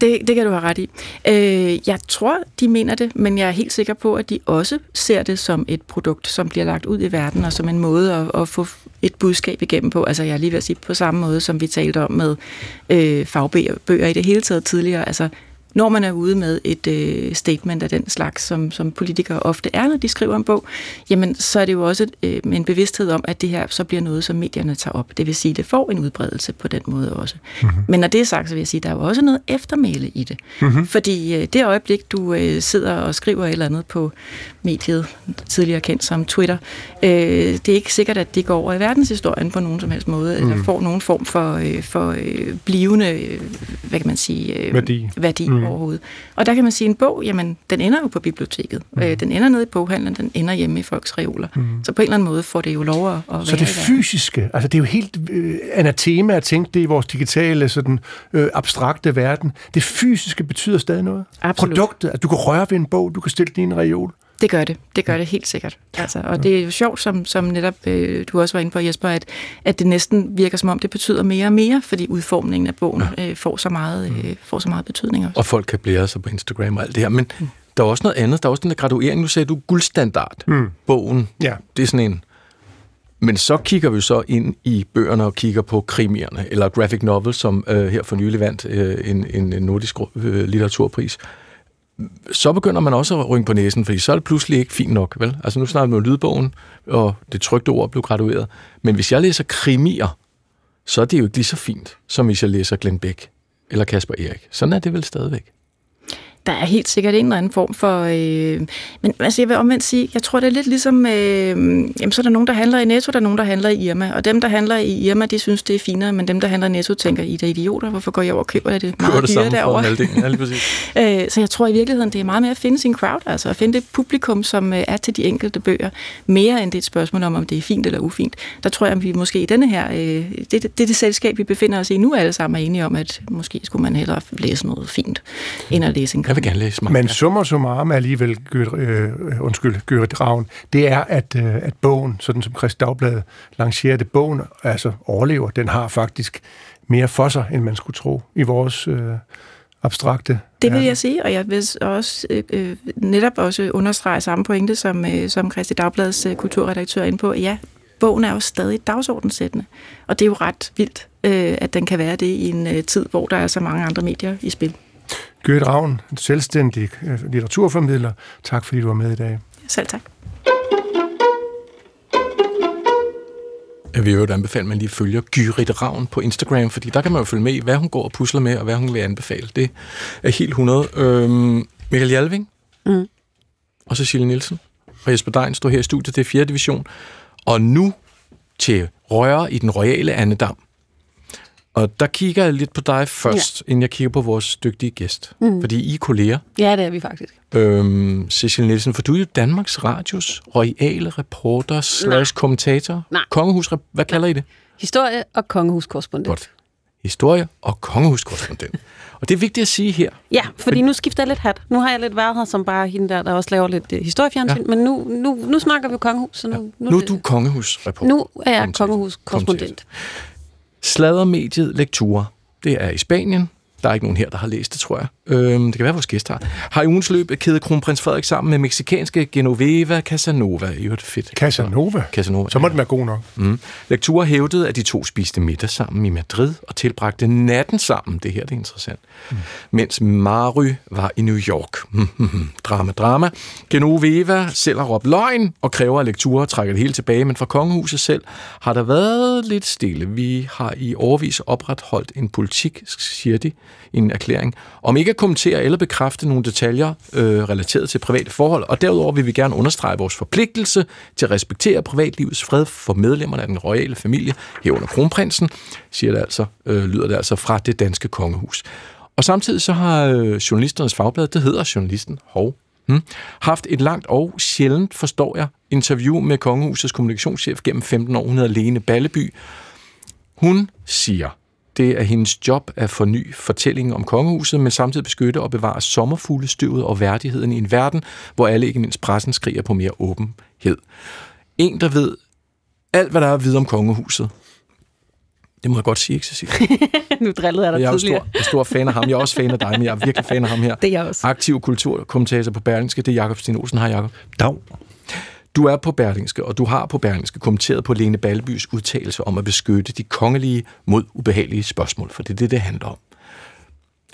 Det, det kan du have ret i. Øh, jeg tror, de mener det, men jeg er helt sikker på, at de også ser det som et produkt, som bliver lagt ud i verden, og som en måde at, at få et budskab igennem på. Altså jeg er lige ved at sige på samme måde, som vi talte om med øh, fagbøger i det hele taget tidligere. Altså når man er ude med et øh, statement af den slags, som, som politikere ofte er, når de skriver en bog, jamen så er det jo også øh, med en bevidsthed om, at det her så bliver noget, som medierne tager op. Det vil sige, at det får en udbredelse på den måde også. Mm-hmm. Men når det er sagt, så vil jeg sige, at der er jo også noget eftermæle i det. Mm-hmm. Fordi øh, det øjeblik, du øh, sidder og skriver et eller andet på mediet, tidligere kendt som Twitter, øh, det er ikke sikkert, at det går over i verdenshistorien på nogen som helst måde, mm. eller får nogen form for, øh, for øh, blivende, øh, hvad kan man sige, øh, værdi. værdi mm. overhovedet. Og der kan man sige, at en bog, jamen, den ender jo på biblioteket. Mm. Øh, den ender nede i boghandlen, den ender hjemme i folks reoler. Mm. Så på en eller anden måde får det jo lov at, være Så det fysiske, altså det er jo helt øh, anatema at tænke det i vores digitale, sådan øh, abstrakte verden. Det fysiske betyder stadig noget. Absolut. Produktet, at du kan røre ved en bog, du kan stille din reol. Det gør det. Det gør det helt sikkert. Altså, og det er jo sjovt, som, som netop øh, du også var inde på, Jesper, at, at det næsten virker som om, det betyder mere og mere, fordi udformningen af bogen øh, får, så meget, øh, får så meget betydning også. Og folk kan blære sig på Instagram og alt det her. Men mm. der er også noget andet. Der er også den der graduering. Nu sagde du guldstandard. Mm. Bogen. Ja. Det er sådan en... Men så kigger vi så ind i bøgerne og kigger på krimierne, eller graphic novel, som øh, her for nylig vandt øh, en, en nordisk øh, litteraturpris så begynder man også at rynke på næsen, fordi så er det pludselig ikke fint nok, vel? Altså nu snakker vi om lydbogen, og det trygte ord blev gradueret. Men hvis jeg læser krimier, så er det jo ikke lige så fint, som hvis jeg læser Glenn Beck eller Kasper Erik. Sådan er det vel stadigvæk. Der er helt sikkert en eller anden form for... Øh, men altså, jeg vil omvendt sige, jeg tror, det er lidt ligesom... Øh, jamen, så er der nogen, der handler i Netto, der er nogen, der handler i Irma. Og dem, der handler i Irma, de synes, det er finere, men dem, der handler i Netto, tænker, I er idioter. Hvorfor går jeg over og køber det meget det dyre derovre? Ja, lige præcis. øh, så jeg tror i virkeligheden, det er meget mere at finde sin crowd, altså at finde det publikum, som øh, er til de enkelte bøger, mere end det er et spørgsmål om, om det er fint eller ufint. Der tror jeg, at vi måske i denne her... Øh, det, det, det er det selskab, vi befinder os i nu, alle sammen er enige om, at måske skulle man hellere læse noget fint, end at læse en Jeg vil gerne læse mange. Men summer summarum alligevel, øh, undskyld, Gørt Ravn, det er, at, øh, at bogen, sådan som Christ Dagblad lancerer det, bogen altså overlever. Den har faktisk mere for sig, end man skulle tro i vores øh, abstrakte Det vil jeg sige, og jeg vil også øh, øh, netop også understrege samme pointe, som, øh, som Christi Dagbladets øh, kulturredaktør er inde på. Ja, bogen er jo stadig dagsordenssættende, og det er jo ret vildt, øh, at den kan være det i en øh, tid, hvor der er så mange andre medier i spil. Gørt Ravn, selvstændig øh, litteraturformidler. Tak fordi du var med i dag. Selv tak. Jeg vil jo anbefale, at man lige følger Gyrit Ravn på Instagram, fordi der kan man jo følge med i, hvad hun går og pusler med, og hvad hun vil anbefale. Det er helt 100. Øhm, Michael Jalving, Mm. og Cecilie Nielsen og Jesper Dein står her i studiet. Det er 4. division. Og nu til Røre i den royale Annedam. Og der kigger jeg lidt på dig først, ja. inden jeg kigger på vores dygtige gæst. Mm. Fordi I er kolleger. Ja, det er vi faktisk. Øhm, Cecilie Nielsen, for du er jo Danmarks Radios royale reporter slash kommentator. Nej. Kongehus, hvad kalder I det? Historie og kongehuskorrespondent. Godt. Historie og kongehuskorrespondent. og det er vigtigt at sige her. Ja, fordi nu skifter jeg lidt hat. Nu har jeg lidt været her som bare hende der, der også laver lidt uh, historiefjernsyn, Ja. ja. men nu, nu, nu snakker vi jo kongehus, så nu, Nu er det- du kongehusreporter. nu er jeg kongehuskorrespondent. Sladermediet Lektura. Det er i Spanien. Der er ikke nogen her, der har læst det, tror jeg. Øhm, det kan være, vores gæst har. I ugens løb kædet kronprins Frederik sammen med meksikanske Genoveva Casanova. I hørte fedt. Casanova? Casanova. Så må den være god nok. Mm. Lektura hævdede, at de to spiste middag sammen i Madrid og tilbragte natten sammen. Det her det er interessant. Mm. Mens Mary var i New York. drama, drama. Genoveva selv har råbt løgn og kræver, at Lektura trækker det hele tilbage. Men fra kongehuset selv har der været lidt stille. Vi har i overvis opretholdt en politik, siger de en erklæring, om ikke kommentere eller bekræfte nogle detaljer øh, relateret til private forhold. Og derudover vil vi gerne understrege vores forpligtelse til at respektere privatlivets fred for medlemmerne af den royale familie, herunder kronprinsen, siger det altså, øh, lyder det altså fra det danske kongehus. Og samtidig så har øh, journalisternes fagblad, det hedder Journalisten, hov, hmm, haft et langt og sjældent, forstår jeg, interview med Kongehusets kommunikationschef gennem 15 år. Hun hedder Lene Balleby. Hun siger, det er hendes job at forny fortællingen om kongehuset, men samtidig beskytte og bevare sommerfuglestøvet og værdigheden i en verden, hvor alle, ikke mindst pressen, skriger på mere åbenhed. En, der ved alt, hvad der er at vide om kongehuset. Det må jeg godt sige, ikke, Cecilie? nu drillede jeg dig Jeg er tidligere. stor, jeg er stor fan af ham. Jeg er også fan af dig, men jeg er virkelig fan af ham her. Det er jeg også. Aktiv kulturkommentator på Berlingske, det er Jakob Sten Olsen. Hej, Jakob. Dag. Du er på Berlingske, og du har på Berlingske kommenteret på Lene Balbys udtalelse om at beskytte de kongelige mod ubehagelige spørgsmål, for det er det, det handler om.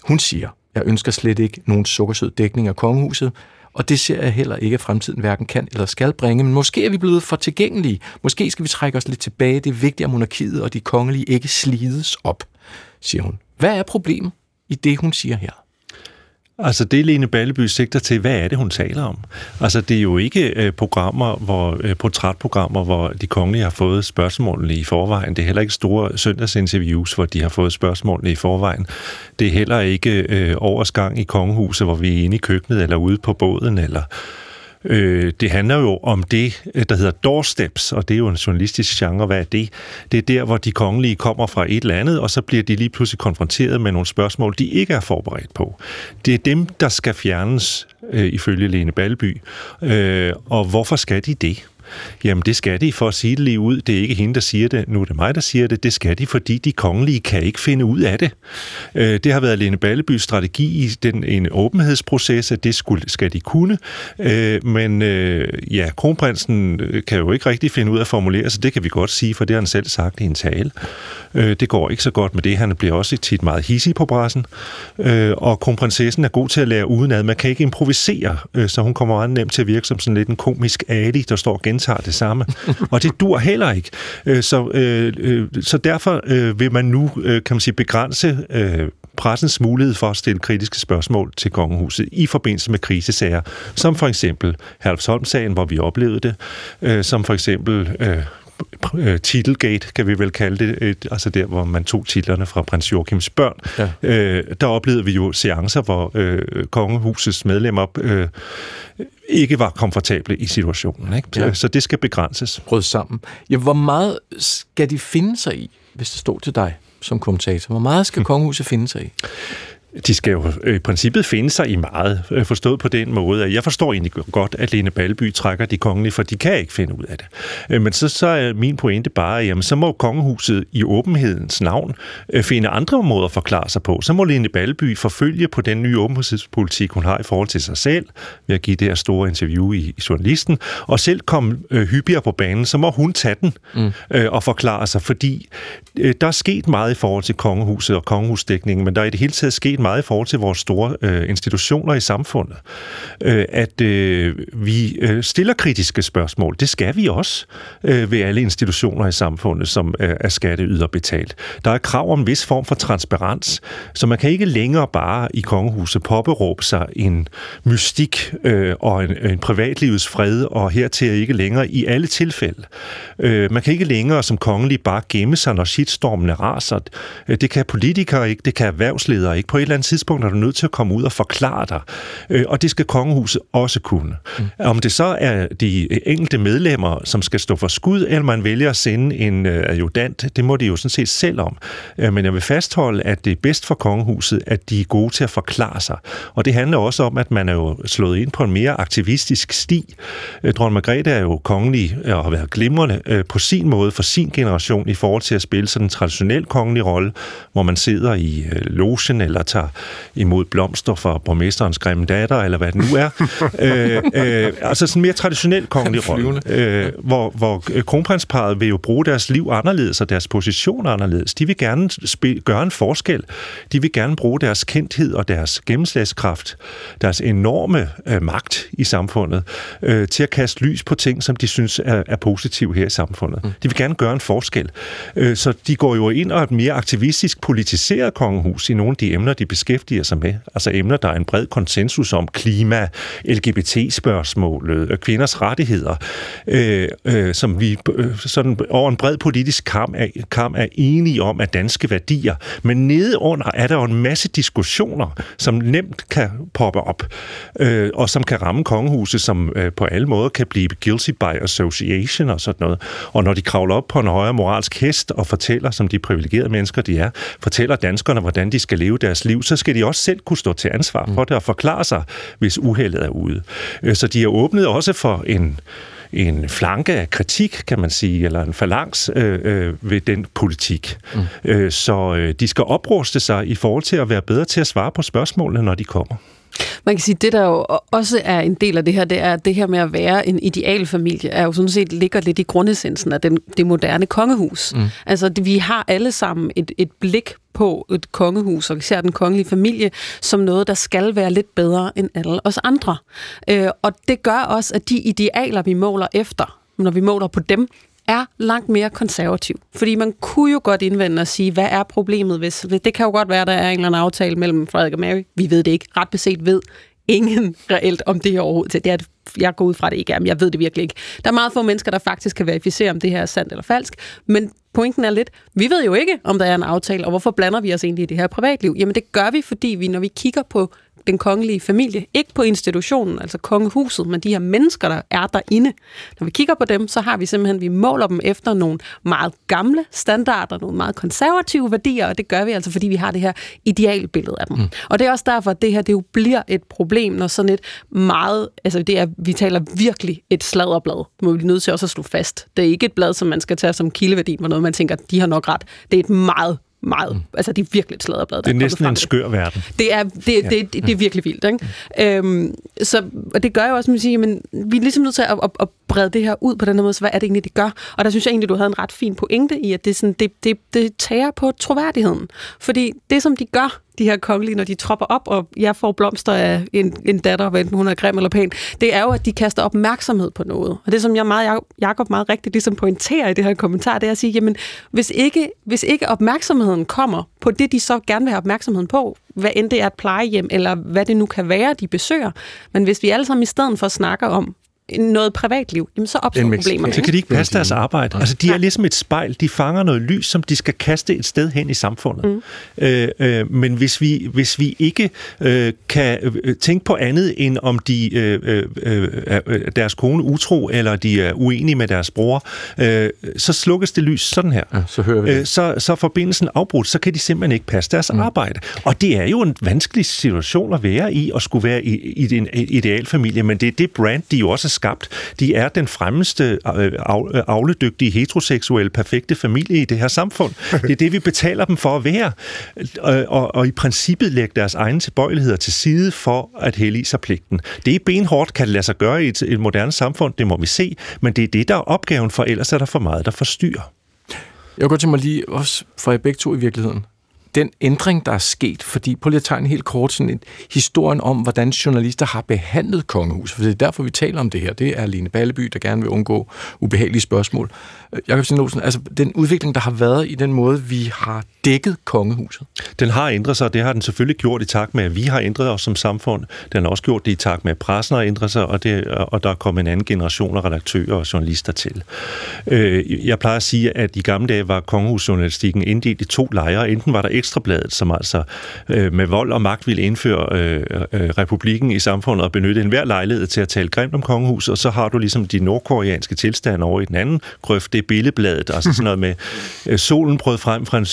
Hun siger, jeg ønsker slet ikke nogen sukkersød dækning af kongehuset, og det ser jeg heller ikke, at fremtiden hverken kan eller skal bringe, men måske er vi blevet for tilgængelige. Måske skal vi trække os lidt tilbage. Det er vigtigt, at monarkiet og de kongelige ikke slides op, siger hun. Hvad er problemet i det, hun siger her? Altså det, Lene Balleby sigter til, hvad er det, hun taler om? Altså det er jo ikke øh, programmer, hvor, øh, portrætprogrammer, hvor de kongelige har fået spørgsmålene i forvejen. Det er heller ikke store søndagsinterviews, hvor de har fået spørgsmålene i forvejen. Det er heller ikke øh, oversgang i kongehuset, hvor vi er inde i køkkenet eller ude på båden eller Øh, det handler jo om det, øh, der hedder doorsteps, og det er jo en journalistisk genre. Hvad er det? Det er der, hvor de kongelige kommer fra et eller andet, og så bliver de lige pludselig konfronteret med nogle spørgsmål, de ikke er forberedt på. Det er dem, der skal fjernes, øh, ifølge Lene Balby. Øh, og hvorfor skal de det? Jamen det skal de, for at sige det lige ud. Det er ikke hende, der siger det. Nu er det mig, der siger det. Det skal de, fordi de kongelige kan ikke finde ud af det. Øh, det har været Lene Ballebys strategi i den, en åbenhedsproces, at det skulle, skal de kunne. Øh, men øh, ja, kronprinsen øh, kan jo ikke rigtig finde ud af at formulere sig. Det kan vi godt sige, for det har han selv sagt i en tale. Øh, det går ikke så godt med det. Han bliver også tit meget hissig på pressen. Øh, og kronprinsessen er god til at lære udenad. Man kan ikke improvisere, øh, så hun kommer meget nemt til at virke som sådan lidt en komisk Ali, der står og gentager det samme. og det dur heller ikke. Øh, så, øh, øh, så derfor øh, vil man nu, øh, kan man sige, begrænse øh, pressens mulighed for at stille kritiske spørgsmål til kongehuset i forbindelse med krisesager, som for eksempel Herlufsholm-sagen, hvor vi oplevede det, øh, som for eksempel øh, Titelgate, kan vi vel kalde det, et, altså der, hvor man tog titlerne fra prins Joachims børn. Ja. Øh, der oplevede vi jo seancer, hvor øh, kongehusets medlemmer øh, ikke var komfortable i situationen. Ikke? Så, Ja. så det skal begrænses. Brød sammen. Ja, hvor meget skal de finde sig i, hvis det stod til dig som kommentator? Hvor meget skal kongehuset finde sig i? De skal jo øh, i princippet finde sig i meget, øh, forstået på den måde, at jeg forstår egentlig godt, at Lene Balby trækker de kongelige, for de kan ikke finde ud af det. Øh, Men så, så er min pointe bare, jamen så må kongehuset i åbenhedens navn finde andre måder at forklare sig på. Så må Lene Balby forfølge på den nye åbenhedspolitik, hun har i forhold til sig selv, ved at give det her store interview i, i journalisten, og selv komme øh, hyppigere på banen, så må hun tage den mm. øh, og forklare sig, fordi øh, der er sket meget i forhold til kongehuset og kongehusdækningen, men der er i det hele taget sket meget i forhold til vores store øh, institutioner i samfundet. Øh, at øh, vi øh, stiller kritiske spørgsmål. Det skal vi også øh, ved alle institutioner i samfundet, som øh, er skatteyderbetalt. Der er krav om en vis form for transparens, så man kan ikke længere bare i kongehuset påberåbe sig en mystik øh, og en, en privatlivets fred, og hertil ikke længere i alle tilfælde. Øh, man kan ikke længere som kongelig bare gemme sig, når shitstormene raser. Øh, det kan politikere ikke, det kan erhvervsledere ikke. På et eller andet tidspunkt er du nødt til at komme ud og forklare dig. Øh, Og det skal kongehuset også kunne. Mm. Om det så er de enkelte medlemmer, som skal stå for skud, eller man vælger at sende en øh, adjutant, det må de jo sådan set selv om. Øh, Men jeg vil fastholde, at det er bedst for kongehuset, at de er gode til at forklare sig. Og det handler også om, at man er jo slået ind på en mere aktivistisk sti. Øh, Dronning Margrethe er jo kongelig og har været glimrende øh, på sin måde for sin generation i forhold til at spille sådan en traditionel kongelig rolle, hvor man sidder i øh, logen eller tager imod blomster fra borgmesterens grimme datter, eller hvad det nu er. øh, øh, altså sådan en mere traditionel kongelig rolle, øh, hvor, hvor øh, kronprinsparet vil jo bruge deres liv anderledes og deres position anderledes. De vil gerne spil, gøre en forskel. De vil gerne bruge deres kendthed og deres gennemslagskraft, deres enorme øh, magt i samfundet, øh, til at kaste lys på ting, som de synes er, er positive her i samfundet. Mm. De vil gerne gøre en forskel. Øh, så de går jo ind og er et mere aktivistisk politiseret kongehus i nogle af de emner, de de beskæftiger sig med. Altså emner, der er en bred konsensus om klima, LGBT-spørgsmålet, øh, kvinders rettigheder, øh, øh, som vi øh, sådan over en bred politisk kamp er, kamp er enige om er danske værdier. Men nedenunder er der jo en masse diskussioner, som nemt kan poppe op, øh, og som kan ramme kongehuset, som øh, på alle måder kan blive guilty by association og sådan noget. Og når de kravler op på en højere moralsk hest og fortæller, som de privilegerede mennesker de er, fortæller danskerne, hvordan de skal leve deres liv, så skal de også selv kunne stå til ansvar for det og forklare sig, hvis uheldet er ude. Øh, Så de er åbnet også for en en flanke af kritik, kan man sige, eller en falangs øh, øh, ved den politik. Mm. Øh, så øh, de skal opruste sig i forhold til at være bedre til at svare på spørgsmålene, når de kommer. Man kan sige, det der jo også er en del af det her, det er, at det her med at være en idealfamilie, er jo sådan set ligger lidt i grundessensen af den, det moderne kongehus. Mm. Altså, det, vi har alle sammen et, et blik på et kongehus, og især den kongelige familie, som noget, der skal være lidt bedre end alle os andre. Øh, og det gør også, at de idealer, vi måler efter, når vi måler på dem, er langt mere konservativ. Fordi man kunne jo godt indvende og sige, hvad er problemet, hvis... Det kan jo godt være, der er en eller anden aftale mellem Frederik og Mary. Vi ved det ikke. Ret beset ved ingen reelt om det her overhovedet. Det er, jeg går ud fra det ikke men jeg ved det virkelig ikke. Der er meget få mennesker, der faktisk kan verificere, om det her er sandt eller falsk. Men pointen er lidt, vi ved jo ikke, om der er en aftale, og hvorfor blander vi os egentlig i det her privatliv? Jamen det gør vi, fordi vi, når vi kigger på den kongelige familie, ikke på institutionen, altså kongehuset, men de her mennesker, der er derinde. Når vi kigger på dem, så har vi simpelthen, vi måler dem efter nogle meget gamle standarder, nogle meget konservative værdier, og det gør vi altså, fordi vi har det her idealbillede af dem. Mm. Og det er også derfor, at det her det jo bliver et problem, når sådan et meget, altså det er, vi taler virkelig et sladderblad, må vi nødt til også at slå fast. Det er ikke et blad, som man skal tage som kildeværdi, hvor noget man tænker, de har nok ret. Det er et meget meget, mm. altså det er virkelig et sladderblad. Det er næsten en skør verden. Det er, det, det, det, det, det er virkelig vildt, ikke? Mm. Øhm, så, og det gør jo også, at man siger, men vi er ligesom nødt til at, at, at brede det her ud på den her måde, så hvad er det egentlig, det gør? Og der synes jeg egentlig, du havde en ret fin pointe i, at det, sådan, det, det, det tager på troværdigheden. Fordi det, som de gør, de her kongelige, når de tropper op, og jeg får blomster af en, en datter, hvad enten hun er grim eller pæn, det er jo, at de kaster opmærksomhed på noget. Og det, som jeg meget, Jacob meget rigtigt ligesom pointerer i det her kommentar, det er at sige, jamen, hvis ikke, hvis ikke opmærksomheden kommer på det, de så gerne vil have opmærksomheden på, hvad end det er et plejehjem, eller hvad det nu kan være, de besøger, men hvis vi alle sammen i stedet for snakker om, noget privatliv, jamen så opstår problemerne. Så kan de ikke passe deres arbejde. Altså, de er ligesom et spejl. De fanger noget lys, som de skal kaste et sted hen i samfundet. Mm. Øh, øh, men hvis vi, hvis vi ikke øh, kan øh, tænke på andet, end om de øh, øh, øh, deres kone utro, eller de er uenige med deres bror, øh, så slukkes det lys sådan her. Ja, så hører vi det. Øh, så, så er forbindelsen afbrudt, så kan de simpelthen ikke passe deres mm. arbejde. Og det er jo en vanskelig situation at være i, at skulle være i, i en idealfamilie, men det er det brand, de jo også skabt. De er den fremmeste øh, øh, avledygtige, heteroseksuelle, perfekte familie i det her samfund. Det er det, vi betaler dem for at være. Øh, og, og i princippet lægge deres egne tilbøjeligheder til side for at hellige sig pligten. Det er benhårdt, kan det lade sig gøre i et, et moderne samfund, det må vi se, men det er det, der er opgaven, for ellers er der for meget, der forstyrrer. Jeg går til mig lige også for jer begge to i virkeligheden den ændring, der er sket, fordi på lige at tegne helt kort sådan en historien om, hvordan journalister har behandlet kongehuset, for det er derfor, vi taler om det her. Det er Line Balleby, der gerne vil undgå ubehagelige spørgsmål. Øh, Jakob Stenolsen, altså den udvikling, der har været i den måde, vi har dækket kongehuset? Den har ændret sig, og det har den selvfølgelig gjort i takt med, at vi har ændret os som samfund. Den har også gjort det i takt med, at pressen har ændret sig, og, det, og der er kommet en anden generation af redaktører og journalister til. Øh, jeg plejer at sige, at i gamle dage var kongehusjournalistikken inddelt i to lejre. Enten var der Ekstrabladet, som altså med vold og magt ville indføre republikken i samfundet og benytte enhver lejlighed til at tale grimt om kongehuset, og så har du ligesom de nordkoreanske tilstande over i den anden grøft, det er billedbladet, altså sådan noget med øh, solen brød frem fra en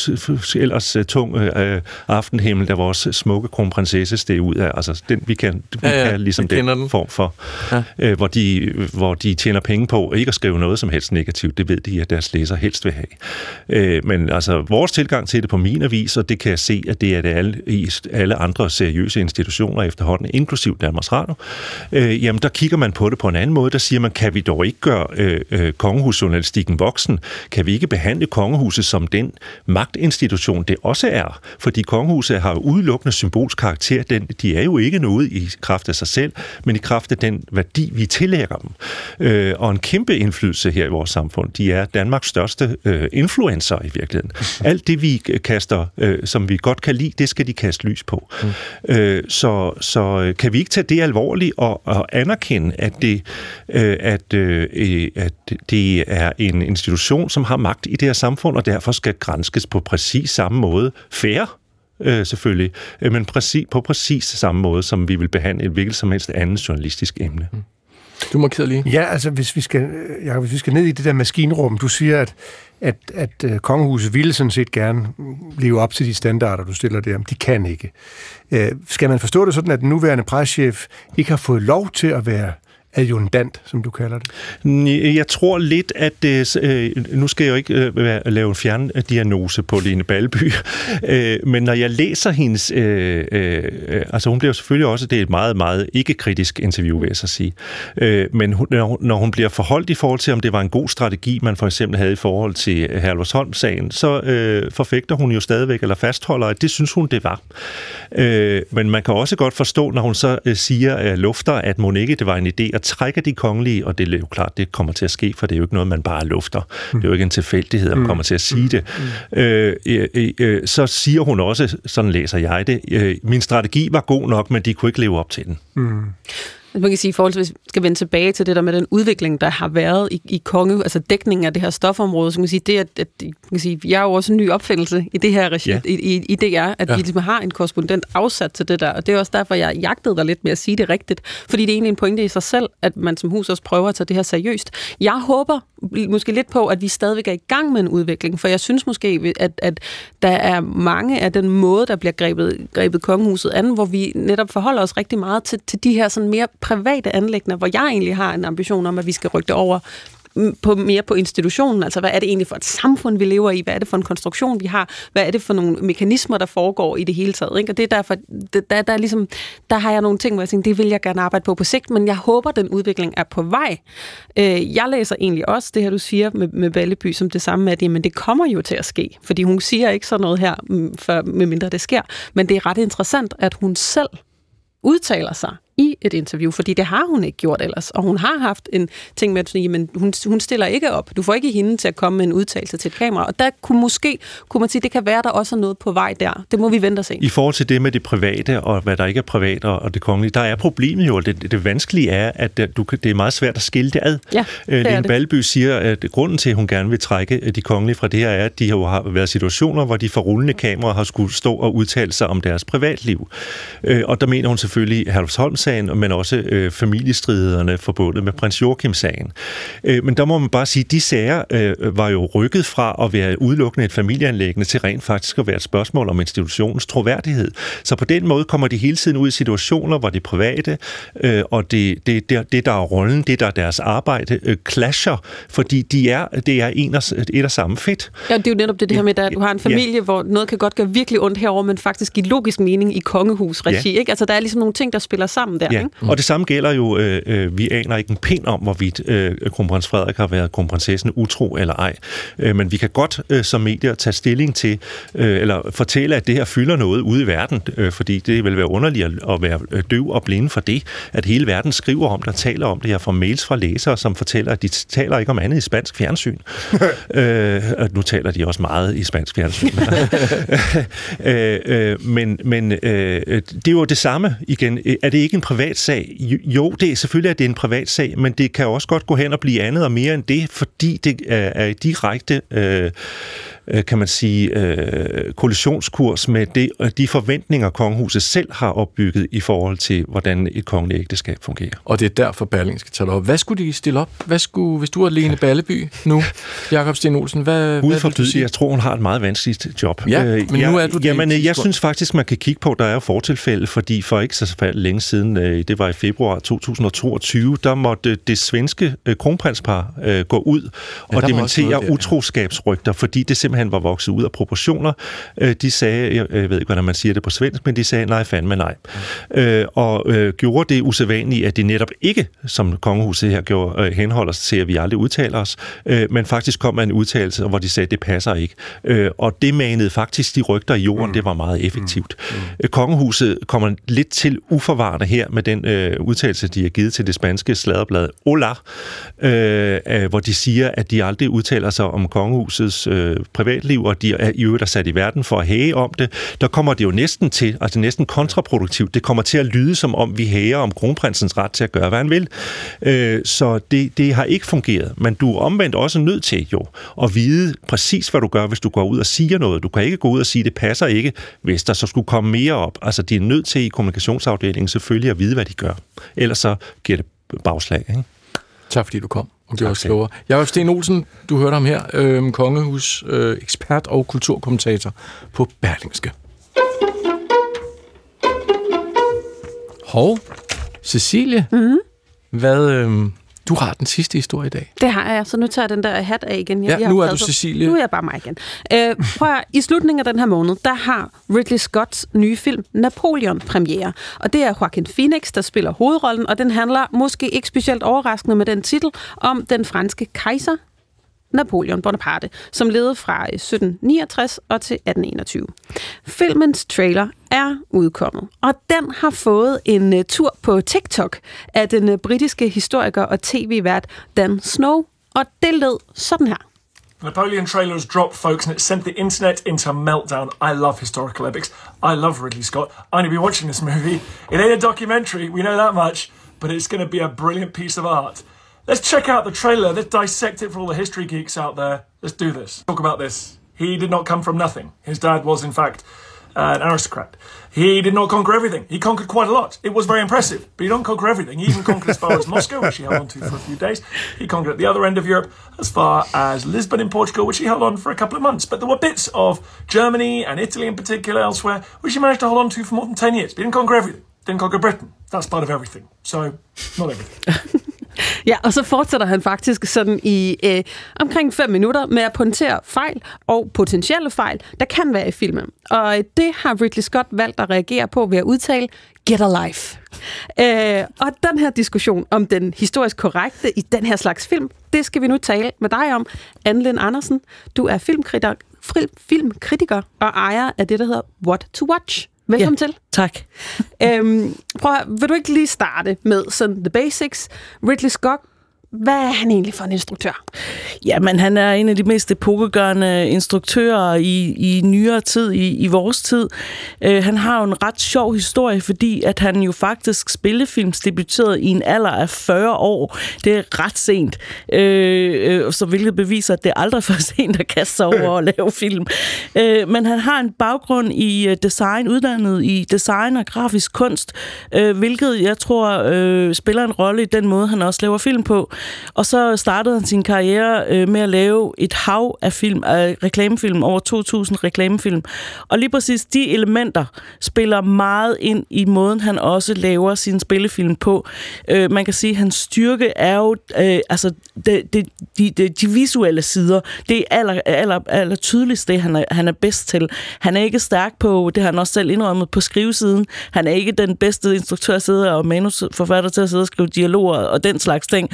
ellers øh, tung øh, aftenhimmel, der vores smukke kronprinsesse steg ud af. Altså den, vi kan, vi ja, ja, kan ligesom den, den form for, ja. øh, hvor, de, hvor de tjener penge på ikke at skrive noget som helst negativt. Det ved de, at deres læser helst vil have. Øh, men altså vores tilgang til det på min avis, det kan jeg se, at det er det alle, i alle andre seriøse institutioner efterhånden, inklusiv Danmarks Radio, øh, jamen der kigger man på det på en anden måde. Der siger man, kan vi dog ikke gøre øh, øh, kongehusjournalistikken voksen, kan vi ikke behandle kongehuset som den magtinstitution, det også er. Fordi kongehuset har udelukkende symbolsk karakter. Den, de er jo ikke noget i kraft af sig selv, men i kraft af den værdi, vi tillægger dem. Øh, og en kæmpe indflydelse her i vores samfund. De er Danmarks største øh, influencer i virkeligheden. Alt det, vi kaster øh, øh, som vi godt kan lide, det skal de kaste lys på. Mm. Øh, så, så øh, kan vi ikke tage det alvorligt og, og anerkende, at det, øh, at, øh, at det er en institution, som har magt i det her samfund, og derfor skal grænskes på præcis samme måde. Færre øh, selvfølgelig, øh, men præcis, på præcis samme måde, som vi vil behandle et hvilket som helst andet journalistisk emne. Mm. Du markerer lige. Ja, altså hvis vi skal, øh, ja, hvis vi skal ned i det der maskinrum, du siger, at, at, at uh, kongehuset ville sådan set gerne leve op til de standarder, du stiller der, men de kan ikke. Øh, skal man forstå det sådan, at den nuværende preschef ikke har fået lov til at være adjundant, som du kalder det? Jeg tror lidt, at øh, det, øh, nu skal jeg jo ikke øh, lave en fjerndiagnose på Lene Balby, øh, men når jeg læser hendes, øh, øh, øh altså hun bliver selvfølgelig også, det er et meget, meget ikke-kritisk interview, vil jeg så sige, øh, men hun, når hun bliver forholdt i forhold til, om det var en god strategi, man for eksempel havde i forhold til Herlevsholm-sagen, så øh, forfægter hun jo stadigvæk, eller fastholder, at det synes hun, det var. Øh, men man kan også godt forstå, når hun så øh, siger, at lufter, at Monique, det var en idé at trække de kongelige, og det er jo klart, det kommer til at ske, for det er jo ikke noget, man bare lufter. Mm. Det er jo ikke en tilfældighed, at man kommer til at sige det. Mm. Øh, øh, øh, så siger hun også, sådan læser jeg det, øh, min strategi var god nok, men de kunne ikke leve op til den. Mm. Man kan sige, i forhold til, hvis vi skal vende tilbage til det der med den udvikling, der har været i, i konge, altså dækningen af det her stofområde, så kan man sige, det, at, at man kan sige, jeg er jo også en ny opfindelse i det her regi, ja. i, i, i DR, at ja. vi ligesom har en korrespondent afsat til det der, og det er også derfor, jeg jagtede dig lidt med at sige det rigtigt, fordi det er egentlig en pointe i sig selv, at man som hus også prøver at tage det her seriøst. Jeg håber måske lidt på, at vi stadigvæk er i gang med en udvikling, for jeg synes måske, at, at der er mange af den måde, der bliver grebet, grebet kongehuset an, hvor vi netop forholder os rigtig meget til, til de her sådan mere private anlægner, hvor jeg egentlig har en ambition om, at vi skal rykke det over mm, på, mere på institutionen. Altså, hvad er det egentlig for et samfund, vi lever i? Hvad er det for en konstruktion, vi har? Hvad er det for nogle mekanismer, der foregår i det hele taget? Ikke? Og det er derfor, det, der, der, er ligesom, der har jeg nogle ting, hvor jeg tænker, det vil jeg gerne arbejde på på sigt, men jeg håber, den udvikling er på vej. Øh, jeg læser egentlig også det her, du siger med, med Balleby, som det samme med, at jamen, det kommer jo til at ske. Fordi hun siger ikke sådan noget her, mm, før, for, medmindre det sker. Men det er ret interessant, at hun selv udtaler sig i et interview, fordi det har hun ikke gjort ellers. Og hun har haft en ting med, at men hun, hun stiller ikke op. Du får ikke hende til at komme med en udtalelse til et kamera. Og der kunne måske, kunne man sige, det kan være, der også er noget på vej der. Det må vi vente og se. I forhold til det med det private, og hvad der ikke er privat, og det kongelige, der er problemet jo, det, det vanskelige er, at du, det er meget svært at skille det ad. Ja, det øh, Lene Balby siger, at grunden til, at hun gerne vil trække de kongelige fra det her, er, at de har været situationer, hvor de for rullende kameraer har skulle stå og udtale sig om deres privatliv. Øh, og der mener hun selvfølgelig Herlufsholm sagen, men også øh, familiestriderne forbundet med prins Joachim-sagen. Øh, men der må man bare sige, at de sager øh, var jo rykket fra at være udelukkende et familieanlæggende til rent faktisk at være et spørgsmål om institutionens troværdighed. Så på den måde kommer de hele tiden ud i situationer, hvor det private øh, og det, det, det, det, der er rollen, det, der er deres arbejde, øh, clasher, fordi de er, det er en og, et og samme fedt. Ja, det er jo netop det, det her med, at du har en familie, ja. hvor noget kan godt gøre virkelig ondt herover, men faktisk give logisk mening i kongehusregi. Ja. Ikke? Altså, der er ligesom nogle ting, der spiller sammen der. Ja. Ikke? Mm. Og det samme gælder jo, øh, øh, vi aner ikke en pind om, hvorvidt øh, kronprins Frederik har været kronprinsessen utro eller ej. Øh, men vi kan godt øh, som medier tage stilling til, øh, eller fortælle, at det her fylder noget ude i verden, øh, fordi det vil være underligt at være øh, døv og blinde for det, at hele verden skriver om det, taler om det her, fra mails fra læsere, som fortæller, at de taler ikke om andet i spansk fjernsyn. øh, nu taler de også meget i spansk fjernsyn. øh, øh, men men øh, det er jo det samme igen. Er det ikke en privat sag? Jo, det er selvfølgelig, at det er en privat sag, men det kan også godt gå hen og blive andet og mere end det, fordi det er, er direkte øh, Øh, kan man sige, øh, kollisionskurs med det, de forventninger, kongehuset selv har opbygget i forhold til, hvordan et kongeligt ægteskab fungerer. Og det er derfor, Berling skal tage op. Hvad skulle de stille op? Hvad skulle, hvis du er Lene Balleby nu, Jakob Sten Olsen, hvad, hvad vil du sige? Jeg tror, hun har et meget vanskeligt job. Ja, øh, men jeg, nu er du. Jamen, jeg synes faktisk, man kan kigge på, der er jo fortilfælde, fordi for ikke så længe siden, øh, det var i februar 2022, der måtte det svenske kronprinspar gå ud ja, og dementere utroskabsrygter, fordi det simpelthen simpelthen var vokset ud af proportioner. Øh, de sagde, jeg, ved ikke, hvordan man siger det på svensk, men de sagde nej, fandme nej. Mm. Øh, og øh, gjorde det usædvanligt, at de netop ikke, som kongehuset her gjorde, øh, henholder sig til, at vi aldrig udtaler os, øh, men faktisk kom med en udtalelse, hvor de sagde, det passer ikke. Øh, og det manede faktisk de rygter i jorden, mm. det var meget effektivt. Mm. Mm. Kongehuset kommer lidt til uforvarende her med den øh, udtalelse, de har givet til det spanske sladderblad Ola, øh, øh, hvor de siger, at de aldrig udtaler sig om kongehusets øh, privatliv, og de er i øvrigt er sat i verden for at hæge om det. Der kommer det jo næsten til, altså næsten kontraproduktivt. Det kommer til at lyde som om, vi hæger om kronprinsens ret til at gøre, hvad han vil. Øh, så det, det har ikke fungeret. Men du er omvendt også nødt til jo at vide præcis, hvad du gør, hvis du går ud og siger noget. Du kan ikke gå ud og sige, det passer ikke, hvis der så skulle komme mere op. Altså, de er nødt til i kommunikationsafdelingen selvfølgelig at vide, hvad de gør. Ellers så giver det bagslag. Ikke? Tak fordi du kom gjorde os klogere. Jeg er Sten Olsen, du hørte ham her, øh, kongehus øh, ekspert og kulturkommentator på Berlingske. Hov, Cecilie, mm-hmm. hvad, øh, du har den sidste historie i dag. Det har jeg, så nu tager jeg den der hat af igen. Jeg, Ja, nu er du Cecilie. Nu er jeg bare mig igen. Øh, prøv at, I slutningen af den her måned, der har Ridley Scotts nye film Napoleon premiere. Og det er Joaquin Phoenix, der spiller hovedrollen, og den handler måske ikke specielt overraskende med den titel om den franske kejser Napoleon Bonaparte, som levede fra øh, 1769 og til 1821. Filmens trailer er udkommet, og den har fået en uh, tur på TikTok af den uh, britiske historiker og tv-vært Dan Snow, og det lød sådan her. The Napoleon trailer dropped, folks, and it sent the internet into a meltdown. I love historical epics. I love Ridley Scott. I'm going to be watching this movie. It ain't a documentary, we know that much, but it's going to be a brilliant piece of art. Let's check out the trailer. Let's dissect it for all the history geeks out there. Let's do this. Talk about this. He did not come from nothing. His dad was, in fact, an aristocrat. He did not conquer everything. He conquered quite a lot. It was very impressive, but he don't conquer everything. He even conquered as far as Moscow, which he held on to for a few days. He conquered at the other end of Europe as far as Lisbon in Portugal, which he held on for a couple of months. But there were bits of Germany and Italy in particular elsewhere, which he managed to hold on to for more than 10 years. But he didn't conquer everything. Didn't conquer Britain. That's part of everything. So, not everything. Ja, og så fortsætter han faktisk sådan i øh, omkring 5 minutter med at pointere fejl og potentielle fejl, der kan være i filmen. Og øh, det har Ridley Scott valgt at reagere på ved at udtale Get a life. Øh, og den her diskussion om den historisk korrekte i den her slags film, det skal vi nu tale med dig om. Anne Andersen, du er filmkritiker, fri- filmkritiker og ejer af det, der hedder What to Watch. Velkommen ja, til. Tak. Øhm, prøv at, vil du ikke lige starte med sådan the basics? Ridley Scott, hvad er han egentlig for en instruktør? Jamen, han er en af de mest epokegørende instruktører i, i nyere tid, i, i vores tid. Uh, han har jo en ret sjov historie, fordi at han jo faktisk spillefilmsdebuterede i en alder af 40 år. Det er ret sent, uh, uh, så hvilket beviser, at det er aldrig for sent at kaste sig over og lave film. Uh, men han har en baggrund i uh, design, uddannet i design og grafisk kunst, uh, hvilket jeg tror uh, spiller en rolle i den måde, han også laver film på. Og så startede han sin karriere øh, med at lave et hav af film, af reklamefilm, over 2.000 reklamefilm. Og lige præcis de elementer spiller meget ind i måden, han også laver sin spillefilm på. Øh, man kan sige, at hans styrke er jo øh, altså det, det, de, de, de visuelle sider. Det er aller, aller, aller tydeligst det, han er, han er bedst til. Han er ikke stærk på, det har han også selv indrømmet, på skrivesiden. Han er ikke den bedste instruktør at sidde og manusforfatter til at sidde og skrive dialoger og den slags ting.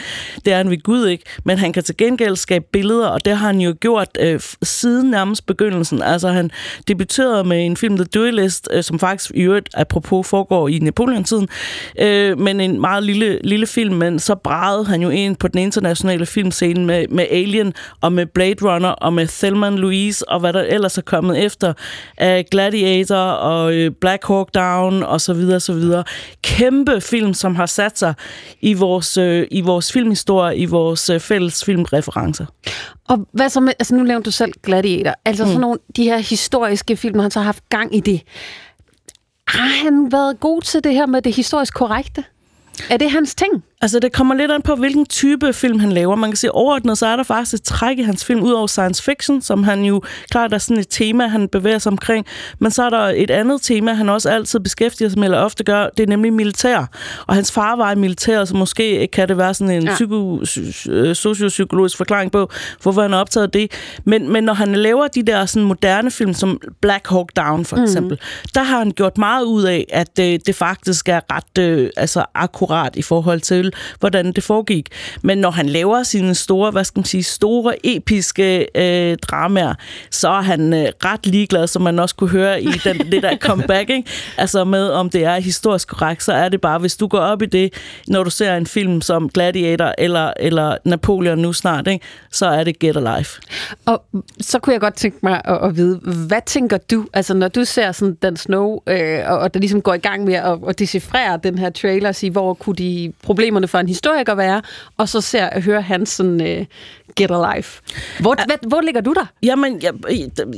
Det er han ved Gud ikke, men han kan til gengæld skabe billeder, og det har han jo gjort øh, siden nærmest begyndelsen. Altså han debuterede med en film, The Duelist, øh, som faktisk i øvrigt, apropos, foregår i Napoleon-tiden, øh, men en meget lille, lille film, men så bragede han jo ind på den internationale filmscene med, med Alien, og med Blade Runner, og med Thelma Louise, og hvad der ellers er kommet efter, øh, Gladiator, og øh, Black Hawk Down, og så videre, så videre. Kæmpe film, som har sat sig i vores, øh, i vores filmhistorie, i vores øh, fælles filmreferencer. Og hvad så med, altså nu nævnte du selv Gladiator, altså mm. sådan nogle, de her historiske film, han så har haft gang i det. Har han været god til det her med det historisk korrekte? Er det hans ting? Altså, det kommer lidt an på, hvilken type film han laver. Man kan sige, overordnet, så er der faktisk et træk i hans film, ud over science fiction, som han jo klart er sådan et tema, han bevæger sig omkring. Men så er der et andet tema, han også altid beskæftiger sig med, eller ofte gør, det er nemlig militær. Og hans far var i militær, så måske kan det være sådan en Ja. psyko, so- sociopsykologisk forklaring på, hvorfor han er optaget af det. Men, men når han laver de der sådan moderne film, som Black Hawk Down for Mhm. eksempel, der har han gjort meget ud af, at øh, det faktisk er ret øh, altså, akkurat i forhold til, hvordan det foregik. Men når han laver sine store, hvad skal man sige, store episke øh, dramaer, så er han øh, ret ligeglad, som man også kunne høre i den, det der comeback, ikke? Altså med, om det er historisk korrekt, så er det bare, hvis du går op i det, når du ser en film som Gladiator eller, eller Napoleon nu snart, ikke? så er det Get Alive. Og så kunne jeg godt tænke mig at, at vide, hvad tænker du, altså når du ser sådan Dan Snow, øh, og, og der ligesom går i gang med at, at decifrere den her trailer, og sige, hvor kunne de bekymrende for en historiker være, og så ser og høre hans sådan, øh, Get Alive. Hvor, hvad, hvor ligger du der? Jamen, jeg,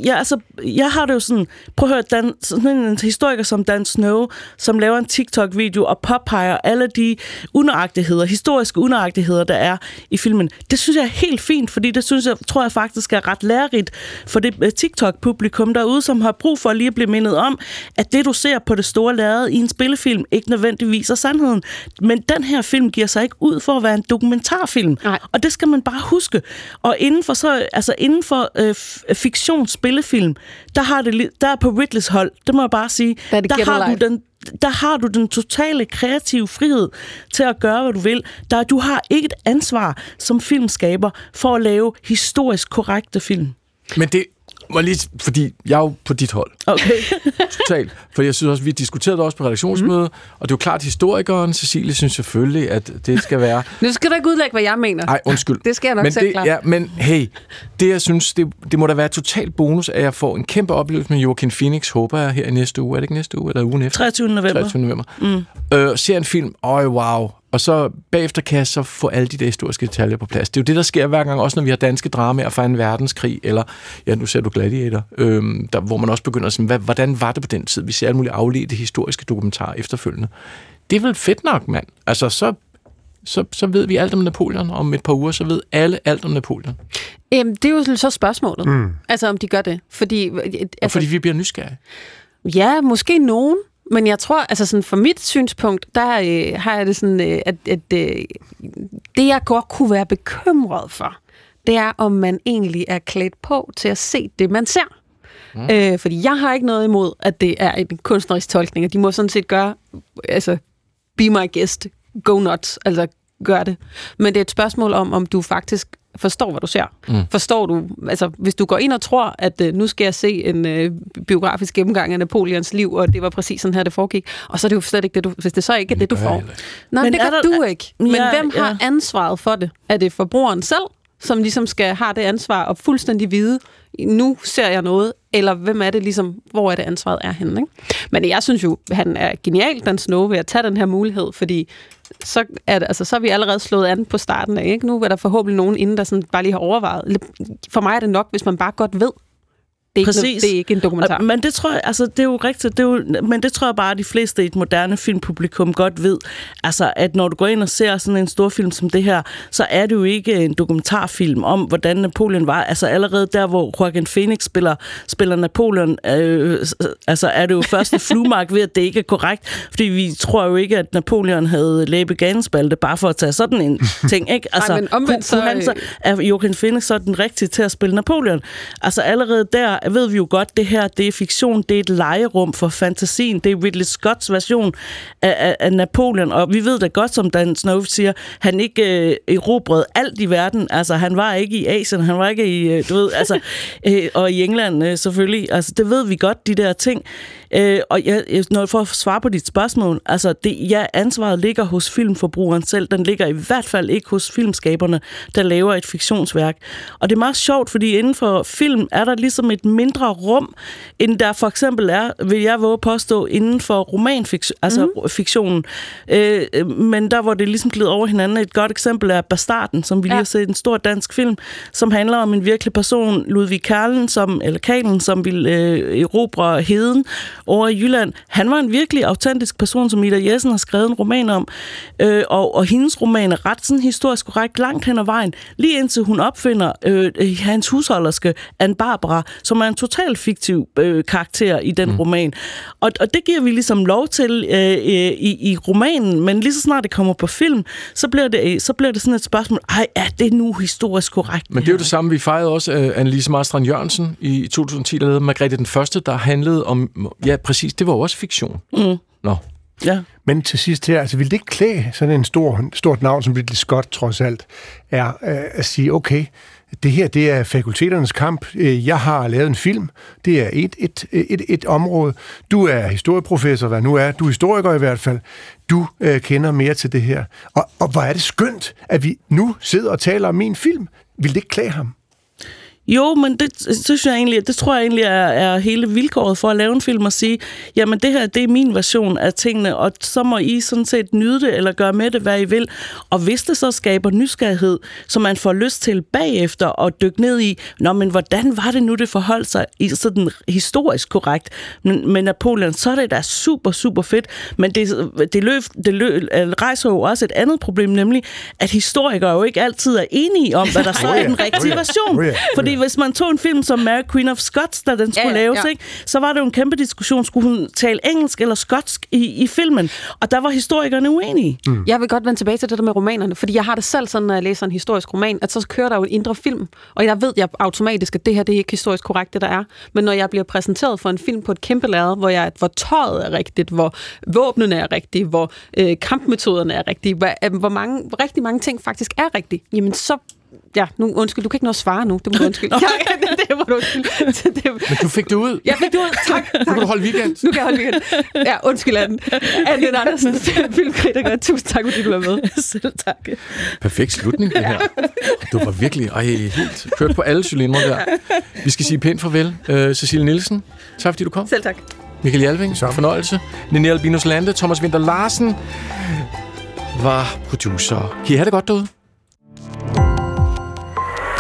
jeg, altså, jeg har det jo sådan... Prøv at høre, Dan, sådan en historiker som Dan Snow, som laver en TikTok-video og påpeger alle de unøjagtigheder, historiske unøjagtigheder, der er i filmen. Det synes jeg er helt fint, fordi det synes jeg, tror jeg faktisk er ret lærerigt for det øh, TikTok-publikum derude, som har brug for lige at blive mindet om, at det, du ser på det store lærred i en spillefilm, ikke nødvendigvis er sandheden. Men den her film giver sig ikke ud for at være en dokumentarfilm. Nej. Og det skal man bare huske. Og inden for, så, altså inden for øh, fiktion spillefilm, der har det der er på Ridleys hold, det må jeg bare sige, der, der har du den der har du den totale kreative frihed til at gøre, hvad du vil. Der, du har ikke et ansvar som filmskaber for at lave historisk korrekte film. Men det, må lige, fordi jeg er jo på dit hold. Okay. Totalt. For jeg synes også, vi diskuterede det også på redaktionsmødet, mm. og det er jo klart, at historikeren, Cecilie, synes selvfølgelig, at det skal være... nu skal du ikke udlægge, hvad jeg mener. Nej, undskyld. Det skal jeg nok men selv det, klart. Ja, men hey, det jeg synes, det, det må da være totalt bonus, at jeg får en kæmpe oplevelse med Joaquin Phoenix, håber jeg, her i næste uge. Er det ikke næste uge, eller ugen efter? 23. november. 23. november. Mm. Øh, ser en film, øj, wow, og så bagefter kan jeg så få alle de der historiske detaljer på plads. Det er jo det, der sker hver gang, også når vi har danske dramaer fra en verdenskrig, eller, ja, nu ser du Gladiator, øhm, der, hvor man også begynder at sige, hvad, hvordan var det på den tid? Vi ser alle mulige afledte historiske dokumentarer efterfølgende. Det er vel fedt nok, mand. Altså, så, så, så ved vi alt om Napoleon, og om et par uger, så ved alle alt om Napoleon. Øhm, det er jo så spørgsmålet. Mm. Altså, om de gør det. Fordi, altså, Og fordi vi bliver nysgerrige. Ja, måske nogen. Men jeg tror, altså sådan fra mit synspunkt, der øh, har jeg det sådan, øh, at, at øh, det jeg godt kunne være bekymret for, det er, om man egentlig er klædt på til at se det, man ser. Mm. Øh, fordi jeg har ikke noget imod, at det er en kunstnerisk tolkning, og de må sådan set gøre, altså, be my guest, go nuts, altså gør det. Men det er et spørgsmål om, om du faktisk forstår, hvad du ser. Mm. Forstår du, altså hvis du går ind og tror, at øh, nu skal jeg se en øh, biografisk gennemgang af Napoleons liv, og det var præcis sådan her, det foregik, og så er det jo slet ikke det, du, hvis det så ikke er det, du får. Nej, men det gør der, du ikke. Men Ja, hvem har ja. ansvaret for det? Er det forbrugeren selv, som ligesom skal have det ansvar og fuldstændig vide, nu ser jeg noget, eller hvem er det ligesom, hvor er det ansvaret er henne, ikke? Men jeg synes jo, han er genial, den Snow, ved at tage den her mulighed, fordi så er, det, altså, så er vi allerede slået an på starten af. Ikke? Nu er der forhåbentlig nogen inden, der sådan bare lige har overvejet. For mig er det nok, hvis man bare godt ved, det er, ikke, noget, det er ikke en dokumentar. Men det tror jeg, altså det er jo rigtigt, det er jo, men det tror jeg bare, at de fleste i et moderne filmpublikum godt ved. Altså, at når du går ind og ser sådan en stor film som det her, så er det jo ikke en dokumentarfilm om, hvordan Napoleon var. Altså allerede der, hvor Joaquin Phoenix spiller, spiller Napoleon, øh, altså er det jo først en fluemark ved, at det ikke er korrekt. Fordi vi tror jo ikke, at Napoleon havde læbeganespalte, bare for at tage sådan en ting, ikke? Altså, men omvendt kunne- så, kunne han så, er Joaquin Phoenix så den rigtige til at spille Napoleon? Altså allerede der ved vi jo godt, det her det er fiktion, det er et legerum for fantasien, det er Ridley Scotts version af, af, af Napoleon, og vi ved da godt, som Dan Snow siger, han ikke øh, erobrede alt i verden, altså han var ikke i Asien, han var ikke i, øh, du ved, altså, øh, og i England øh, selvfølgelig, altså det ved vi godt, de der ting, øh, og jeg, jeg- når for at svare på dit spørgsmål, altså det, ja, ansvaret ligger hos filmforbrugeren selv, den ligger i hvert fald ikke hos filmskaberne, der laver et fiktionsværk, og det er meget sjovt, fordi inden for film er der ligesom et mindre rum, end der for eksempel er, vil jeg våge påstå, inden for romanfiktion, altså mm. fiktionen. Øh, men der, hvor det ligesom glider over hinanden, et godt eksempel er Bastarden, som vi lige har set, en stor dansk film, som handler om en virkelig person, Ludvig Karlen, som, eller Kalen, som ville øh, erobre heden over i Jylland. Han var en virkelig autentisk person, som Ida Jessen har skrevet en roman om, øh, og, og hendes roman er ret sådan historisk korrekt langt hen ad vejen, lige indtil hun opfinder øh, øh, hans husholderske Anne Barbara, som er en totalt fiktiv øh, karakter i den mm. roman. Og, og det giver vi ligesom lov til øh, øh, i, i romanen, men lige så snart det kommer på film, så bliver det, øh, så bliver det sådan et spørgsmål, ej, er det nu historisk korrekt? Men det er jo det samme, vi fejrede også uh, Annelise Marstrand Jørgensen i 2010, der lavede Margrethe den Første, der handlede om, ja præcis, det var jo også fiktion. Mm. Nå. Ja. Men til sidst her, altså vil det ikke klæde sådan en stor, stort navn som Ridley Scott trods alt, er øh, at sige, okay, det her det er fakulteternes kamp. Øh, Jeg har lavet en film. Det er et, et, et, et område. Du er historieprofessor, hvad nu er. Du er historiker i hvert fald. Du øh, kender mere til det her. Og, og hvor er det skønt, at vi nu sidder og taler om min film. Vil det ikke klæde ham? Jo, men det, synes jeg egentlig, det tror jeg egentlig er, er hele vilkåret for at lave en film og sige, jamen det her, det er min version af tingene, og så må I sådan set nyde det, eller gøre med det, hvad I vil. Og hvis det så skaber nysgerrighed, så man får lyst til bagefter at dykke ned i, nå, men hvordan var det nu, det forholdt sig i sådan historisk korrekt med, med Napoleon, så er det da super, super fedt. Men det, det, løb, det løb, rejser jo også et andet problem, nemlig, at historikere jo ikke altid er enige om, hvad der så er den rigtige version. Fordi hvis man tog en film som Mary Queen of Scots, da den skulle Ja, laves, ja. Ikke? så var det jo en kæmpe diskussion. Skulle hun tale engelsk eller skotsk i, i filmen? Og der var historikerne uenige. Mm. Jeg vil godt vende tilbage til det der med romanerne, fordi jeg har det selv sådan, når jeg læser en historisk roman, at så kører der jo en indre film, og jeg ved jeg automatisk, at det her det er ikke historisk korrekt, det der er. Men når jeg bliver præsenteret for en film på et kæmpe lærred, hvor, jeg, hvor tøjet er rigtigt, hvor våbnene er rigtige, hvor øh, kampmetoderne er rigtige, hvor, øh, hvor, mange, hvor rigtig mange ting faktisk er rigtige, jamen så Ja, nu, undskyld, du kan ikke nå at svare nu. Det må du undskylde. ja, det, det må du undskylde. Det, Men du fik det ud. jeg fik det ud. Tak. tak. Nu kan du holde weekend. Nu kan jeg holde weekend. Ja, undskyld, Anne. Anne Andersen, filmkritiker. Tusind tak, fordi du var med. Selv tak. Perfekt slutning, det her. Du var virkelig ej, helt kørt på alle cylindre der. Vi skal sige pænt farvel. Uh, Cecilie Nielsen, tak fordi du kom. Selv tak. Michael Jalving, fornøjelse. Linnea Albinus Lande, Thomas Winter Larsen var producer. Kan I have det godt derude?